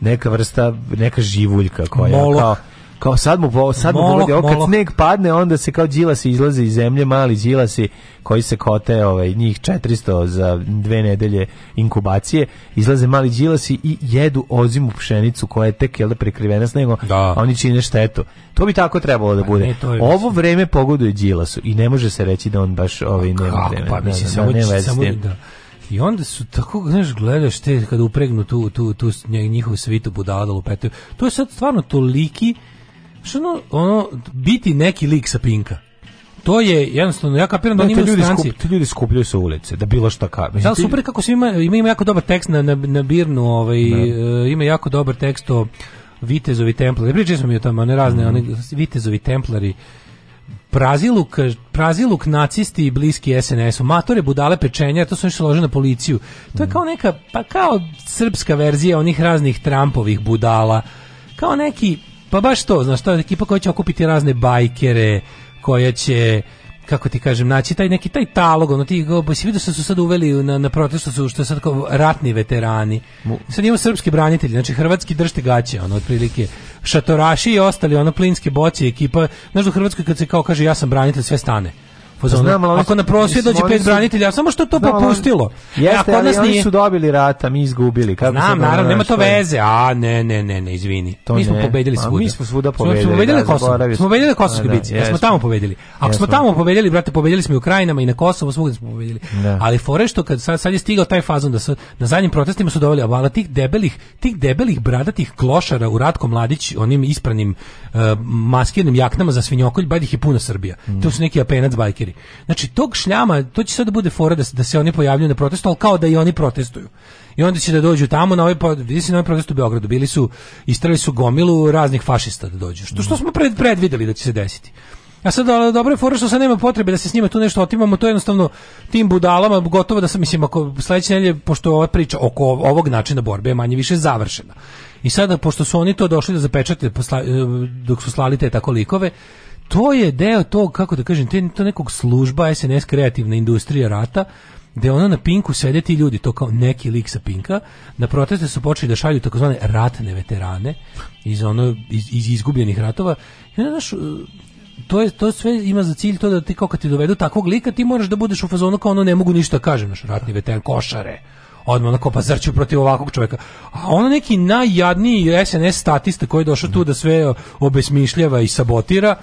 neka vrsta, neka živuljka koja Molo. kao kao sad mu sad mu pogodi kad sneg padne onda se kao džila se izlazi iz zemlje mali đilasi koji se kote ovaj njih 400 za dve nedelje inkubacije izlaze mali džilasi i jedu ozimu pšenicu koja je tek jel da, prekrivena snegom da. a oni čine štetu to bi tako trebalo da pa bude ne, ovo vreme pogoduje džilasu i ne može se reći da on baš ovaj pa ne vreme pa mislim da, da, da, da, samo, da, i onda su tako, znaš, gledaš te kada upregnu tu, tu, tu njihovu svitu budala lupetaju. To je sad stvarno toliki što ono, ono, biti neki lik sa Pinka to je jednostavno ja kapiram da oni ljudi stranci. Skup, ljudi skupljaju sa ulice da bilo šta kaže. Da super kako se ima ima ima jako dobar tekst na na, na Birnu, ovaj uh, ima jako dobar tekst o Vitezovi templari. Pričali smo mi o tome, one razne, mm. one Vitezovi templari. Praziluk, praziluk nacisti i bliski SNS-u, matore budale pečenja, to su nešto lože na policiju. To je mhm. kao neka, pa kao srpska verzija onih raznih Trumpovih budala. Kao neki, Pa baš to, znaš, to je ekipa koja će okupiti razne bajkere, koja će kako ti kažem, naći taj neki taj talog, ono ti go, si vidio što su sad uveli na, na protestu, su, što sad kao ratni veterani. Sad imamo srpski branitelji, znači hrvatski držte gaće, ono, otprilike. Šatoraši i ostali, ono, plinske boci, ekipa. Znaš, da u Hrvatskoj kad se kao kaže ja sam branitelj, sve stane. Pa znam, ali ako na prosvjed dođe pet branitelja, samo što to popustilo. E, jeste, ako ali nas oni su dobili rata, mi izgubili. Kako Znam, naravno, nema to veze. A, ne, ne, ne, ne, izvini. To mi smo pobedili svuda. Mi smo svuda pobedili. Smo pobedili da, Kosovo. Smo pobedili Kosovski da, da, bici. Da, smo tamo pobedili. Ako smo tamo pobedili, brate, pobedili smo i u Krajinama i na Kosovu, svugdje smo pobedili. Da. Ali fore što kad sad, sad je stigao taj fazon da su, na zadnjim protestima su doveli avala tih debelih, tih debelih bradatih klošara u Ratko Mladić, onim ispranim uh, maskirnim jaknama za svinjokolj, bad ih je puna Srbija. Mm. To su neki apenac bajke stakeri. Znači, tog šljama, to će sad da bude fora da, da se oni pojavljuju na protestu, al kao da i oni protestuju. I onda će da dođu tamo na ovaj vidi se na ovaj protest u Beogradu, bili su istrali su gomilu raznih fašista da dođu. Što što smo pred predvideli da će se desiti. A sad dobro je fora što sad nema potrebe da se s njima tu nešto otimamo, to je jednostavno tim budalama gotovo da sam mislim ako sledeće nedelje pošto ova priča oko ovog načina borbe je manje više završena. I sada pošto su oni to došli da zapečate eh, dok su slali te tako likove, to je deo tog, kako da kažem, te, to nekog služba SNS kreativna industrija rata, gde ono na Pinku sede ti ljudi, to kao neki lik sa Pinka, na proteste su počeli da šalju takozvane ratne veterane iz, ono, iz, iz izgubljenih ratova. I onda, znaš, e, to, je, to sve ima za cilj to da ti kao kad ti dovedu takvog lika, ti moraš da budeš u fazonu kao ono ne mogu ništa da kažem, naš ratni veteran, košare, odmah onako, pa zar protiv ovakvog čoveka A ono neki najjadniji SNS statista koji je došao tu da sve obesmišljava i sabotira,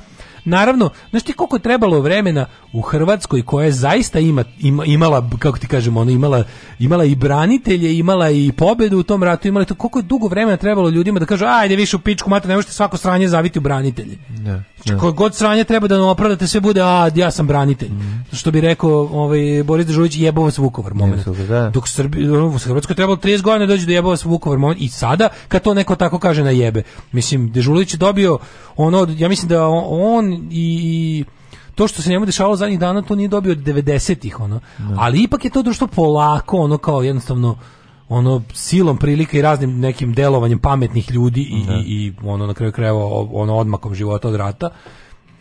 Naravno, znaš ti koliko je trebalo vremena u Hrvatskoj koja je zaista ima, ima, imala, kako ti kažemo, ona imala, imala i branitelje, imala i pobedu u tom ratu, imala to, koliko je dugo vremena trebalo ljudima da kažu, ajde više u pičku, mate, ne možete svako sranje zaviti u branitelje. Ne. Znači, ne. Koje god sranje treba da nam opravdate, sve bude, a ja sam branitelj. Mm. Što bi rekao ovaj, Boris Dežulić, jebova s Vukovar moment. Jesu, da. Dok Srbi, u Hrvatskoj trebalo 30 godina da dođe do jebova s Vukovar moment. I sada, kad to neko tako kaže na jebe. Mislim, Dežulić je dobio ono, ja mislim da on i to što se njemu dešavalo zadnjih dana to nije dobio od 90-ih ono. Ne. Da. Ali ipak je to društvo polako ono kao jednostavno ono silom prilika i raznim nekim delovanjem pametnih ljudi i, da. i, i, ono na kraju krajeva ono odmakom života od rata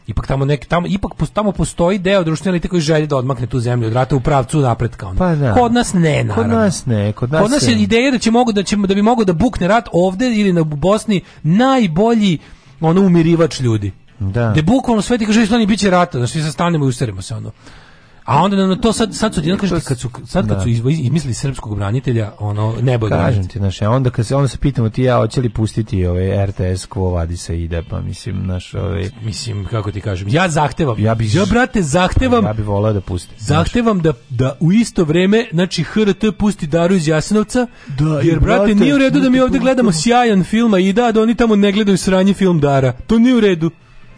ipak tamo neki tamo ipak tamo postoji deo društvene elite koji želi da odmakne tu zemlju od rata u pravcu napretka ono. Pa da. Kod nas ne, naravno. Kod nas ne, kod nas. Kod nas je ideja da će mogu da ćemo da bi mogao da bukne rat ovde ili na Bosni najbolji ono umirivač ljudi. Da. De da bukvalno sve ti kažu islani biće rata, znači se stanemo i usterimo se ono. A onda na to sad sad su ti kažete kad su sad kad da. su izmislili srpskog branitelja, ono nebo da kažem ti znači onda kad se onda se pitamo ti ja hoće li pustiti ove RTS Quo se ide pa mislim naš ove mislim kako ti kažem ja zahtevam ja bi ja brate zahtevam ja bi voleo da pusti zahtevam da da u isto vreme znači HRT pusti Daru iz Jasenovca da, jer brate, nije u redu da mi ovdje gledamo sjajan film a i da da oni tamo ne gledaju sranji film Dara to nije u redu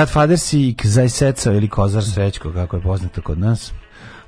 Godfather si Zajseco ili Kozar Srećko, kako je poznato kod nas.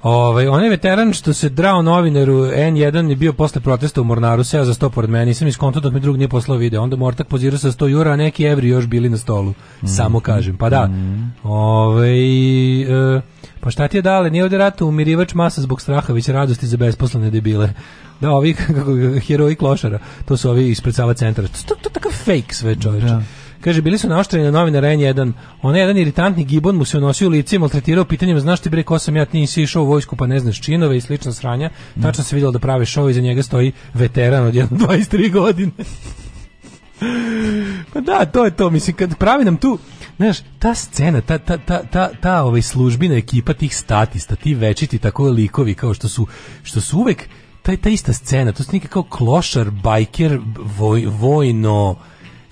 Ovaj onaj veteran što se drao novinaru N1 je bio posle protesta u Mornaru, seo za sto pored mene, nisam iskonto da mi drug nije poslao video. Onda Mortak pozirao sa 100 jura, a neki evri još bili na stolu. Mm. Samo mhm. kažem, pa da. Mm. Ovaj e, pa šta ti je dale, nije ovdje rata umirivač masa zbog straha, već radosti za besposlene debile. Da, ovi (laughs) kako, heroji klošara, to su ovi ispred Sava centra. To, to, to takav fake sve čoveče. Da. Kaže, bili su naoštreni na novinar N1. Ona jedan iritantni gibon mu se unosio u lice maltretirao pitanjem, znaš ti bre ko sam ja, ti nisi išao u vojsku pa ne znaš činove i slično sranja. Tačno se vidjelo da prave šov i za njega stoji veteran od 23 (laughs) godine. pa da, to je to, mislim, kad pravi nam tu, znaš, ta scena, ta, ta, ta, ta, ta ovaj službina ekipa tih statista, ti večiti tako likovi kao što su, što su uvek, ta, ta ista scena, to su neki kao klošar, bajker, voj, vojno,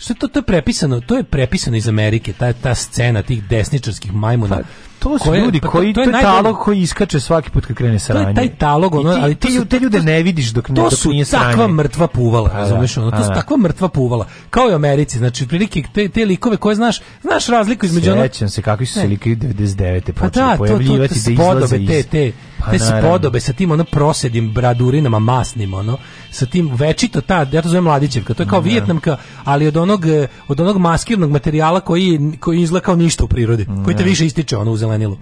što to, to je prepisano, to je prepisano iz Amerike, ta, ta scena tih desničarskih majmuna. Pa, to su koje, ljudi pa, koji to, je, to talog koji iskače svaki put kad krene sranje. To je taj talog, ono, I ti, ali ti, su, te ljude ne vidiš dok ne dok pa da, pa To su takva da. mrtva puvala, razumeš, ono, to a, su takva mrtva puvala. Kao i u Americi, znači prilike te, te likove koje znaš, znaš razliku između Sjećam ono. se kakvi su se likovi 99. Pa počeli pa da, pojavljivati to, to, to, da izlaze iz... te, te, pa, te spodobe sa tim ono prosedim bradurinama masnim ono sa tim večito ta ja to zovem mladićevka to je kao da. vijetnamka ali od onog eh, od onog maskirnog materijala koji koji izgleda ništa u prirodi mm, koji te više ističe ono u zelenilu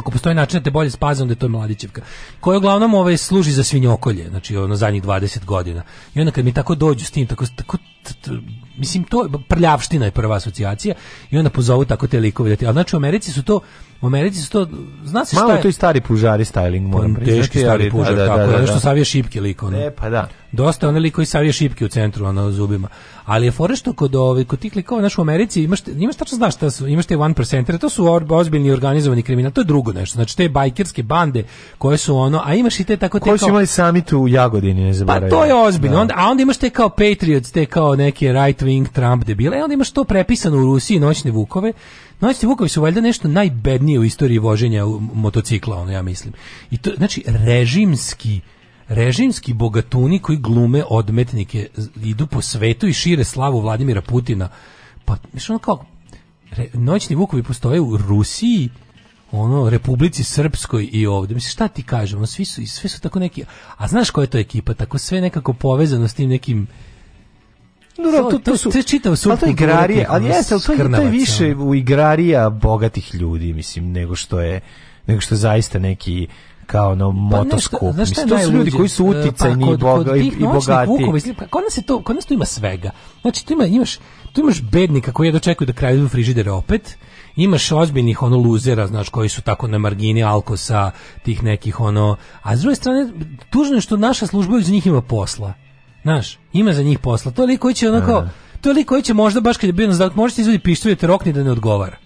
Ako postoji način da te bolje spaze, onda je to mladićevka. Koja uglavnom ovaj, služi za svinjokolje, znači ono zadnjih 20 godina. I onda kad mi tako dođu s tim, tako, tako t, t, mislim to prljavština je prva asocijacija i onda pozovu tako te likove da ti. A znači u Americi su to u Americi su to zna se šta je. Malo to i stari pužari styling pa, moram priznati. Teški stari da, pužar, da, da, da, tako, da, da, da, što savije šipke liko. Ne, pa da. Dosta one likovi savije šipke u centru, ono, zubima ali je fore što kod ove kod tih likova naš u Americi imaš imaš tačno znaš šta su imaš te one percenter to su ozbiljni organizovani kriminal to je drugo nešto znači te bajkerske bande koje su ono a imaš i te tako te koji su imali summit u Jagodini ne pa, zaboravim pa to je ozbiljno da. onda a onda imaš te kao Patriots te kao neki right wing Trump debile i e, onda imaš to prepisano u Rusiji noćne vukove Noćni vukovi su valjda nešto najbednije u istoriji voženja motocikla, ono ja mislim. I to znači režimski režimski bogatuni koji glume odmetnike idu po svetu i šire slavu Vladimira Putina. Pa, znaš, ono kao, re, noćni vukovi postoje u Rusiji, ono Republici Srpskoj i ovde. Mislim šta ti kažemo, svi su sve su tako neki. A znaš koja je to ekipa? Tako sve nekako povezano s tim nekim no, to, to su, te čitav su to igrarije, ali jeste, to, je, to je više u igrarija bogatih ljudi, mislim, nego što je nego što je zaista neki kao ono motoskop. Pa to su ljudi koji su uticajni pa, pa kod, kod i, i bogati. Vuku, mislim, pa, kod nas, je to, kod nas to ima svega. Znači, tu, ima, imaš, tu imaš bednika koji je dočekuju da kraju frižidera opet, imaš ozbiljnih ono luzera, znaš, koji su tako na margini alkosa, tih nekih ono, a s druge strane, tužno je što naša služba za njih ima posla. Znaš, ima za njih posla. To je li koji će ono da. kao, to je li koji će možda baš kad je bio na zadatak, možete izvedi pištolje da te rokni da ne odgovara.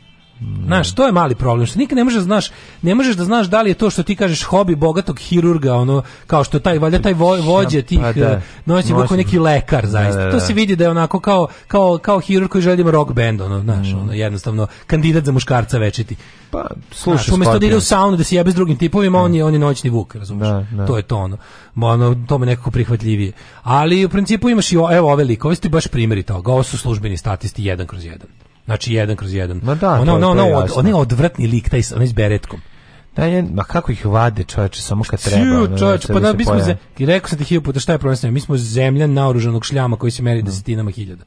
Znaš, to je mali problem, što nikad ne možeš da znaš, ne možeš da znaš da li je to što ti kažeš hobi bogatog hirurga, ono, kao što taj, valjda taj vo, vođe tih pa da, eh, noći kako neki lekar, zaista. Da, da, to da. se vidi da je onako kao, kao, kao hirurg koji želimo da rock band, ono, znaš, mm. ono, jednostavno, kandidat za muškarca večiti. Pa, slušaj, znaš, umesto da ide u saunu da se jebe s drugim tipovima, on je, on je noćni vuk, razumiješ? To je to, ono, ono, to me nekako prihvatljivije. Ali, u principu imaš i, evo, ove likove, su baš primjeri toga, ovo su službeni statisti, jedan kroz jedan. Znači jedan kroz jedan. Ma da, ono, ono, ono, od, on je odvratni lik, taj, onaj s beretkom. Da, je, ma kako ih vade, čoveče, samo kad treba. Čiju, čoveče, znači, da pa da, mi smo, i rekao sam ti hiljoputa, šta je problem s njim? Mi smo zemlja naoružanog šljama koji se meri mm. desetinama hiljada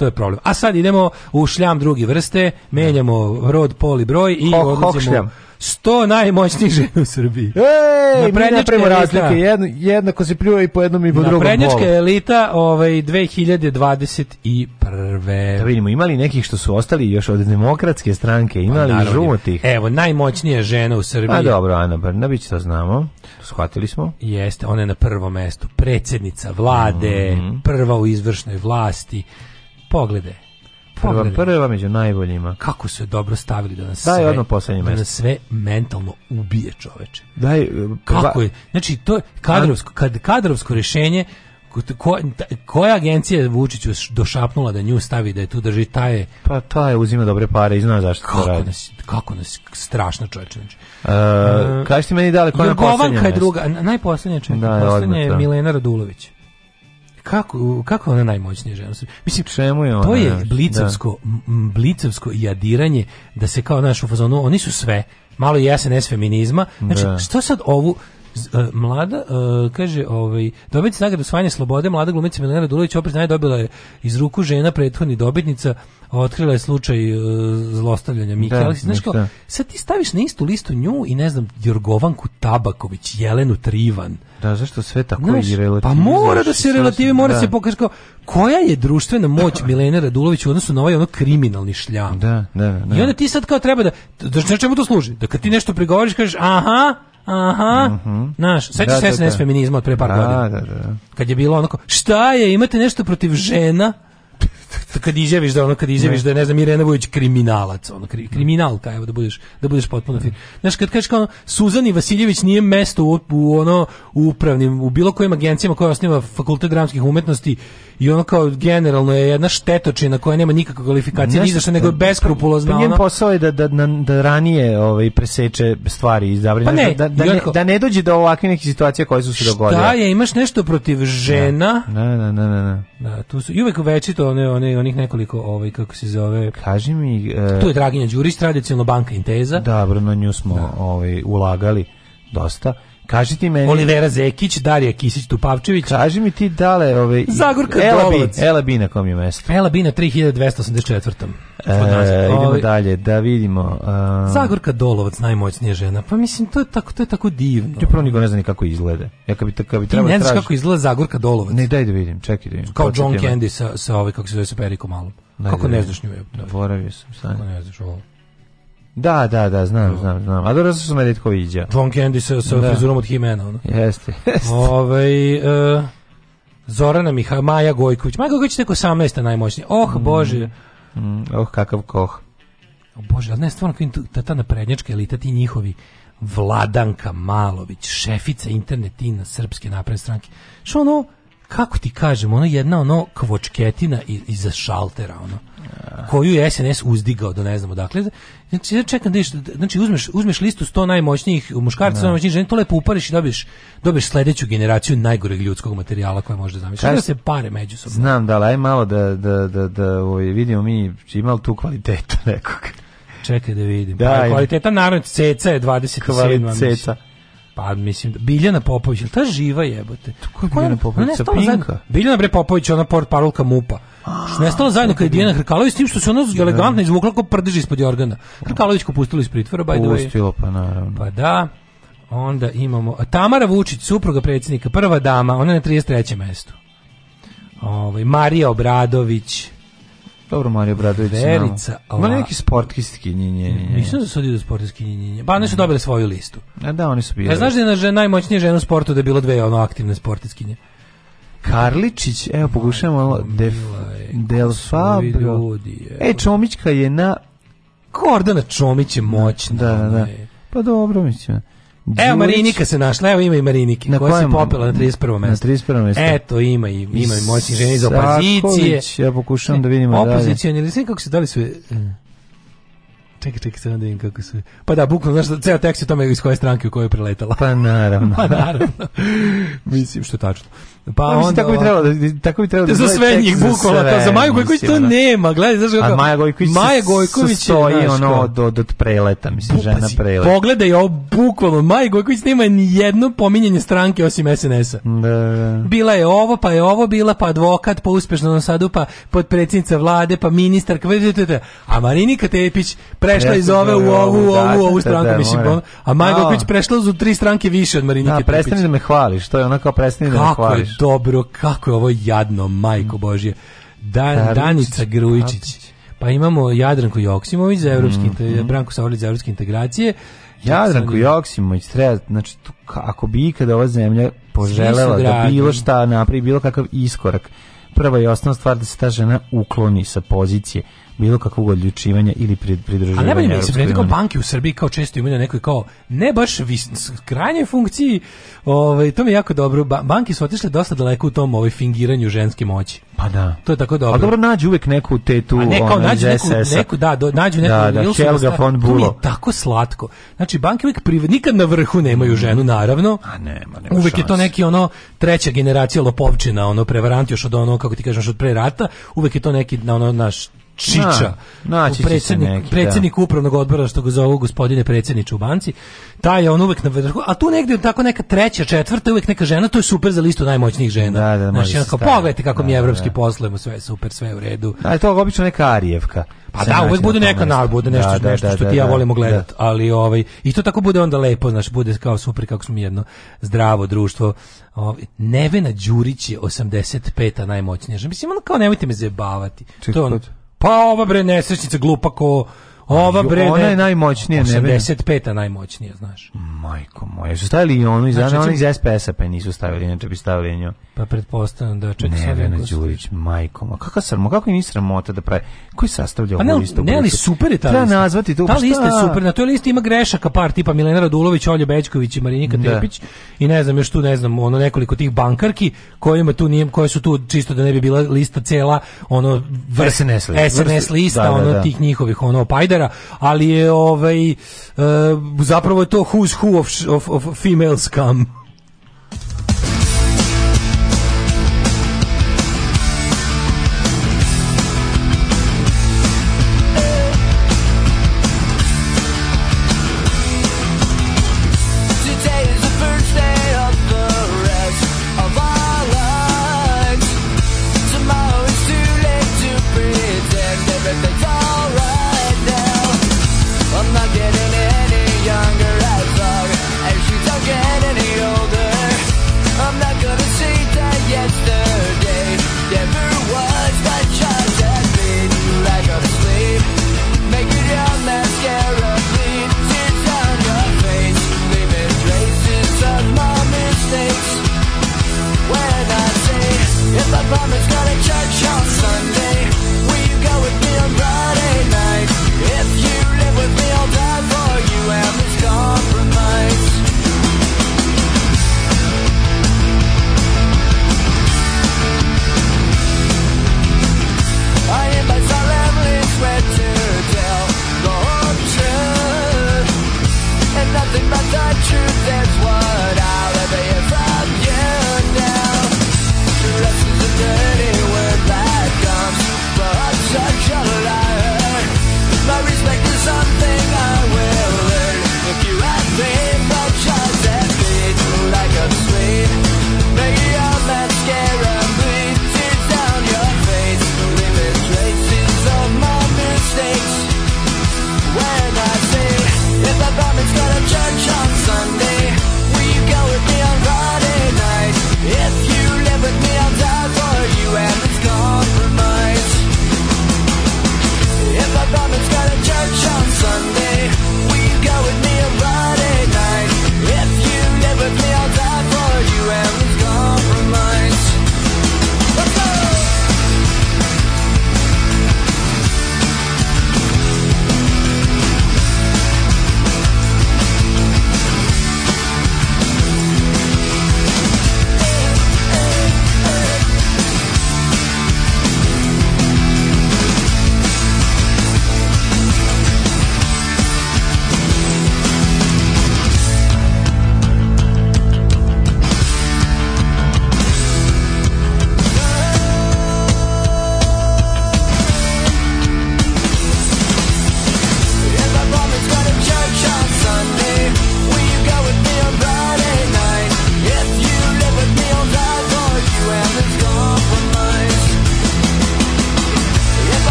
to je problem. A sad idemo u šljam drugi vrste, menjamo rod, pol i broj i ho, odlazimo... 100 najmoćnijih žena u Srbiji. Ej, mi napravimo razlike, jedno, jednako se pljuje i po jednom i po drugom Naprednjačka elita ovaj, 2021. Da vidimo, imali nekih što su ostali još od demokratske stranke, imali pa, žutih. Evo, najmoćnija žena u Srbiji. A dobro, Ana Brnabić, to znamo, shvatili smo. Jeste, ona je na prvom mestu, Predsednica vlade, mm -hmm. prva u izvršnoj vlasti, Poglede. Pogledaj. Prva, prva među najboljima. Kako su je dobro stavili da nas Daj sve, da nas sve mentalno ubije čoveče. Daj, e, pa kako je? Znači, to je kadrovsko, kad, kadrovsko rješenje Ko, koja agencija Vučiću došapnula da nju stavi da je tu drži taj pa taj uzima dobre pare i zna zašto kako radi nas, kako nas strašno čoveče znači e, e kaži ti meni li koja je poslednja je druga najposlednja čeka da, je Milena Radulović kako kako ona najmoćnija žena mislim čemu je ona to je blicavsko da. blicavsko jadiranje da se kao našu fazonu oni su sve malo je SNS feminizma znači da. što sad ovu E, mlada, e, kaže, ovaj, dobitnica nagrade osvajanja slobode, mlada glumica Milena Đulović opet naj dobila je iz ruku žena prethodni dobitnica, otkrila je slučaj e, zlostavljanja Mike da, znači kao, sad ti staviš na istu listu nju i ne znam, Jorgovanku Tabaković, Jelenu Trivan. Da, zašto sve tako znaš, i Pa mora da se relativi, mora da. se pokaže kao, koja je društvena moć (clears throat) Milene Radulović u odnosu na ovaj ono kriminalni šljam. Da, da, da. I onda ti sad kao treba da, da, čemu to služi? Da kad ti nešto prigovoriš, kažeš, aha, Aha. Mhm. Znaš, uh da, -huh. sećaš da, SNS da, feminizma od pre par da, godina? Da, da, Kad je bilo onako, šta je, imate nešto protiv žena? (laughs) kad izjaviš da ono kad izjaviš da je, ne znam Irena Vujić kriminalac ono kri, kriminalka evo da budeš da budeš potpuno da. fin. Znaš kad kažeš kao Suzani Vasiljević nije mesto u, u ono u upravnim u bilo kojim agencijama koje osniva Fakultet dramskih umetnosti i ono kao generalno je jedna štetočina koja nema nikakve kvalifikacije, ni što nego je pa beskrupulozna. ona pa njen posao je da, da, da, da ranije ovaj, preseče stvari iz pa da, da, da, da ne dođe do ovakvih nekih situacija koje su se dogodile. Šta je, imaš nešto protiv žena? ne ne ne ne, ne. Da, tu su, I uvek večito one, one, onih nekoliko, ovaj, kako se zove... Kaži mi... E... Tu je Draginja Đurić, tradicionalno banka Inteza. Dobro, na nju smo da. ovaj, ulagali dosta Kaži ti meni. Olivera Zekić, Darija Kisić Tupavčević. Kaži mi ti dale, ovaj Zagorka Ela Bi, Ela Bi na kom je mesto? Ela Bi na 3284. E, idemo ovaj- dalje da vidimo. A... Zagorka Dolovac najmoćnija žena. Pa mislim to je tako to je tako divno. Ti prvo niko ne zna ni kako izgleda. Ja kao bi tako bi trebalo tražiti. Ne da znaš kako izgleda Zagorka Dolovac. Ne, daj da vidim, čekaj da vidim. Kao John Candy sa sa ovaj kako se zove sa Perikom Malom. Kako da ne znaš nju? Boravio sam sad. Kako ne znaš ovo? Da, da, da, znam, da. znam, znam. A dobro su me detko viđa. John Candy sa, sa da. frizurom od Himena. Ono. Jeste, (laughs) jeste. Ove, ovaj, uh, Zorana Miha, Maja Gojković. Maja Gojković je tek 18. najmoćniji. Oh, mm. Bože. Mm, oh, kakav koh. Oh, Bože, ali ne, stvarno, ta, ta naprednjačka elita, ti njihovi Vladanka Malović, šefica internetina Srpske napredne stranke. Što ono, kako ti kažem, ono jedna ono kvočketina iza šaltera, ono koju je SNS uzdigao do ne znam odakle. Znači, ja čekam da iš, znači uzmeš, uzmeš listu 100 najmoćnijih muškaraca, da. najmoćnijih žena, to lepo upariš i dobiješ, dobiješ sledeću generaciju najgoreg ljudskog materijala koje možeš zamisliti. zamisliš. da se pare međusobno. Znam, da, ali malo da, da, da, da ovaj, vidimo mi ima li tu kvaliteta nekog. Čekaj da vidim. Da, pa, kvaliteta naravno ceca je 27. Kvaliteta. Pa mislim, Biljana Popović, ta živa jebote. Ko je Biljana Popović? Sa Pinka? Biljana Bre Popović, ona port parolka Mupa. Što je nestala zajedno kad je Dijana Hrkalović, s tim što se ona elegantno izvukla kao prdež ispod jorgana. Da. Hrkalović ko pustila iz pritvora, by the way. Pustilo, pa naravno. Pa da. Onda imamo Tamara Vučić, supruga predsjednika, prva dama, ona na 33. mestu. Ovaj Marija Obradović, Dobro, Mario Bradović. Verica. Ima neki sportski nje, nje, nje. Mislim da su da sportski nje, nje. Pa ne su dobili svoju listu. A da, oni su bili. Ja znaš da je na najmoćnija žena u sportu da je bilo dve ono aktivne sportiskinje. Karličić, evo pokušajmo malo Def, Del Fabio. Ljudi, e, Čomićka je na Gordana Čomić je moćna. Da, da, da. E. Pa dobro, mislim. Evo Marinika se našla, evo ima i Marinike, na koja se popela na 31. mesto. Na 31. mesto. Eto, ima i, ima i moćni ženi iz opozicije. ja pokušavam da vidimo dalje. ili sve kako se dali sve... Čekaj, čekaj, sad da vidim kako se... Pa da, bukvalno, znaš, ceo tekst je tome iz koje stranke u kojoj je preletala. Pa naravno. (laughs) pa naravno. Mislim, što je tačno. Pa, pa onda, mislim, tako bi trebalo da-, da tako bi trebalo da za sve njih bukola pa za Maju Gojković to nema. Gledaj, znaš kako. A Maja Gojković Maja Gojković stoji ono do do preleta, mislim Pupazi, žena preleta. Pogledaj ovo bukvalno Maja Gojković nema ni jedno pominjanje stranke osim SNS-a. Da. Bila je ovo, pa je ovo bila, pa advokat, pa uspešno na sadu, pa potpredsjednica vlade, pa ministar, pa- a Marinika Tepić prešla iz ove u da, ovu, u ovu, ovu da, stranku, mislim. A Maja Gojković prešla u tri stranke više od Marinike Tepić. Da, prestani da me hvališ, to je ona kao prestani da me hvališ dobro, kako je ovo jadno, majko mm. Božje. Dan, Danica Grujičić. Pa imamo Jadranku Joksimović za mhm, evropski, mm -hmm. Branko Savolić za evropske integracije. Jadranku Joksimović treba, znači, tu, ako bi ikada ova zemlja poželela da bilo šta napravi, bilo kakav iskorak, prva i osnovna stvar da se ta žena ukloni sa pozicije bilo kakvog odlučivanja ili pridruživanja. A ne mi da se kao banke u Srbiji kao često imaju neki kao ne baš vis, krajnjoj funkciji, ovaj, to mi jako dobro. Ba, banke su otišle dosta daleko u tom ovaj, fingiranju ženske moći. Pa da. To je tako pa dobro. A dobro nađu uvek neku tetu A ne, kao, nađu neku, neku, da, do, nađu da, neku. Da, da, Helga von Bulo. To mi je tako slatko. Znači, banke uvek priv... nikad na vrhu nemaju mm. ženu, naravno. A nema, nema Uvek šans. je to neki ono treća generacija lopovčina, ono prevarant još od ono, kako ti kažeš, od pre rata. Uvek je to neki, ono, naš Čiča. Na, predsjednik, da. upravnog odbora što ga zovu gospodine predsjedniče u banci. Ta je on uvek na vrhu, a tu negdje tako neka treća, četvrta, uvek neka žena, to je super za listu najmoćnijih žena. Da, da, Znaš, kao, pogledajte kako da, mi da, evropski da. poslujemo, sve je super, sve je u redu. A da, je to obično neka Arijevka. Pa da, uvek bude neka nar, bude nešto, da, da, nešto što ti ja volimo gledati, ali ovaj, i to tako bude onda lepo, znaš, bude kao super kako smo jedno zdravo društvo. Ovaj, Nevena Đurić je 85-a najmoćnija žena. Mislim, ono kao nemojte me zebavati. to je ono, pa- Pa ova bre nesrećnica glupa ko Ova bre, ona je najmoćnija, ne a najmoćnija, znaš. Majko moja, su stavili i onu iz znači, ona iz znači- SPS-a, pa nisu stavili, inače bi stavili nju. Pa pretpostavljam da čeka sad Nevena Đurić, majko moja. Kako srmo, kako je ni sramota da pravi. Koji sastavlja pa, ovu listu? Ne, ali super je ta lista. Treba nazvati to. Ta pa lista je super, na toj listi ima grešaka par tipa Milena Radulović, Olja Bečković i Marinika da. Tepić i ne znam još tu, ne znam, ono nekoliko tih bankarki kojima tu nije, koje su tu čisto da ne bi bila lista cela, ono SNS, SNS lista, da, da, ono tih njihovih, ono pajdara tera, ali je ovaj, e, zapravo je to who's who of, of, of female scum.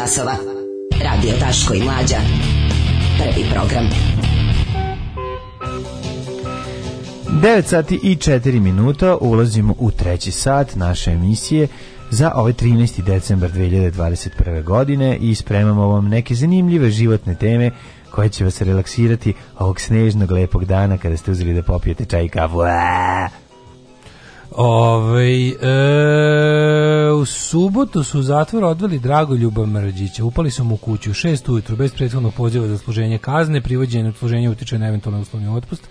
časova. Radio Taško i Mlađa. Prvi program. 9 sati i 4 minuta ulazimo u treći sat naše emisije za ovaj 13. decembar 2021. godine i spremamo vam neke zanimljive životne teme koje će vas relaksirati ovog snežnog lepog dana kada ste uzeli da popijete čaj i kafu. Aaaa! Ove, e, u subotu su zatvor odveli Dragoljuba Mrđića. Upali su mu u kuću u šest ujutru bez prethodnog poziva za služenje kazne, privođenje od služenja utiče na eventualno uslovni otpust.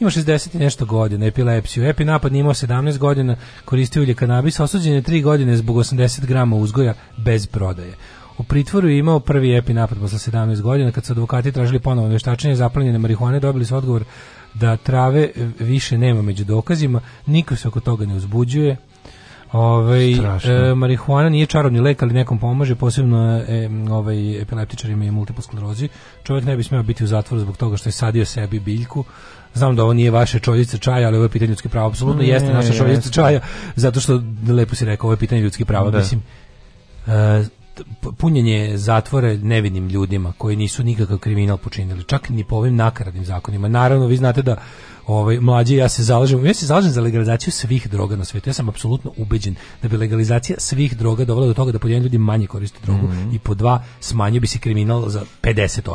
Ima 60 i nešto godina, epilepsiju. Epi napad imao 17 godina, koristio ulje kanabisa, osuđen je 3 godine zbog 80 grama uzgoja bez prodaje. U pritvoru je imao prvi epi napad posle 17 godina, kad su advokati tražili ponovno veštačenje zaplanjene marihuane, dobili su odgovor da trave e, više nema među dokazima, niko se oko toga ne uzbuđuje. Ovaj e, marihuana nije čarobni lek, ali nekom pomaže, posebno e, ovaj epileptičarima i multiple sklerozi. Čovjek ne bi smeo biti u zatvoru zbog toga što je sadio sebi biljku. Znam da ovo nije vaše čoljice čaja, ali ovo je pitanje ljudskih prava. Apsolutno mm, jeste naša čoljica čaja, zato što lepo si rekao, ovo je pitanje ljudskih prava. Da. Mislim, e, punjenje zatvore nevinim ljudima koji nisu nikakav kriminal počinili, čak ni po ovim nakaradnim zakonima. Naravno, vi znate da ovaj mlađi ja se zalažem, ja se zalažem za legalizaciju svih droga na svetu. Ja sam apsolutno ubeđen da bi legalizacija svih droga dovela do toga da pod ljudi manje koriste drogu mm -hmm. i po dva smanjio bi se kriminal za 50%.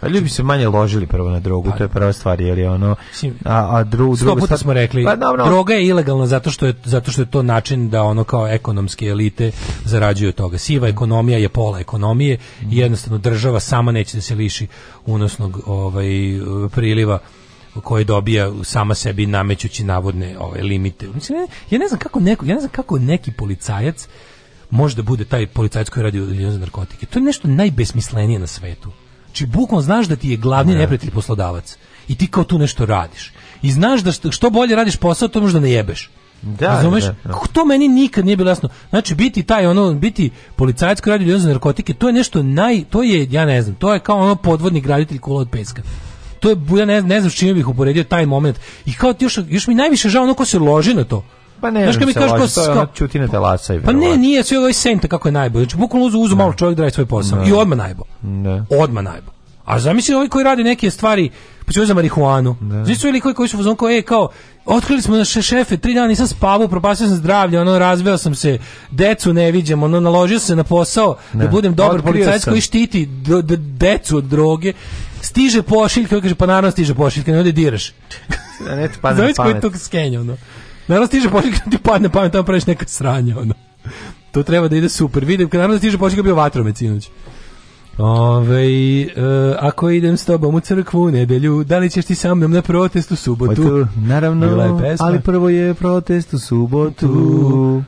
Pa ljudi bi se manje ložili prvo na drogu, pa, to je da. prva stvar, je li ono. A a dru, drugo puta smo rekli, pa, no, no. droga je ilegalna zato što je zato što je to način da ono kao ekonomske elite zarađuju od toga. Siva ekonomija je pola ekonomije i mhm. jednostavno država sama neće da se liši unosnog ovaj priliva koje dobija sama sebi namećući navodne ove ovaj, limite. Mislim, ja ne znam kako neko, ja ne znam kako neki policajac može da bude taj policajac koji radi za narkotike. To je nešto najbesmislenije na svetu. Znači, bukvalno znaš da ti je glavni ne. neprijatelj poslodavac i ti kao tu nešto radiš. I znaš da što, što bolje radiš posao, to možda ne jebeš. Da, Razumeš? Da, da. To meni nikad nije bilo jasno. Znači biti taj ono biti policajac koji radi za narkotike, to je nešto naj to je ja ne znam, to je kao ono podvodni graditelj kula od peska to je ja ne, ne znam s čime bih uporedio taj moment. I kao još još mi najviše žao ono ko se loži na to. Pa ne, znaš mi kaže ko čuti na telasa i Pa ne, nije sve ovaj senta kako je najbolje. Znači bukvalno uzu uzu da. malo čovjek da radi svoj posao ne. Da. i odma najbo. Ne. Da. Odma najbo. A zamisli ovi koji radi neke stvari, pa za marihuanu. Znači su ili koji koji su u zonku e, kao, otkrili smo naše šefe, tri dana nisam spavao, propasio sam zdravlje, ono, razveo sam se, decu ne viđem, ono, naložio se na posao ne. da budem dobar policajac koji štiti decu od droge stiže pošiljka, kaže, pa naravno stiže pošiljka, ne ode diraš. Da, ne ti padne Znaš koji je to skenja, ono. Naravno stiže pošiljka, ti padne pamet, tamo praviš neka sranja, ono. To treba da ide super. Vidim, kad naravno stiže pošiljka, bio vatromec, sinoć. Ove, e, ako idem s tobom u crkvu u nedelju, da li ćeš ti sa mnom na protest u subotu? Tu, naravno, ali prvo je protest u subotu.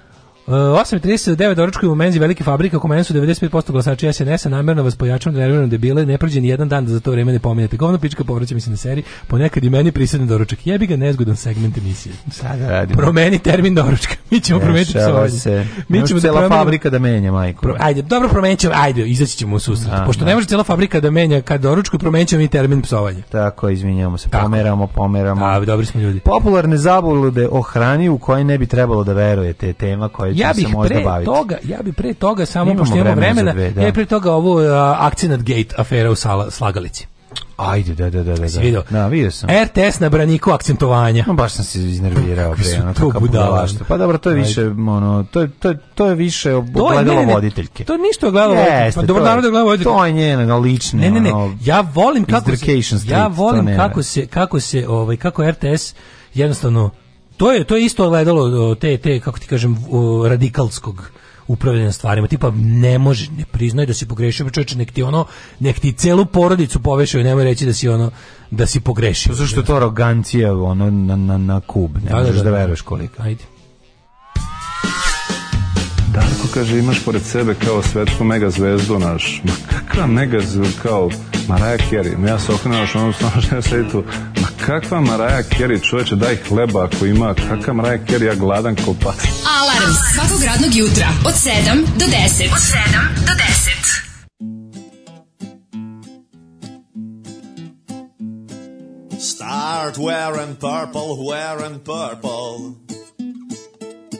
8.39 eh, doručkuju u menzi velike fabrike, oko mene su 95% glasača SNS-a, namjerno vas pojačam da, da debile, ne prođe ni jedan dan da za to vreme ne pominjate. Govno pička povraća mi se na seriji, ponekad i meni prisadan doručak. Jebi ga nezgodan segment emisije. Sada radimo. Promeni termin doručka. Mi ćemo promeniti se ovdje. Mi ćemo da cela fabrika da menja, majko. Pro, ajde, dobro promenit ćemo, ajde, izaći ćemo u susret. A, da, Pošto da. ne može cela fabrika da menja kad doručku, promenit ćemo i termin psovanja. Tako, izvinjamo se, Tako. pomeramo, pomeramo. A, da, dobri smo ljudi. Popularne zablude o hrani u kojoj ne bi trebalo da verujete, tema koja čime ja bih se možda pre baviti. Toga, ja bih pre toga, samo pošto imamo vremena, dve, da. ja pre toga ovu uh, akcinat gate afera u sala, slagalici. Ajde, da, da, da, da. da. Si vidio? Da, vidio sam. RTS na braniku akcentovanja. No, baš sam se iznervirao pre, ono, to budala. Pa dobro, to je više, Ajde. ono, to je, to je, to je više ogledalo voditeljke. To je ništa ogledalo voditeljke. Pa dobro, naravno da ogledalo voditeljke. To je njena lična, ne, ne, ne, ono, ja volim kako se, street, ja volim kako se, kako se, ovaj, kako RTS jednostavno to je to je isto gledalo te te kako ti kažem radikalskog upravljanja stvarima. Tipa ne može, ne priznaj da si pogrešio, čoveče, nek ti ono, nek ti celu porodicu povešaju, nemoj reći da si ono da si pogrešio. Zato što je to arogancija ono na na na kub, ne da, da možeš da, da, da veruješ koliko. Ajde. Darko kaže, imaš pored sebe kao svetsku mega zvezdu naš. Ma kakva mega zvezdu, kao Maraja Kerry. Ja se okrenuo još onom stvarno ja sedi tu. Ma kakva Maraja Kerry, čoveče, daj hleba ako ima. Kakva Maraja Kerry, ja gladan ko pas. Alarm svakog radnog jutra od 7 do 10. Od 7 do 10. Start wearing purple, wearing purple.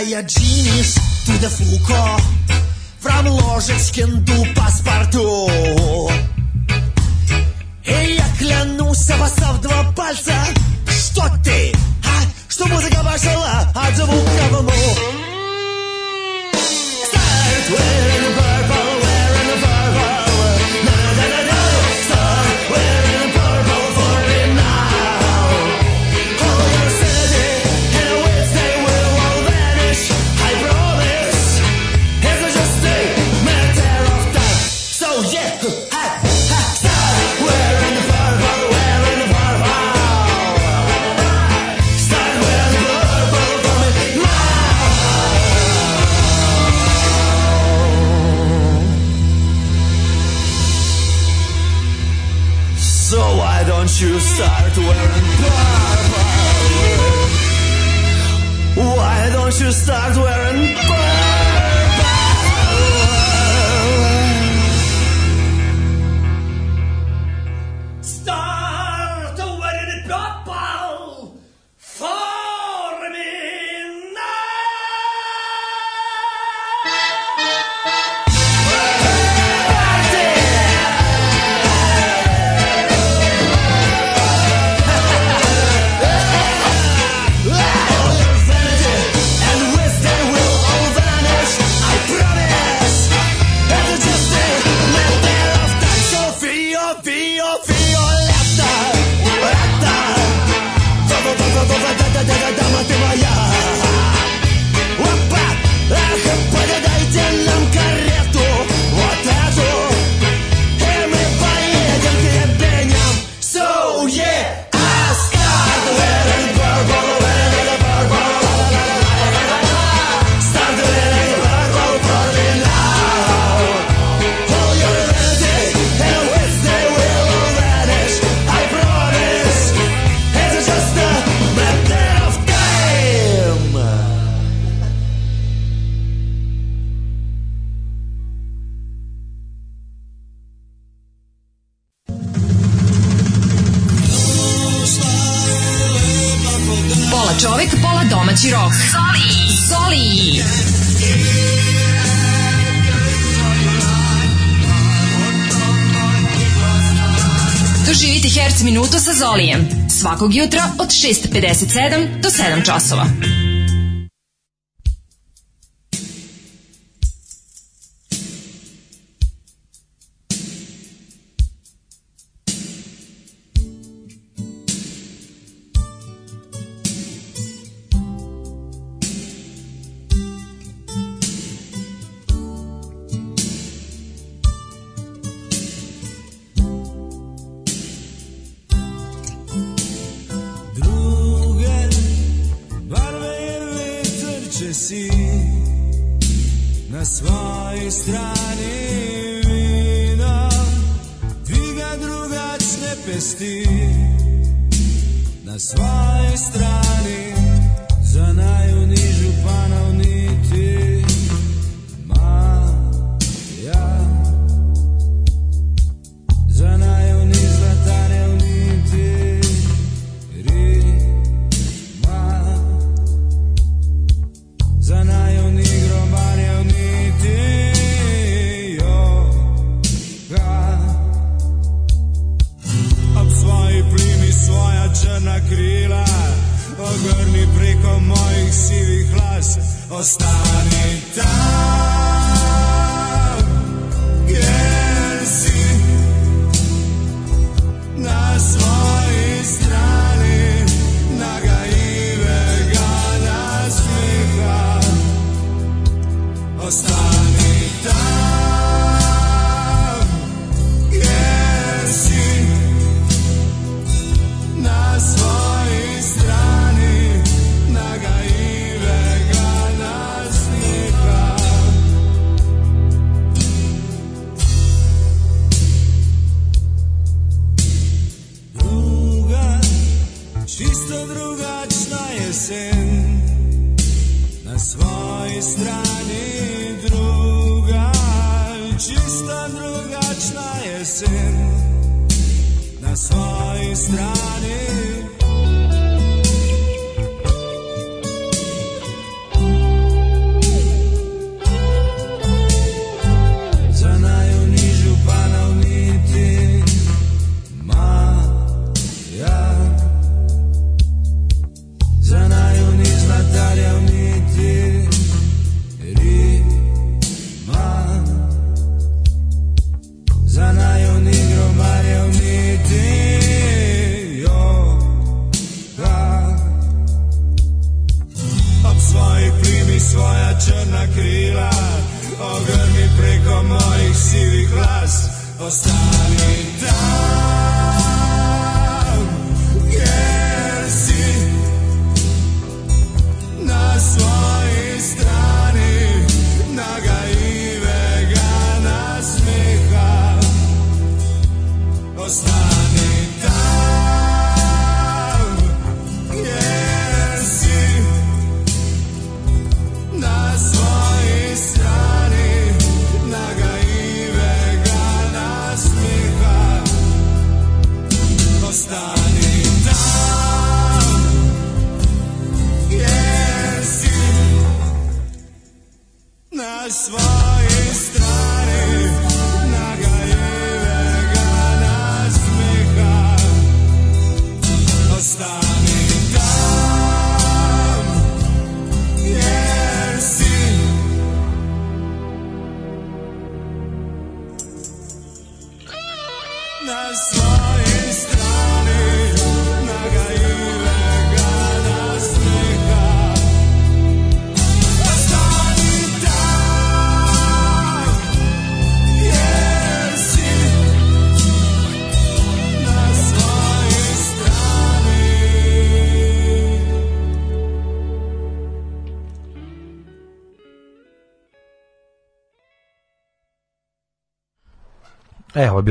ja jeans tu da fuco Fram ložečken du paspartu Ej, ja kljanu se vas dva palca Što ti? A? Što muzika vašala? A za vukavamo Start with you start wearing Pola čovek, pola domaći rok. Soli! Soli! Doživite Herc minutu sa Zolijem. Svakog jutra od 6.57 do 7 časova.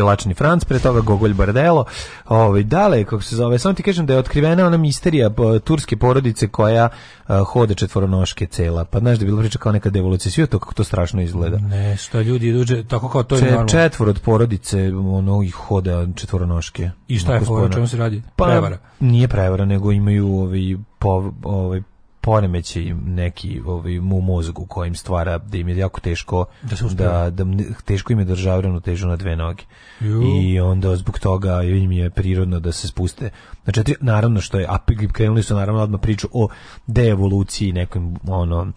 Oblačni Franc, pre toga Gogolj Bardelo, ovaj, dale, kako se zove, samo ti kažem da je otkrivena ona misterija turske porodice koja uh, hode četvoronoške cela, pa znaš da je bilo priča kao neka devolucija, sve to kako to strašno izgleda. Ne, što ljudi duže, tako kao to je Če, normalno. Četvor od porodice, ono, ih hoda četvoronoške. I šta je o čemu se radi? Pa, prevara. Nije prevara, nego imaju ovi, po, ovi ovaj, poremeći neki ovaj, mu mozgu kojim stvara da im je jako teško da, se da, da teško im je država da težu na dve noge. Ju. I onda zbog toga im je prirodno da se spuste. Znači, naravno što je, a krenuli su naravno odmah priču o deevoluciji nekom ono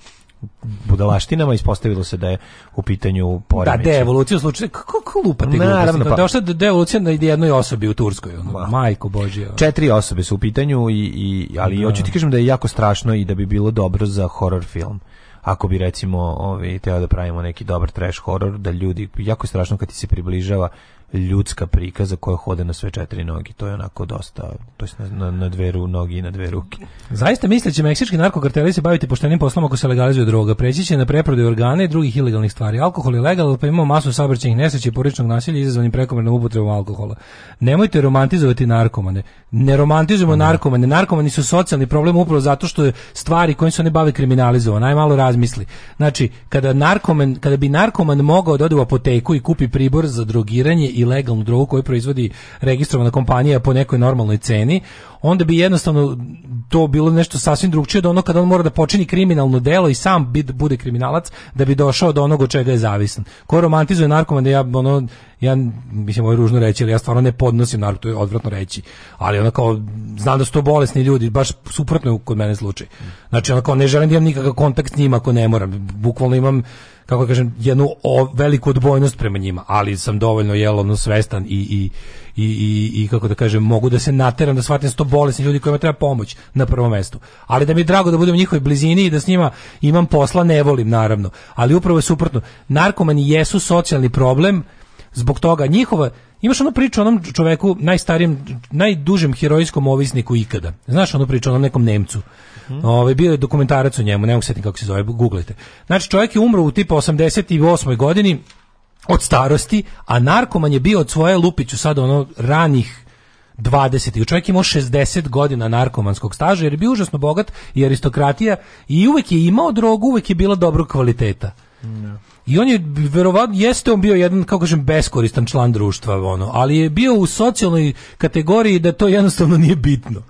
budalaštinama ispostavilo se da je u pitanju poremećaj. Da, devolucija da, u slučaju kako lupate Naravno, pa, pa. došla do devolucija da na jednoj osobi u Turskoj, ono, Ma. majko božja. Četiri osobe su u pitanju i, i ali da. hoću ti kažem da je jako strašno i da bi bilo dobro za horror film ako bi recimo ovaj teo da pravimo neki dobar trash horor da ljudi jako strašno kad ti se približava ljudska prikaza koja hode na sve četiri noge. To je onako dosta, to je na, na dve ru, nogi i na dve ruke. Zaista misle će meksički narkokarteli se baviti poštenim poslom ako se legalizuje droga. Preći će na preprodaju organa i drugih ilegalnih stvari. Alkohol je legal, pa imamo masu saobraćajnih nesreća i poričnog nasilja izazvanim prekomernom upotrebom alkohola. Nemojte romantizovati narkomane. Ne romantizujemo ne. narkomane. Narkomani su socijalni problem upravo zato što je stvari kojim se oni bave kriminalizovano. Najmalo razmisli. Znači, kada, narkoman, kada bi narkoman mogao da ode u apoteku i kupi pribor za drogiranje ilegalnu drogu koju proizvodi registrovana kompanija po nekoj normalnoj ceni, onda bi jednostavno to bilo nešto sasvim drugčije od ono kada on mora da počini kriminalno delo i sam bit, bude kriminalac da bi došao do onoga čega je zavisan. Ko romantizuje narkoman da ja ono ja mislim ovo je ružno reći, ali ja stvarno ne podnosim narod, to je odvratno reći. Ali ona kao znam da su to bolesni ljudi, baš suprotno je kod mene slučaj. Znači ona kao ne želim da imam nikakav kontakt s njima ako ne moram. Bukvalno imam kako kažem jednu o, veliku odbojnost prema njima, ali sam dovoljno jelovno svestan i, i i, i, i, kako da kažem, mogu da se nateram da shvatim da sto bolesni ljudi kojima treba pomoć na prvom mestu. Ali da mi je drago da budem u njihovoj blizini i da s njima imam posla, ne volim naravno. Ali upravo je suprotno. Narkomani jesu socijalni problem, zbog toga njihova imaš onu priču onom čoveku najstarijem najdužem herojskom ovisniku ikada znaš onu priču onom nekom Nemcu Mm. Ovaj bio je dokumentarac o njemu, ne mogu setim kako se zove, guglajte. Znači čovjek je umro u tipa 88. godini od starosti, a narkoman je bio od svoje lupiću sad ono ranih 20. Čovjek je imao 60 godina narkomanskog staža jer je bio užasno bogat i aristokratija i uvek je imao drogu, uvek je bila dobrog kvaliteta. No. I on je verovatno jeste on bio jedan kako kažem beskoristan član društva ono, ali je bio u socijalnoj kategoriji da to jednostavno nije bitno.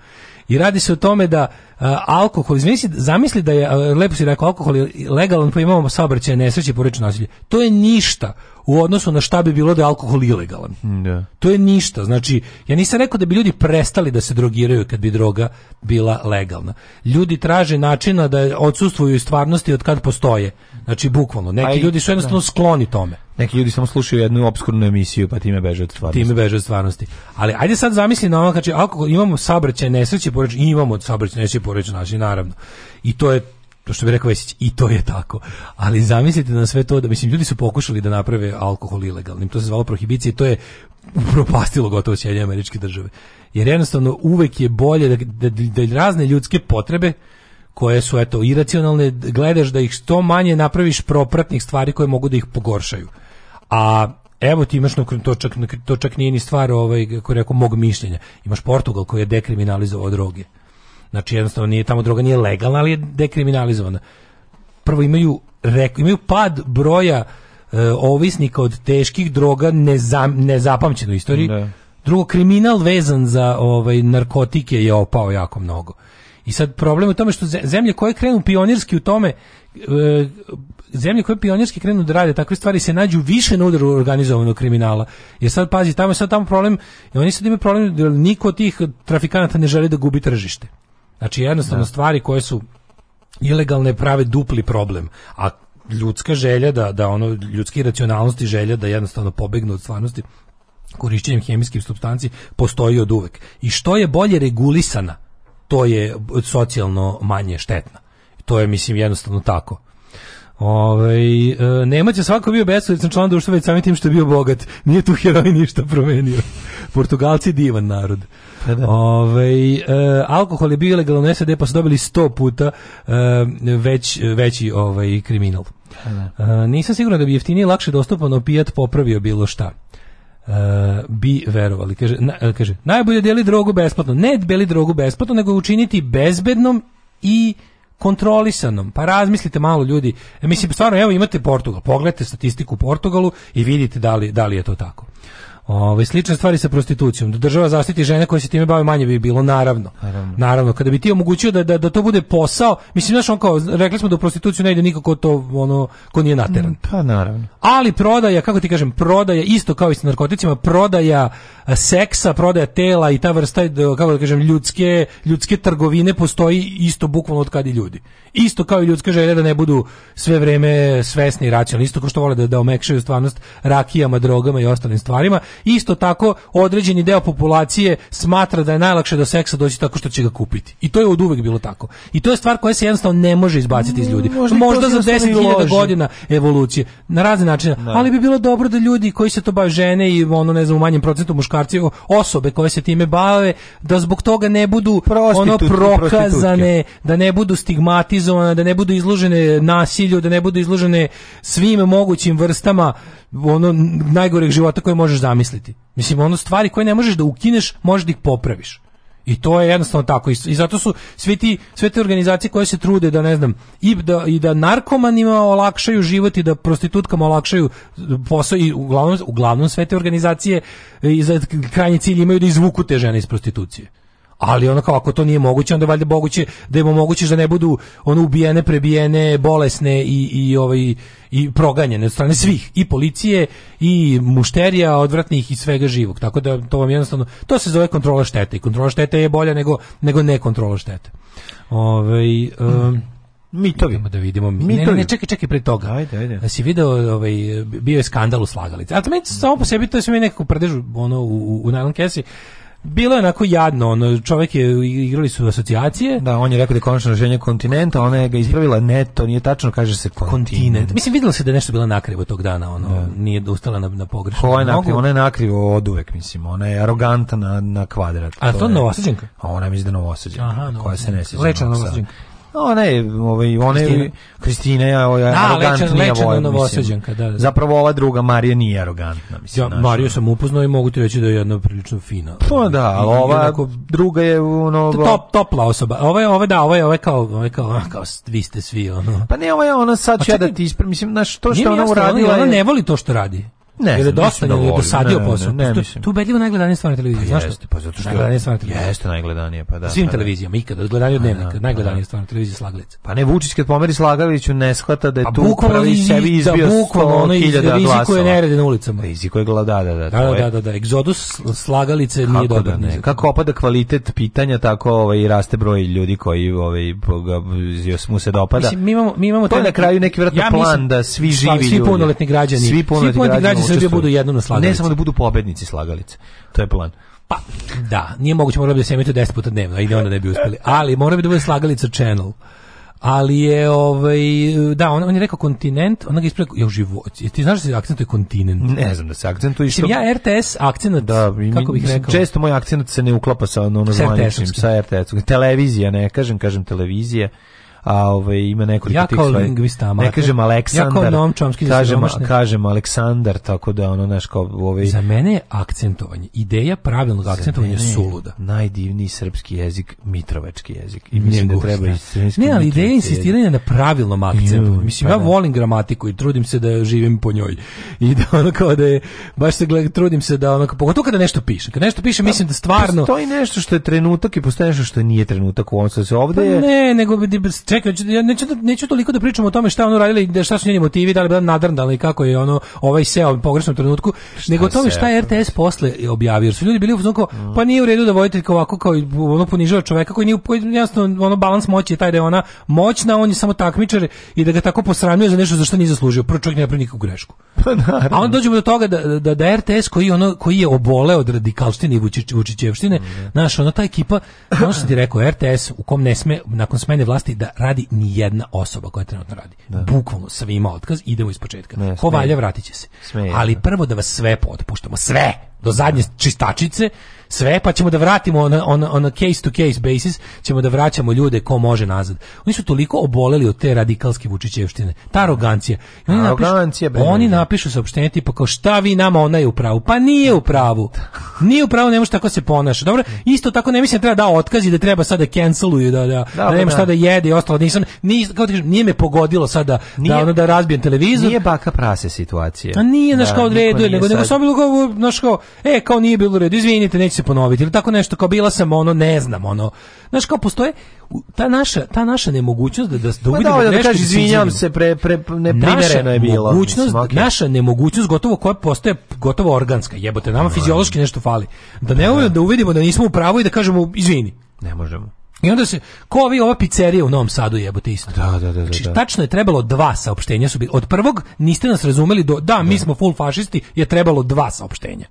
I radi se o tome da uh, alkohol, zamisli, zamisli da je, uh, lepo si rekao, alkohol je legalan, pa imamo saobraćaj nesreće i porečno nasilje. To je ništa u odnosu na šta bi bilo da je alkohol ilegalan. Mm, da. To je ništa. Znači, ja nisam rekao da bi ljudi prestali da se drogiraju kad bi droga bila legalna. Ljudi traže načina da odsustvuju stvarnosti od kad postoje. Znači bukvalno, neki Aj, ljudi su jednostavno da. skloni tome. Neki ljudi samo slušaju jednu obskurnu emisiju pa time beže od stvarnosti. Time beže od stvarnosti. Ali ajde sad zamisli na ono, znači ako imamo saobraćaj nesreće poreč, imamo saobraćaj nesreće poreč, znači naravno. I to je to što bi rekao Vesić, i to je tako. Ali zamislite na sve to da mislim ljudi su pokušali da naprave alkohol ilegalnim. To se zvalo prohibicija i to je propastilo gotovo Sjedinjene američke države. Jer jednostavno uvek je bolje da, da, da razne ljudske potrebe koje su eto iracionalne, gledaš da ih što manje napraviš propratnih stvari koje mogu da ih pogoršaju. A Evo ti imaš, to čak, to čak nije ni stvar ovaj, kako rekao, mog mišljenja. Imaš Portugal koji je dekriminalizovao droge. Znači jednostavno nije tamo droga nije legalna, ali je dekriminalizovana. Prvo imaju, reko, imaju pad broja e, ovisnika od teških droga neza, nezapamćeno u istoriji. Da. Drugo, kriminal vezan za ovaj, narkotike je opao jako mnogo. I sad problem je u tome što zemlje koje krenu pionirski u tome e, zemlje koje pionirski krenu da rade takve stvari se nađu više na udaru organizovanog kriminala. Jer sad pazi, tamo je sad tamo problem, i oni sad imaju problem jer niko od tih trafikanata ne želi da gubi tržište. Znači jednostavno da. stvari koje su ilegalne prave dupli problem. A ljudska želja da da ono ljudski racionalnosti želja da jednostavno pobegnu od stvarnosti korišćenjem hemijskih supstanci postoji od uvek. I što je bolje regulisana to je socijalno manje štetna. To je, mislim, jednostavno tako. Ove, ovaj, e, Nemac je svako bio besolican član društva već samim tim što je bio bogat. Nije tu heroj ništa promenio. (laughs) Portugalci divan narod. Pa da, Ove, ovaj, e, alkohol je bio ilegalno u SAD pa su dobili sto puta e, već, veći ovaj, kriminal. Pa da, e, nisam siguran da bi jeftinije lakše dostupno opijat popravio bilo šta. Uh, bi verovali. Kaže, na, eh, kaže, najbolje deli drogu besplatno. Ne deli drogu besplatno, nego učiniti bezbednom i kontrolisanom. Pa razmislite malo ljudi. E, mislim, stvarno, evo imate Portugal. Pogledajte statistiku u Portugalu i vidite da li, da li je to tako. Ove, slične stvari sa prostitucijom. Da država zaštiti žene koje se time bave manje bi bilo, naravno. Naravno. naravno kada bi ti omogućio da, da, da, to bude posao, mislim, znaš, on kao, rekli smo da u prostituciju ne ide niko to, ono, ko nije nateran. Pa, naravno. Ali prodaja, kako ti kažem, prodaja, isto kao i sa narkoticima, prodaja seksa, prodaja tela i ta vrsta e, kako da kažem ljudske ljudske trgovine postoji isto bukvalno od kad i ljudi. Isto kao i ljudska želja da ne budu sve vreme svesni i racionalni, isto kao što vole da da omekšaju stvarnost rakijama, drogama i ostalim stvarima, isto tako određeni deo populacije smatra da je najlakše do seksa doći tako što će ga kupiti. I to je od uvek bilo tako. I to je stvar koja se jednostavno ne može izbaciti iz ljudi. Možda, Možda za 10.000 godina evolucije na razne načine, da. ali bi bilo dobro da ljudi koji se to bave žene i ono ne znam u manjem procentu muškaraca muškarci, osobe koje se time bave, da zbog toga ne budu ono prokazane, da ne budu stigmatizovane, da ne budu izložene nasilju, da ne budu izložene svim mogućim vrstama ono najgoreg života koje možeš zamisliti. Mislim, ono stvari koje ne možeš da ukineš, možeš da ih popraviš. I to je jednostavno tako. I zato su svi ti, sve te organizacije koje se trude da, ne znam, i da, i da narkomanima olakšaju život i da prostitutkama olakšaju posao i uglavnom, uglavnom sve te organizacije i za krajnji cilj imaju da izvuku te žene iz prostitucije ali ono kao ako to nije moguće onda je valjda moguće da im omogućiš da ne budu ono ubijene, prebijene, bolesne i i ovaj i proganjene od strane svih i policije i mušterija odvratnih i svega živog. Tako da to vam jednostavno to se zove kontrola štete i kontrola štete je bolja nego nego ne kontrola štete. Ovaj um, Mitovi. Idemo da vidimo. Mitovi. Ne, ne, čekaj, čekaj pre toga. Ajde, ajde. Da si video, ovaj, bio je skandal u slagalici. A to meni samo po sebi, to se mi nekako predežu ono, u, u, u najlon kesi. Bilo je onako jadno, ono, čovjek je, igrali su asocijacije. Da, on je rekao da je konačno rješenje kontinenta, ona je ga ispravila, ne, to nije tačno, kaže se kontinent. Mislim, videlo se da je nešto bila nakrivo tog dana, ono, da. nije ustala na, na pogrešno. Ko je nakrivo? Ona je nakrivo od uvek, mislim, ona je arogantna na, na kvadrat. A to, to je Novosadđanka? Ona da je mislim da Novosadđanka, koja se ne sjeća. Leča Novosadđanka. Ona je, ovaj, ona je, Kristina je ovaj, da, arogantnija vojačanka. Da, da. Zapravo ova druga Marija nije arogantna. Mislim, ja, naša. Mariju sam upoznao i mogu ti reći da je jedna prilično fina. Pa da, ali ova jednako, druga je ono... Top, topla osoba. Ova je, ova da, ova je, ova je kao, ova je kao, (laughs) kao, vi ste svi, ono. Pa ne, ovo je ona sad će da ti ispred, mislim, na to što ona uradila... Ona, ona ne voli to što radi. Ne, jer dosta da je dosadio ne, posao. Ne, ne, tu, ubedljivo najgledanije stvar na televiziji. Pa jeste, pa zato što najgledanije stvar na televiziji. Jeste najgledanije, pa da. Svim pa da. televizijama ikada, gledanju pa dnevnika, da, pa, najgledanije stvar na televiziji slagalica. Pa ne Vučić kad pomeri Slagaliću ne shvata da je pa, tu pravi sebi da, izbio 100.000 glasova. Rizikuje nerede na ulicama. Rizikuje glada, da, da. Da, da, da, da, da. Egzodus slagalice nije dobar. Kako opada kvalitet pitanja, tako ovaj, raste broj ljudi koji ovaj, mu se dopada. Mislim, mi imamo, mi imamo to je na kraju neki vjerojatno plan da svi živi ljudi. Svi punoletni građani. Svi punoletni građani Srbija budu jednom na slagalici. Ne samo da budu pobednici slagalice. To je plan. Pa, da, nije moguće, moralo bi da se emituje 10 puta dnevno, a i da onda ne bi uspeli. Ali mora bi da bude slagalica channel. Ali je, ovaj, da, on, on je rekao kontinent, ona ga ispravlja, je u život. Ti znaš da se akcentuje kontinent? Ne znam da se akcentuje. Što... Ja RTS akcent, da, kako bih rekao? Često moj akcent se ne uklapa sa ono, sa RTS-om. Televizija, ne kažem, kažem televizija a ovaj ima nekoliko ja tih stvari. Ja Ne kažem Aleksandar. Ja kao kažem, kažem Aleksandar, tako da ono naš kao ovaj Za mene je akcentovanje, ideja pravilnog akcentovanja je suluda. Najdivniji srpski jezik, mitrovački jezik. I mislim Njegu, da treba i Ne, ali ideja insistiranja na pravilnom akcentu. Pa mislim pa ja volim gramatiku i trudim se da živim po njoj. I da ono kao da je baš se gled, trudim se da ono pogotovo kada nešto piše. Kada nešto piše, pa, mislim da stvarno to nešto što je trenutak i postoji nešto što nije trenutak u ovom se ovde. Pa ne, nego bi, čekaj, ja neću, neću toliko da pričam o tome šta ono radili, da šta su njeni motivi, da li bila nadrndala i kako je ono ovaj seo u pogrešnom trenutku, šta nego o tome šta je RTS posle objavio. Jer su ljudi bili u fazonu mm. pa nije u redu da voditelj ovako kao ono ponižava čoveka koji nije jasno ono balans moći je taj da je ona moćna, on je samo takmičar i da ga tako posramljuje za nešto za što nije zaslužio. Prvo čovjek ne napravi nikakvu grešku. (laughs) Pa A onda dođemo do toga da, da, da RTS koji ono koji je oboleo od radikalštine i Vučić, Vučićevštine, mm. naš ono ta ekipa, ono što ti rekao RTS u kom ne sme nakon smene vlasti da radi ni jedna osoba koja trenutno radi. Da. Bukvalno svima otkaz, idemo iz početka. Ne, Ko valja, vratit će se. Smije, Ali da. prvo da vas sve potpuštamo, sve! do zadnje čistačice sve, pa ćemo da vratimo on, on, on case to case basis, ćemo da vraćamo ljude ko može nazad. Oni su toliko oboleli od te radikalske Vučićevštine, ta arogancija. I oni arogancija napišu, oni napišu saopštenje tipa kao šta vi nama ona je u pravu. Pa nije u pravu. Nije u pravu, ne može tako se ponaša. Dobro, isto tako ne mislim da treba da otkazi, da treba sada da canceluju, da, da, da, da pa nema šta da. da jede i ostalo. Nisam, ni kao da kažem, nije me pogodilo sada da- da nije, da, ona da razbijem televizor. Nije baka prase situacije A nije, znaš, kao odredu, nego, nego, nego, nego, e, kao nije bilo u redu, izvinite, neće se ponoviti, ili tako nešto, kao bila sam, ono, ne znam, ono, znaš, kao postoje, ta naša, ta naša nemogućnost da, da, da pa uvidimo pa da, da kažeš, izvinjam se, pre, pre, neprimereno je bilo. Mogućnost, okay. Naša nemogućnost gotovo koja postaje gotovo organska, jebote, nama fiziološki nešto fali. Da ne, ne da. da uvidimo da nismo u pravu i da kažemo, izvini. Ne možemo. I onda se ko vi ova pizzerija u Novom Sadu jebote isto. Da, da, da, da, znači, da. tačno je trebalo dva saopštenja su bili. Od prvog niste nas razumeli do da, mi da. smo full fašisti, je trebalo dva saopštenja.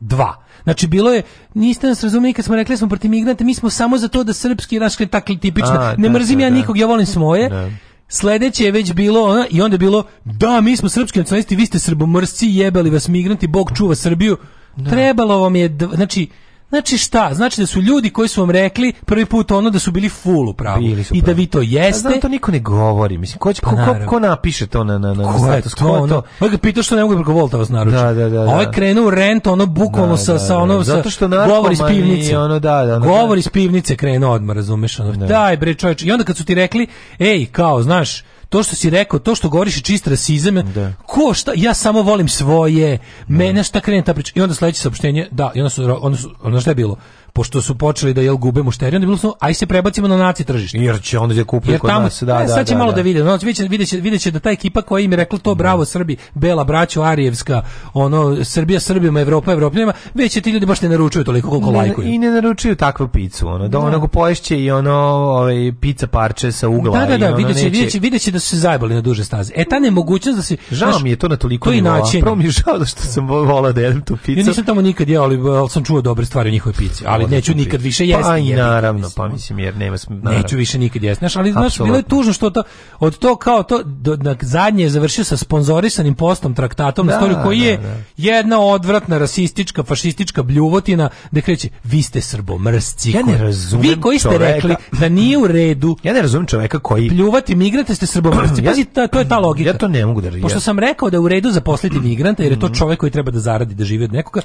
Dva. Znači, bilo je, niste nas razumeli kad smo rekli da smo protiv migranata, mi smo samo za to da srpski, naš takli tipično, A, ne da, mrzim da, ja da. nikog, ja volim svoje. Da. Sledeće je već bilo ona i onda je bilo da mi smo srpski nacionalisti, vi ste srbomrsci, jebali vas migranti, Bog čuva Srbiju. Da. Trebalo vam je znači Znači šta? Znači da su ljudi koji su vam rekli prvi put ono da su bili full u pravu i da vi to jeste. Znam, to niko ne govori. Mislim, ko, će, pa ko, ko, ko napiše to na, na, na ko status? Je to, ko je to? Ovo ovaj ga pitao što ne mogu preko Volta vas naručiti. Da, da, da, ovaj da. Ovo je krenuo u rent, ono bukvalno da, sa, da, sa da. ono, Zato što govor iz pivnice. Ono, da, da, ono, da. govor iz pivnice krenuo odmah, razumeš? Ono, Daj bre čovječ. I onda kad su ti rekli, ej, kao, znaš, to što si rekao, to što govoriš je čist rasizam. Da. Ko šta, ja samo volim svoje, mene da. šta krene ta priča. I onda sledeće saopštenje, da, i onda su, onda, su, onda šta je bilo? pošto su počeli da jel gube mušterije, onda je bilo su, aj se prebacimo na naci tržište. Jer će onda da kupe kod tamo, nas, da, ne, da, sad će da, malo da, da vide, no, videće, videće, da ta ekipa koja im je rekla to bravo da. Srbi, Bela, braćo, Arijevska, ono, Srbija, Srbima, Evropa, Evropljanima, već će ti ljudi baš ne naručuju toliko koliko ne, lajkuju. I ne naručuju takvu picu, ono, da, da. onogo poješće i ono, ovaj, pica parče sa ugla. Da, da, da, videće, videće, videće, da su se zajebali na duže staze. E, ta nemogućnost da se... Žao znaš, mi je to na toliko to nivoa. Prvo da što sam volao da jedem tu picu. Ja nisam tamo nikad jeo, ali, ali sam čuo dobre stvari o njihovoj pici, ali nikad neću nikad više jesti. Pa i naravno, pa mislim jer nema naravno. Neću više nikad jesti. Znaš, ali znaš, bilo je tužno što to od to kao to do, na zadnje je završio sa sponzorisanim postom traktatom da, na storiju koji da, je da, jedna odvratna rasistička, fašistička bljuvotina da kreće vi ste srbomrsci. Ja ne razumem Vi koji ste čoveka. rekli da nije u redu. Ja ne razumem čoveka koji pljuvati migrante ste srbomrsci. (clears throat) Pazi, ta, to je ta logika. Ja to ne mogu da razumijem. Pošto sam rekao da je u redu zaposliti migranta jer je to čovek koji treba da zaradi, da živi od nekoga,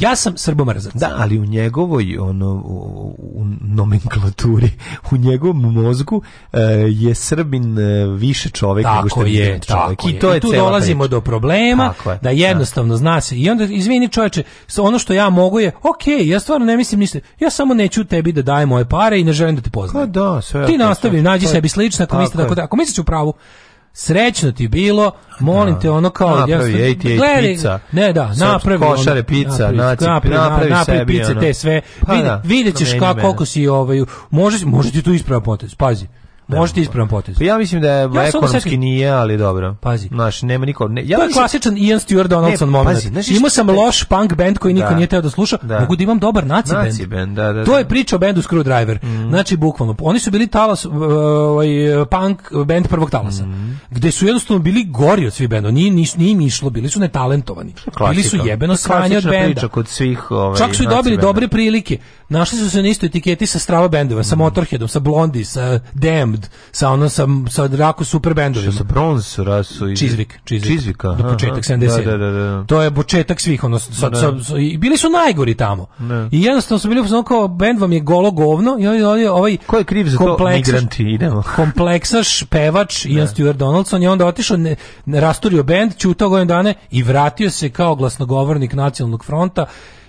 Ja sam srbomrzac. Da, ali u njegovoj ono u, u nomenklaturi, (laughs) u njegovom mozgu uh, je Srbin uh, više čovjek tako nego što je, je čovjek. I to je I tu dolazimo priča. do problema je, da, da. jednostavno tako. zna se. I onda izvini čoveče, ono što ja mogu je, ok, ja stvarno ne mislim ništa. Ja samo neću tebi da dajem moje pare i ne želim da te poznajem. Pa da, sve Ti nastavi, nađi sebi slično, ako misliš da ako misliš u pravu srećno ti bilo, molim da. te ono kao napravi ja gledaj, pizza. Ne, da, napravi košare pizza, napravi, napravi, napravi, pizza, te sve. Pa, da, vidjet, vidjet kako koliko si ovaj, možeš, možeš ti tu ispravan potez, pazi. Da. Možete ispravan potez. Pa ja mislim da je ja ekonomski sveti... nije, ali dobro. Pazi. Znaš, nema niko... Ne, ja to je mislim... klasičan Ian Stewart Donaldson ne, moment. Imao sam loš punk band koji niko da. nije teo da sluša, da. mogu da imam dobar naci, naci band. band da, da, to da. je priča o bendu Screwdriver. Mm. Znači, bukvalno. Oni su bili talas, e, ovaj, punk band prvog talasa. Mm. Gde su jednostavno bili gori od svih benda. Nije, nis, nije im išlo, bili su netalentovani. Klasika. Bili su jebeno sranje od benda. Priča kod svih, ovaj, Čak su i dobili dobre prilike. Našli su se na istoj etiketi sa strava bendova, sa mhm. Motorheadom, sa Blondie, sa Dem, band sa ono sa, sa Raku super bendovima. Sa Bronze Rasu i Čizvik, Čizvik. Čizvika. Do početak 70. Da da da, da, da, da, To je početak svih ono sa, da. sa, sa, i bili su najgori tamo. Ne. I jednostavno su bili ono kao bend vam je golo govno i oni ovaj, ovaj ovaj ko je kriv za to migranti idemo. (laughs) kompleksaš, pevač ne. Ian Stewart Donaldson je onda otišao ne, rasturio bend, ćutao godinu dana i vratio se kao glasnogovornik nacionalnog fronta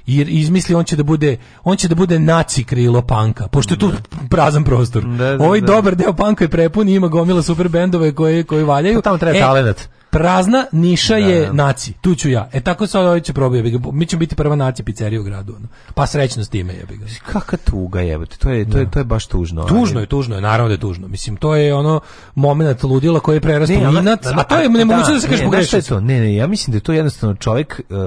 i izmisli on će da bude on će da bude naci krilo panka pošto je tu da. prazan prostor. Da, da, ovaj da. dobar deo panka je prepun ima gomila super bendove koji koji valjaju. Pa tamo treba e, talenat prazna niša da, je naci. Tu ću ja. E tako se hoće ovaj će Mi ćemo biti prva naci pizzerija u gradu. Ono. Pa srećno s time jebi ga. Kakva tuga jebote. To je to je da. to je baš tužno. Tužno je, tužno je, naravno da je tužno. Mislim to je ono momenat ludila koji prerasta u inat, a to je nemoguće da se da, kaže pogrešio. to? Ne, ne, ja mislim da je to jednostavno čovjek uh,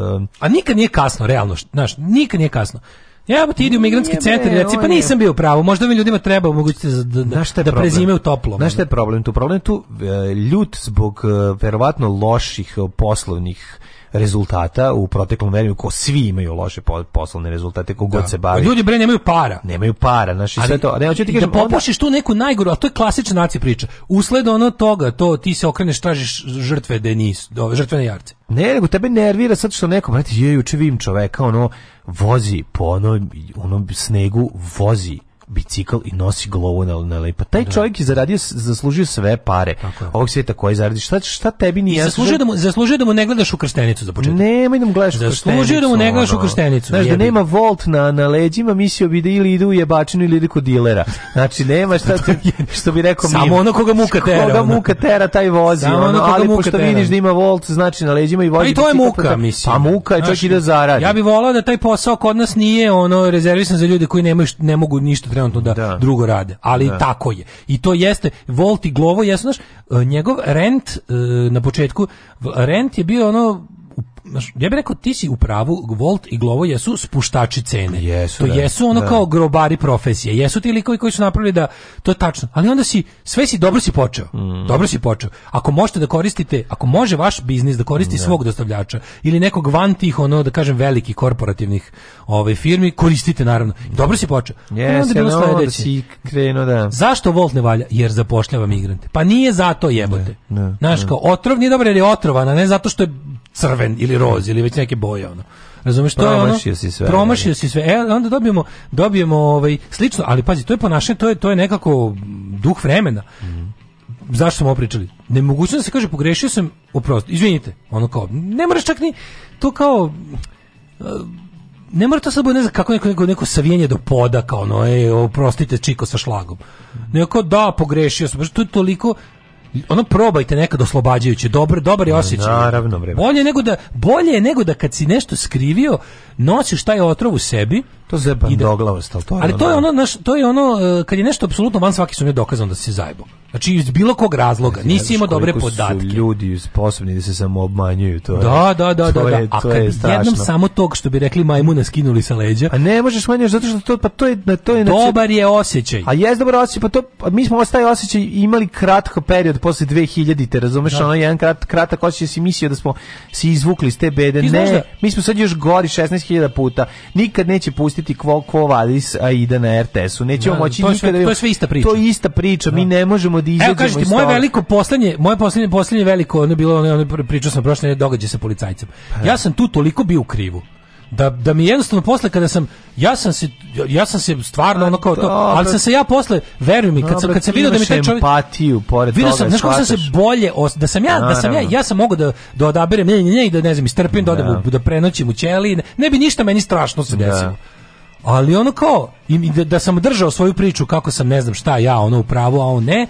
a nikad nije kasno realno, znaš, nikad nije kasno. Ja ti idi u migrantski centar reci, pa nisam bio pravo, možda mi ljudima treba omogućiti da, da, šta da prezime u toplom. Znaš šta je problem tu? Problem tu e, ljut zbog e, verovatno loših e, poslovnih rezultata u proteklom vremenu, ko svi imaju loše poslovne rezultate, ko god da. se bavi. Pa ljudi bre nemaju para. Nemaju para, znači sve to. Ne, hoću ti da kažem, da popušiš tu neku najgoru, a to je klasična naci priča. Usled ono toga, to ti se okreneš, tražiš žrtve Denis, do žrtvene jarce. Ne, nego tebe nervira sad što neko, brate, je juče vim čoveka, ono, vozi po onom onom snegu, vozi bicikl i nosi glavu na, na lepa. Taj da. čovjek je zaradio, zaslužio sve pare ovog svijeta koji zaradi. Šta, šta tebi nije... zaslužio, da mu, zaslužio da mu ne gledaš u krstenicu za početak. Nemoj da mu gledaš zaslužio Zaslužio da mu ne gledaš ono. u krstenicu. Znaš, da nema volt na, na leđima, misio bi da ili ide u jebačinu ili ide kod dilera. Znači, nema šta te, (laughs) što bi rekao Samo ono koga muka tera. Koga muka tera, taj vozi. Samo ono, ono koga ali muka pošto tera. vidiš da ima volt, znači na leđima i vozi. Pa i to je muka, mislim. Pa muka je čovjek ide da zaradi. Ja bih volao da taj posao kod nas nije ono rezervisan za ljude koji nemaju, ne mogu ništa da trenutno da, da. drugo rade. Ali da. tako je. I to jeste, Volt i Glovo jesu, znaš, e, njegov rent e, na početku, rent je bio ono ja bih rekao ti si u pravu, Volt i Glovo jesu spuštači cene. Jesu, to da, jesu ono da. kao grobari profesije. Jesu ti likovi koji su napravili da to je tačno. Ali onda si sve si dobro si počeo. Mm. Dobro si počeo. Ako možete da koristite, ako može vaš biznis da koristi da. svog dostavljača ili nekog van tih ono da kažem velikih korporativnih ove ovaj, firmi, koristite naravno. Dobro si počeo. Yes, onda bilo no, da si krenuo da. Zašto Volt ne valja? Jer zapošljava migrante. Pa nije zato jebote. Da, da, Znaš da. kao otrov nije dobro jer je otrovan, ne zato što je crven ili roz ili već neke boje ono. Razumeš to promašio ono, si sve. Promašio da, da. si sve. E, onda dobijemo dobijemo ovaj slično, ali pazi, to je ponašanje, to je to je nekako duh vremena. Mm. Zašto smo opričali? Nemoguće da se kaže pogrešio sam, oprosti. Izvinite. Ono kao ne moraš čak ni to kao ne mora to sad bude ne znam kako neko, neko, neko savijenje do poda kao ono, e, oprostite čiko sa šlagom. Neko da, pogrešio sam, to je toliko ono probajte nekad oslobađajuće, dobro, dobar je osjećaj. Naravno, vreme. Bolje nego da bolje nego da kad si nešto skrivio, nosiš taj otrov u sebi To je bandoglavost, ali to je Ali ono... to je ono, naš, to je ono e, kad je nešto apsolutno van svaki sumnje dokazano da se zajebom. Znači iz bilo kog razloga, nisi imao dobre podatke. Su ljudi sposobni da se samo obmanjuju, to je. Da, da, da, to da, da. A kad je jednom samo tog što bi rekli majmuna skinuli sa leđa. A ne možeš manjaš zato što to pa to je na pa to je dobar je osjećaj. A jes dobar osjećaj, pa to pa mi smo ostaje osjećaj imali kratko period posle 2000 te razumeš, da. ono jedan krat, kratak osjećaj si mislio da smo se izvukli iz te bede. Ne, da- mi smo sad još gori 16.000 puta. Nikad neće pustiti pustiti Quo Quo Vadis Aida na RTS-u. Nećemo da, moći to nikada. Sve, to je sve ista priča. To je ista priča. Da. Mi ne možemo da izađemo Evo kažete, moje veliko poslednje, moje poslednje poslednje veliko, ono je bilo ono, ono pričao sam prošle događaj sa policajcem. Pa, da. ja sam tu toliko bio u krivu da, da mi jednostavno posle kada sam ja sam se ja sam se stvarno ono kao to, ali sam se ja posle veruj mi kad sam kad sam video da mi taj čovjek empatiju pored toga. Video sam znači sam se bolje da sam ja da sam ja ja sam mogao da da odaberem ne ne ne da ne znam istrpim da odem da. da prenoćim u ćeliji ne bi ništa meni strašno se da. desilo ali ono kao da, da sam držao svoju priču kako sam ne znam šta ja ono u pravu a on ne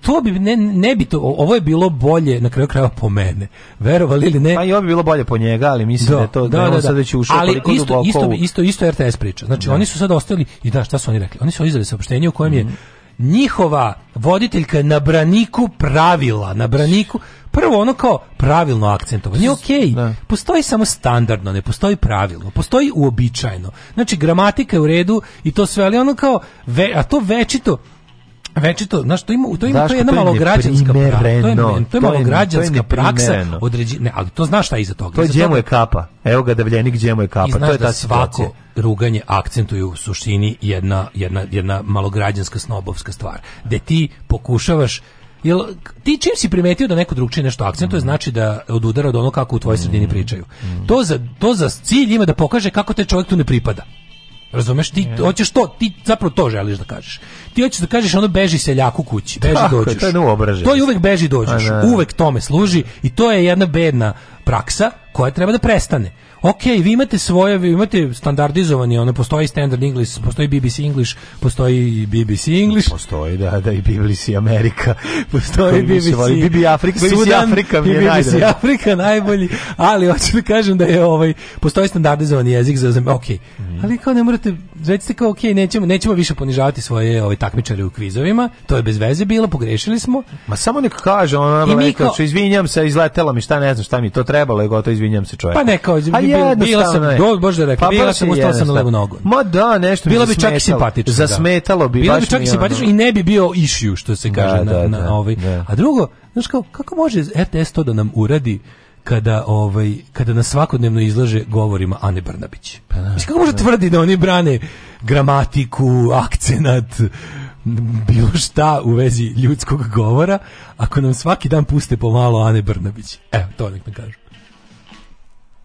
to bi ne, ne bi to ovo je bilo bolje na kraju krajeva po mene verovali ili ne pa i ovo bi bilo bolje po njega ali mislim da, da je to da, da, da, da. sad već ušao ali isto, isto, isto, isto RTS priča znači da. oni su sad ostali i da šta su oni rekli oni su izdali saopštenje u kojem mm je mhm. njihova voditeljka na braniku pravila na braniku prvo ono kao pravilno akcentovanje. Nije okej. Okay. Da. Postoji samo standardno, ne postoji pravilno, postoji uobičajeno. Znači gramatika je u redu i to sve, ali ono kao ve, a to večito večito, znaš, to ima, to ima Daško, to jedna malograđanska praksa. To je, to je, malograđanska praksa. Određi, ne, ali to znaš šta je iza toga. To je je kapa. Evo ga davljenik djemo je kapa. I znaš to je da ta svako situacija. ruganje akcentuju u suštini jedna, jedna, jedna malograđanska snobovska stvar. Gde ti pokušavaš Jel ti čim si primetio da neko drugčije nešto akcentuje, mm. znači da odudara od ono kako u tvojoj sredini pričaju. Mm. To, za, to za cilj ima da pokaže kako te čovjek tu ne pripada. Razumeš, ti yeah. hoćeš to, ti zapravo to želiš da kažeš. Ti hoćeš da kažeš ono beži seljaku kući, beži Tako, dođeš. To je, neobražen. to je uvek beži dođeš, da, da. uvek tome služi i to je jedna bedna praksa koja treba da prestane ok, vi imate svoje, vi imate standardizovani, ono, postoji standard English, postoji BBC English, postoji BBC English. Postoji, da, da, i BBC Amerika, (laughs) postoji BBC, BBC Afrika, BBC Afrika mi je BBC najbolji. (laughs) Afrika najbolji, ali hoću da kažem da je ovaj, postoji standardizovani jezik za, za ok, mm. ali kao ne morate, recite kao ok, nećemo, nećemo više ponižavati svoje ovaj, takmičare u kvizovima, to je bez veze bilo, pogrešili smo. Ma samo nek kaže, ono, ono, izvinjam se, izletela mi, šta ne znam, šta mi to trebalo, je gotovo, izvinjam se čovjeku. Pa neka, bila, sam, do, bože da rekao, pa bila sam, ustao sam na levu nogu. Ma da, nešto Bila bi čak i simpatično. Da. Zasmetalo bi. Bila bi čak i simpatično i ne bi bio issue, što se da, kaže na, na ovaj. A drugo, znaš kao, kako može RTS to da nam uradi? kada ovaj kada na svakodnevno izlaže govorima Ane Brnabić. Pa, kako može tvrditi da oni brane gramatiku, akcenat, bilo šta u vezi ljudskog govora, ako nam svaki dan puste pomalo Ane Brnabić. Evo, to nek me kažu.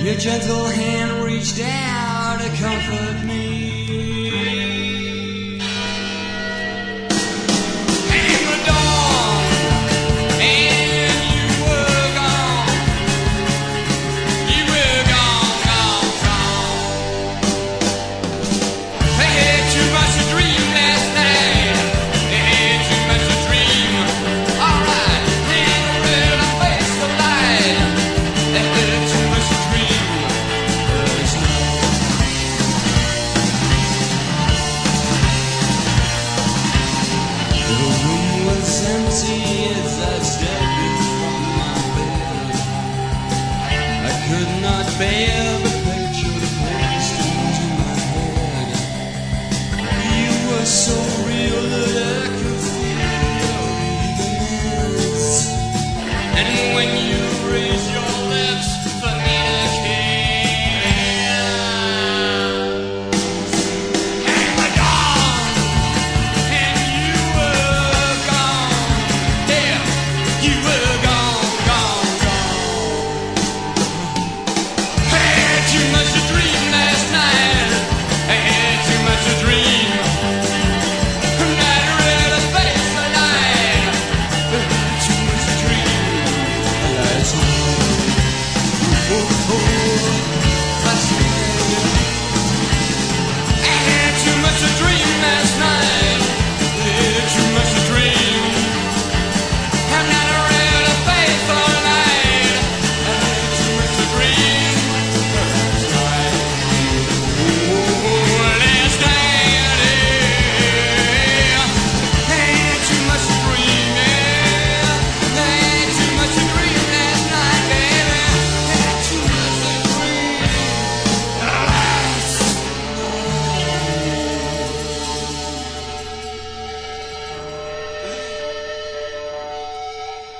Your gentle hand reached out to comfort me.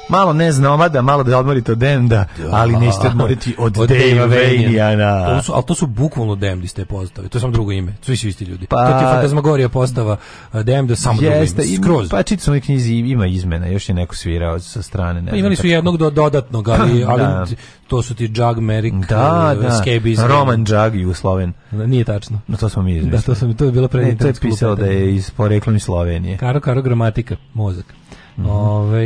malo ne znomada, malo da odmorite od Demda, ali da. nećete odmoriti od, od Dave Vejnijana. To ali to su bukvalno Demdi ste postave, to je samo drugo ime, svi su isti ljudi. Pa, to ti je fantazmagorija postava eh, Demda, samo jeste, drugo ime, skroz. Pa čitam u knjizi ima izmena, još je neko svirao sa strane. Ne pa imali su jednog do, dodatnog, ali, (laughs) ali da. to su ti Jug, Merrick, da, eh, da. Scabies. Roman Jug, Jugosloven. Da, nije tačno. No, to smo mi izmislili. Da, to, sam, to je bilo pre... Ne, to je pisao da je iz poreklom Slovenije. Karo, karo, gramatika, mozak. Mhm. Ove,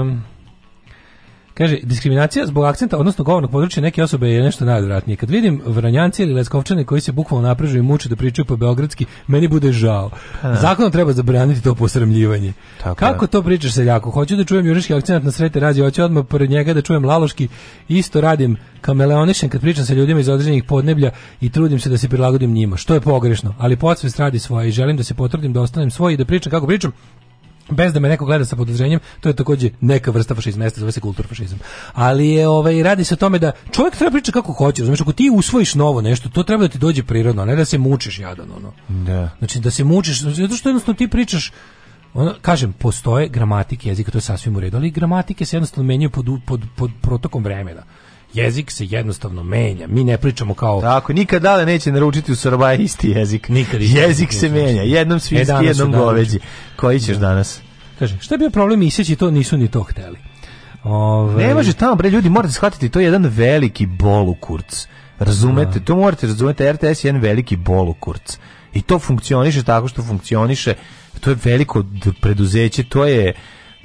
um, Kaže, diskriminacija zbog akcenta, odnosno govornog područja neke osobe je nešto najodvratnije. Kad vidim vranjanci ili leskovčane koji se bukvalno naprežu i muče da pričaju po beogradski, meni bude žao. A. Zakonom treba zabraniti to posramljivanje. Tako Kako je. to pričaš seljaku? Hoću da čujem juriški akcent na srete radi, hoću odmah pored njega da čujem laloški. Isto radim kameleonišem kad pričam sa ljudima iz određenih podneblja i trudim se da se prilagodim njima, što je pogrešno. Ali podsvest radi svoje i želim da se potrudim da ostanem svoj i da pričam kako pričam bez da me neko gleda sa podozrenjem, to je takođe neka vrsta fašizma, jeste zove se kulturfašizam. Ali je ovaj radi se o tome da čovjek treba pričati kako hoće, znači ako ti usvojiš novo nešto, to treba da ti dođe prirodno, a ne da se mučiš jadan ono. Da. Znači da se mučiš, zato što jednostavno ti pričaš ono, kažem, postoje gramatike jezika, to je sasvim u redu, ali gramatike se jednostavno menjaju pod, pod, pod protokom vremena jezik se jednostavno menja. Mi ne pričamo kao Tako, nikad dale neće naručiti u Srba isti jezik. Nikad isti jezik isti se menja, jednom svinjski, e, jednom goveđi. Koji ćeš da. danas? Kaže, šta je bio problem iseći to nisu ni to hteli. Ove... Ovaj- ne može tamo, bre, ljudi, morate shvatiti, to je jedan veliki bolukurc. Razumete, da. to morate razumete, RTS je jedan veliki bolukurc. I to funkcioniše tako što funkcioniše. To je veliko preduzeće, to je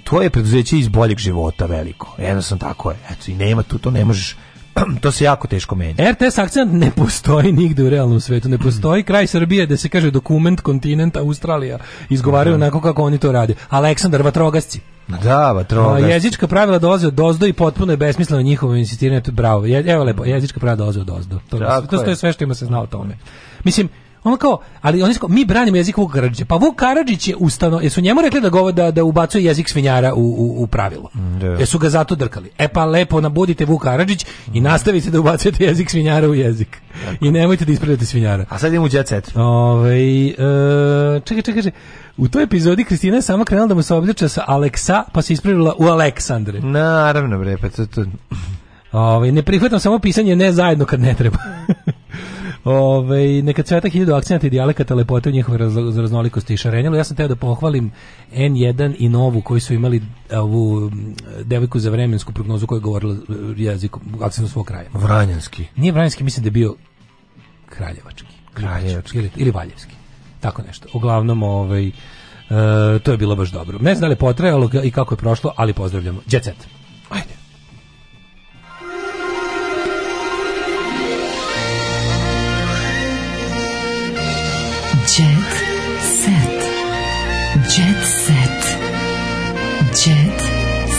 to je preduzeće iz boljeg života veliko. Jednostavno tako je. Eto, i nema tu, to ne možeš (clears throat) to se jako teško meni. RTS akcent ne postoji nigde u realnom svetu, ne postoji kraj Srbije da se kaže dokument, kontinent, Australija, izgovaraju da. onako kako oni to rade. Aleksandar Vatrogasci. Da, vatrogasci. Jezička pravila dolaze od dozdo i potpuno je besmisleno njihovo insistiranje, bravo. Je, evo lepo, jezička pravila dolaze od dozdo. To, to, to je sve što ima se zna o tome. Mislim, ono kao, ali oni mi branimo jezik Vuk Karadžića. Pa Vuk Karadžić je ustano, jesu njemu rekli da govo da, da ubacuje jezik svinjara u, u, u pravilo. Yeah. Mm, da. Jesu ga zato drkali. E pa lepo nabudite Vuk Karadžić i nastavite da ubacujete jezik svinjara u jezik. Tako. I nemojte da ispredate svinjara. A sad idemo u jet set. Ove, ovaj, e, čekaj, čekaj, čekaj. U toj epizodi Kristina je sama krenula da mu se obliče sa Aleksa, pa se ispravila u Aleksandre. Naravno, bre, pa to, to... Ove, ovaj, ne prihvatam samo pisanje ne zajedno kad ne treba. (laughs) Ove, neka cveta hiljadu akcenata i dijalekata lepote u njihove raz, raznolikosti i šarenjelo. Ja sam teo da pohvalim N1 i Novu koji su imali e, ovu mm, devojku za vremensku prognozu koja je govorila e, jezikom, akcentom svog kraja. Vranjanski. Nije Vranjanski, mislim da je bio Kraljevački. Kraljevački. Ili, ili Valjevski. Tako nešto. Uglavnom, ovaj, uh, to je bilo baš dobro. Ne znam da li je potrajalo i kako je prošlo, ali pozdravljamo. Jet set. Jet set. Jet set. Jet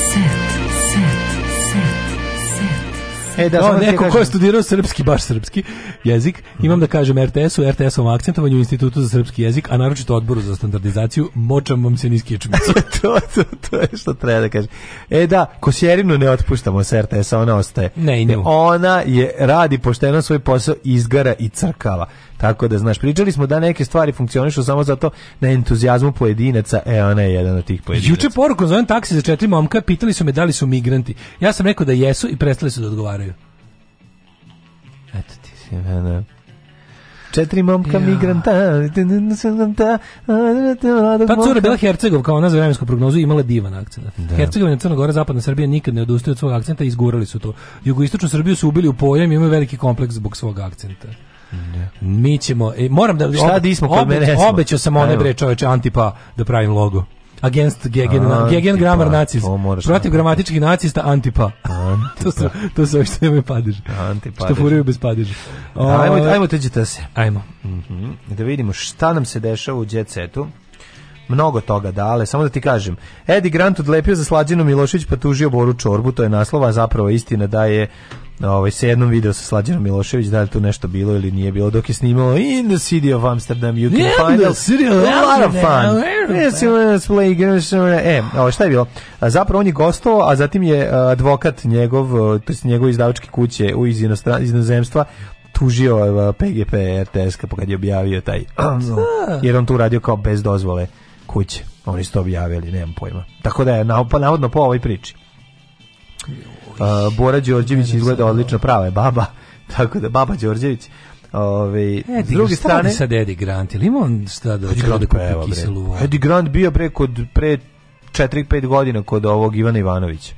set. Set. set. E da, no, da neko ko je studirao srpski, baš srpski jezik, imam da kažem RTS-u, RTS-ovom akcentovanju u Institutu za srpski jezik, a naročito odboru za standardizaciju, močam vam se niski čmicu. (laughs) to, to, to je što treba da kažem. E da, Kosjerinu ne otpuštamo sa RTS-a, ona ostaje. Ne, i nju. Ona je, radi pošteno svoj posao, izgara i crkava Tako da, znaš, pričali smo da neke stvari funkcionišu samo zato na entuzijazmu pojedinaca, e, ona je jedan od tih pojedinaca. Juče poruku zovem taksi za četiri momka, pitali su me da li su migranti. Ja sam rekao da jesu i prestali su da odgovaraju. Eto ti si, ne, da. Četiri momka ja. migranta. Ta pa cura bila Hercegov, kao ona za vremensku prognozu, imala divan akcent. Da. Hercegovina, Crna Gora, Zapadna Srbija nikad ne odustaju od svog akcenta i izgurali su to. Jugoistočnu Srbiju su ubili u pojem i imaju veliki kompleks zbog svog akcenta. Mi ćemo, e, moram da... Šta obe, smo kod mene? Obećao sam one bre čoveče antipa da pravim logo. Against Gegen, antipa, Gegen Grammar Nacist. Protiv gramatičkih nacista antipa. (laughs) antipa. to su, to su što nemaju padež. Antipa. Što furaju bez padeža. hajmo da. ajmo ovaj- tuđite se. Mhm. Mm Da vidimo šta nam se dešava u jet mnogo toga dale, samo da ti kažem. Edi Grant odlepio za Slađenu Milošić pa tužio Boru Čorbu, to je naslova, zapravo istina da je ovaj, se jednom video sa Slađanom Milošević, da li tu nešto bilo ili nije bilo, dok je snimao In the City of Amsterdam, you can yeah, find a lot of fun. Yes, you wanna E, ovo, šta je bilo? Zapravo on je gostovao, a zatim je advokat njegov, to je njegov izdavačke kuće u iz, iz inozemstva, tužio PGP RTS kad je objavio taj jer on tu radio kao bez dozvole kuće. Oni su to objavili, nemam pojma. Tako da je navodno po ovoj priči. Uh, Bora Đorđević izgleda odlično, prava je baba. (laughs) Tako da, baba Đorđević. Ove, Eddie, s druge strane sa Dedi Grant, ili on šta da hoće da kupi kiselu? Eddie Grant bio pre kod pre 4-5 godina kod ovog Ivana Ivanovića.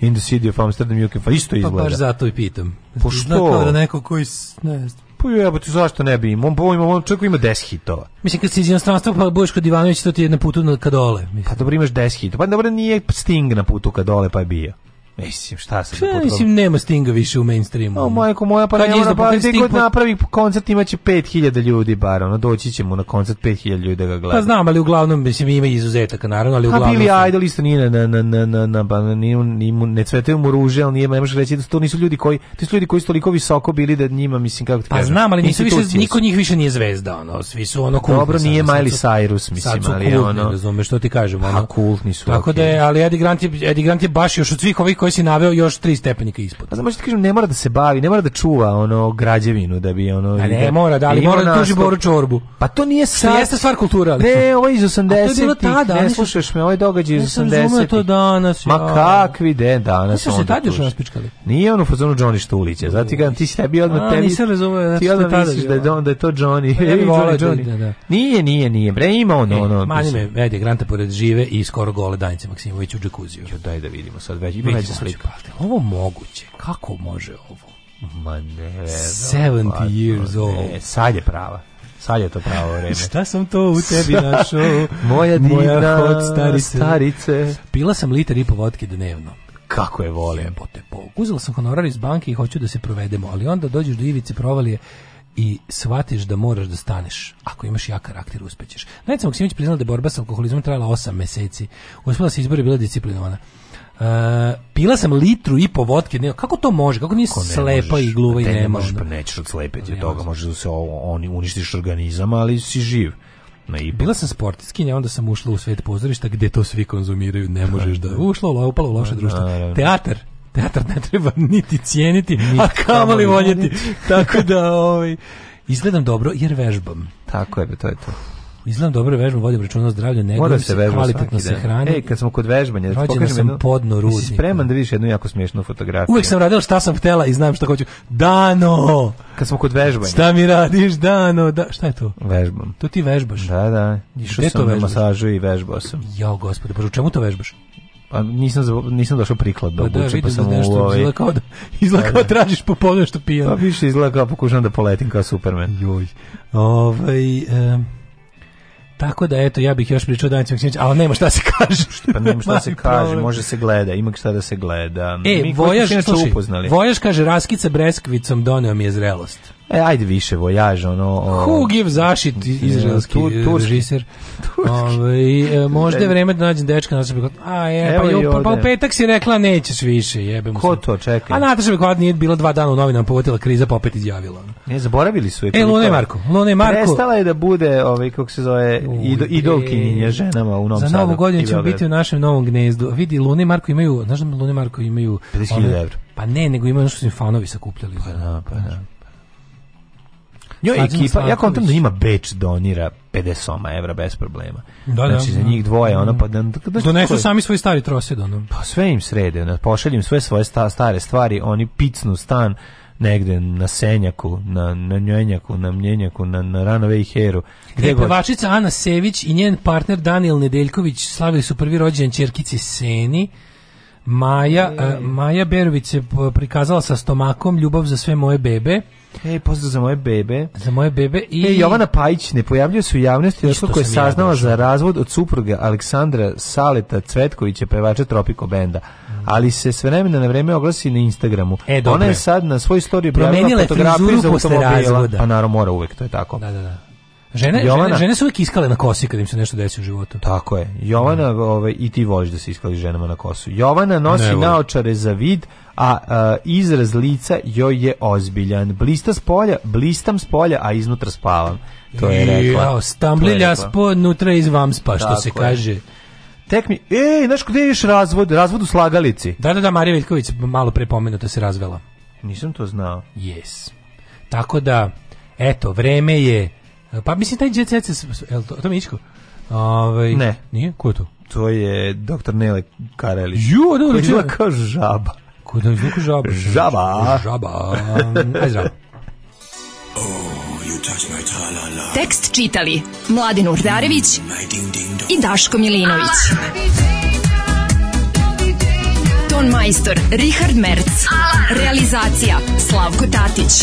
In the City of Amsterdam, UK, pa isto izgleda. Pa baš zato i pitam. Po pa što? Zna da neko koji, ne znam. Pa je, pa jebote, zašto ne bi imao? On, on, on čovjek ima 10 hitova. Mislim, kad si iz inostranstva, pa budeš kod Ivanovića, to ti je na putu ka dole. Mislim. Pa dobro, imaš 10 hitova. Pa dobro, nije Sting na putu ka dole, pa je bio. Mislim, šta sam da Mislim, nema Stinga više u mainstreamu. No, majko moja, pa nema na bari, gdje god napravi koncert imaće 5000 ljudi bar, ono, doći ćemo na koncert 5000 ljudi da ga gleda. Pa znam, ali uglavnom, mislim, ima izuzetaka, naravno, ali pa uglavnom... A Billy Idol isto nije na, na, na, na, na, na, na ne cvetaju mu ruže, ali nije, ne reći da to nisu ljudi koji, to su ljudi koji su toliko visoko bili da njima, mislim, kako ti pa kažem. Pa znam, ali nisu više, niko njih više nije zvezda, ono, svi su ono kultni. Dobro, nije Miley Cyrus, mislim, ali ono... Sad su kultni, razumeš, što ti kažem, pa ono. A kultni su, Tako da je, ali Eddie Grant je, Eddie Grant je baš još od svih ovih koje si naveo još tri stepenika ispod. Pa znači kažem ne mora da se bavi, ne mora da čuva ono građevinu da bi ono A ne da, mora, da ali mora da tuži Boru Čorbu. Pa to nije sad. Jeste stvar kulture, ali. Ne, ovo iz 80. A to je bilo tada, ne slušaš me, ovaj događaj iz 80. to danas. Ma kakvi de danas. Nisu da se tad još raspičkali. Nije ono fazonu Johnny što ulice. Zato ga ti si tebi odmah tebi. Nisam razumeo, ti znači odmah misliš da je da je to Johnny. Pa da. Nije, nije, nije. Bre ima ono ono. Manje me, ajde, Granta pored žive i skoro gole Danice Maksimović u džakuziju. Jo, daj da vidimo sad već. Već se slika. Ovo moguće, kako može ovo? Ma ne. 70 pa, years old. Ne, sad je prava. Sad je to pravo vreme. Šta sam to u tebi našao? moja divna moja hod starice. starice. Pila sam liter i po vodke dnevno. Kako je volim. Jebote Bog. Uzela sam honorar iz banke i hoću da se provedemo, ali onda dođeš do ivice provalije i shvatiš da moraš da staneš. Ako imaš jak karakter, uspećeš. Najca Maksimić priznala da je borba sa alkoholizmom trajala 8 meseci. Uspela se izbori bila disciplinovana. Uh, pila sam litru i po vodke dnevno. Kako to može? Kako nisi slepa možeš, i gluva i nema? Da ne možeš, pa nećeš odslepeti od pa toga. Možeš da se oni uništiš organizam, ali si živ. Na i Bila sam sportiskinja, onda sam ušla u svet pozorišta gde to svi konzumiraju, ne pa, možeš da, da. ušla, u, upala u loše pa, društvo. Teatar, teatar ne treba niti cijeniti, a kamali voljeti. Tako da, ovaj, izgledam dobro jer vežbam. Tako je, to je to. Izgledam dobro vežbu, vodim računa o zdravlju, ne Mora se vežba kvalitetno se hrani. Ej, kad smo kod vežbanja, rođena sam jednu, podno rudnika. Si spreman da vidiš jednu jako smiješnu fotografiju. Uvijek sam radila šta sam htela i znam šta hoću. Dano! Kad smo kod vežbanja. Šta mi radiš, Dano? Da, šta je to? Vežbam. To ti vežbaš? Da, da. Išao sam na masažu i vežbao sam. Jao, gospode, pa u čemu to vežbaš? Pa nisam nisam došao priklad pa da obučem, pa, pa sam da nešto ovaj... izgleda kao da, izgleda da, kao da, tražiš po podu što pijem. Pa više izgleda kao pokušam da poletim kao Superman. Joj. Ovaj um... Tako da, eto, ja bih još pričao Danicu Maksimović, al nema šta da se kaže. pa nema šta da se kaže, može se gleda, ima šta da se gleda. E, Mi Vojaž, slušaj, upoznali. Vojaž kaže, raskica breskvicom doneo mi je zrelost. E, ajde više vojaž, ono... O, Who give zašit e, izraelski tu, režiser? Ove, ovaj, možda je vreme da nađem dečka na sebi. A je, pa, jo, pa, pa u petak si rekla nećeš više, jebem Ko to čeka? A Nataša Bekvada nije bila dva dana u novinama povodila kriza, pa opet izjavila. Ne, zaboravili su je. E, Lone Marko. Lone Marko. Prestala je da bude, ovaj, kako se zove, ido, idolkinjenje ženama u Novom Sadu. Za novu godinu ćemo biti u našem novom gnezdu. Vidi, Lune Marko imaju, znaš da Lune Marko imaju... 50.000 evra. Pa ne, nego imaju nešto su im fanovi sakupljali. Pa da, pa da. Njoj ekipa, ja kontam da njima Beč donira 50 soma evra bez problema. Da, znači, da, za njih dvoje, ono, pa... Da, da, da-, da-, da- Donesu sami svoj stari trosed, ono. Pa sve im srede, ono, pošaljem sve svoje sta, stare stvari, oni picnu stan negde na Senjaku, na, na Njenjaku, na Mnjenjaku, na, na Ranove i Heru. Gde e, pevačica Ana Sević i njen partner Daniel Nedeljković slavili su prvi rođendan ćerkice Seni, Maja, e. e. Maja Berović se prikazala sa stomakom Ljubav za sve moje bebe. Ej, pozdrav za moje bebe. Za moje bebe i... E, Jovana Pajić ne pojavljuje se u javnosti otkako koja je saznala ja za razvod od supruge Aleksandra Saleta Cvetkovića, pevača Tropico Benda. Ali se s vremena na vreme oglasi na Instagramu. E, dobro. Ona je sad na svoj story promenila fotografiju za automobila. Pa naravno mora uvek, to je tako. Da, da, da. Žene, Jovana, žene, žene su uvijek iskale na kosi kad im se nešto desi u životu. Tako je. Jovana, mm. Da. ove, ovaj, i ti voliš da se iskali ženama na kosu. Jovana nosi ne, naočare za vid, a, a izraz lica joj je ozbiljan. Blista s polja, blistam s polja, a iznutra spavam. To je rekla. Jao, stamblilja nutra iz vamspa, što se kaže. Je. Tek mi, ej, znaš gde je još razvod? Razvod u slagalici. Da, da, da, Marija Veljković malo pre pomenuta se razvela. Nisam to znao. Yes. Tako da, eto, vreme je Pa mislim taj Jet Set, el to, to Mičko? Ovaj ne, nije, ko je to? To je doktor Nele Karelić. Ju, da, da, da, da. kao žaba. Ko da izvuku žaba? Žaba. Žaba. (laughs) Aj zdravo. Oh, Tekst čitali Mladin Urdarević mm, i Daško Milinović. Ton majstor Richard Merc. Realizacija Slavko Tatić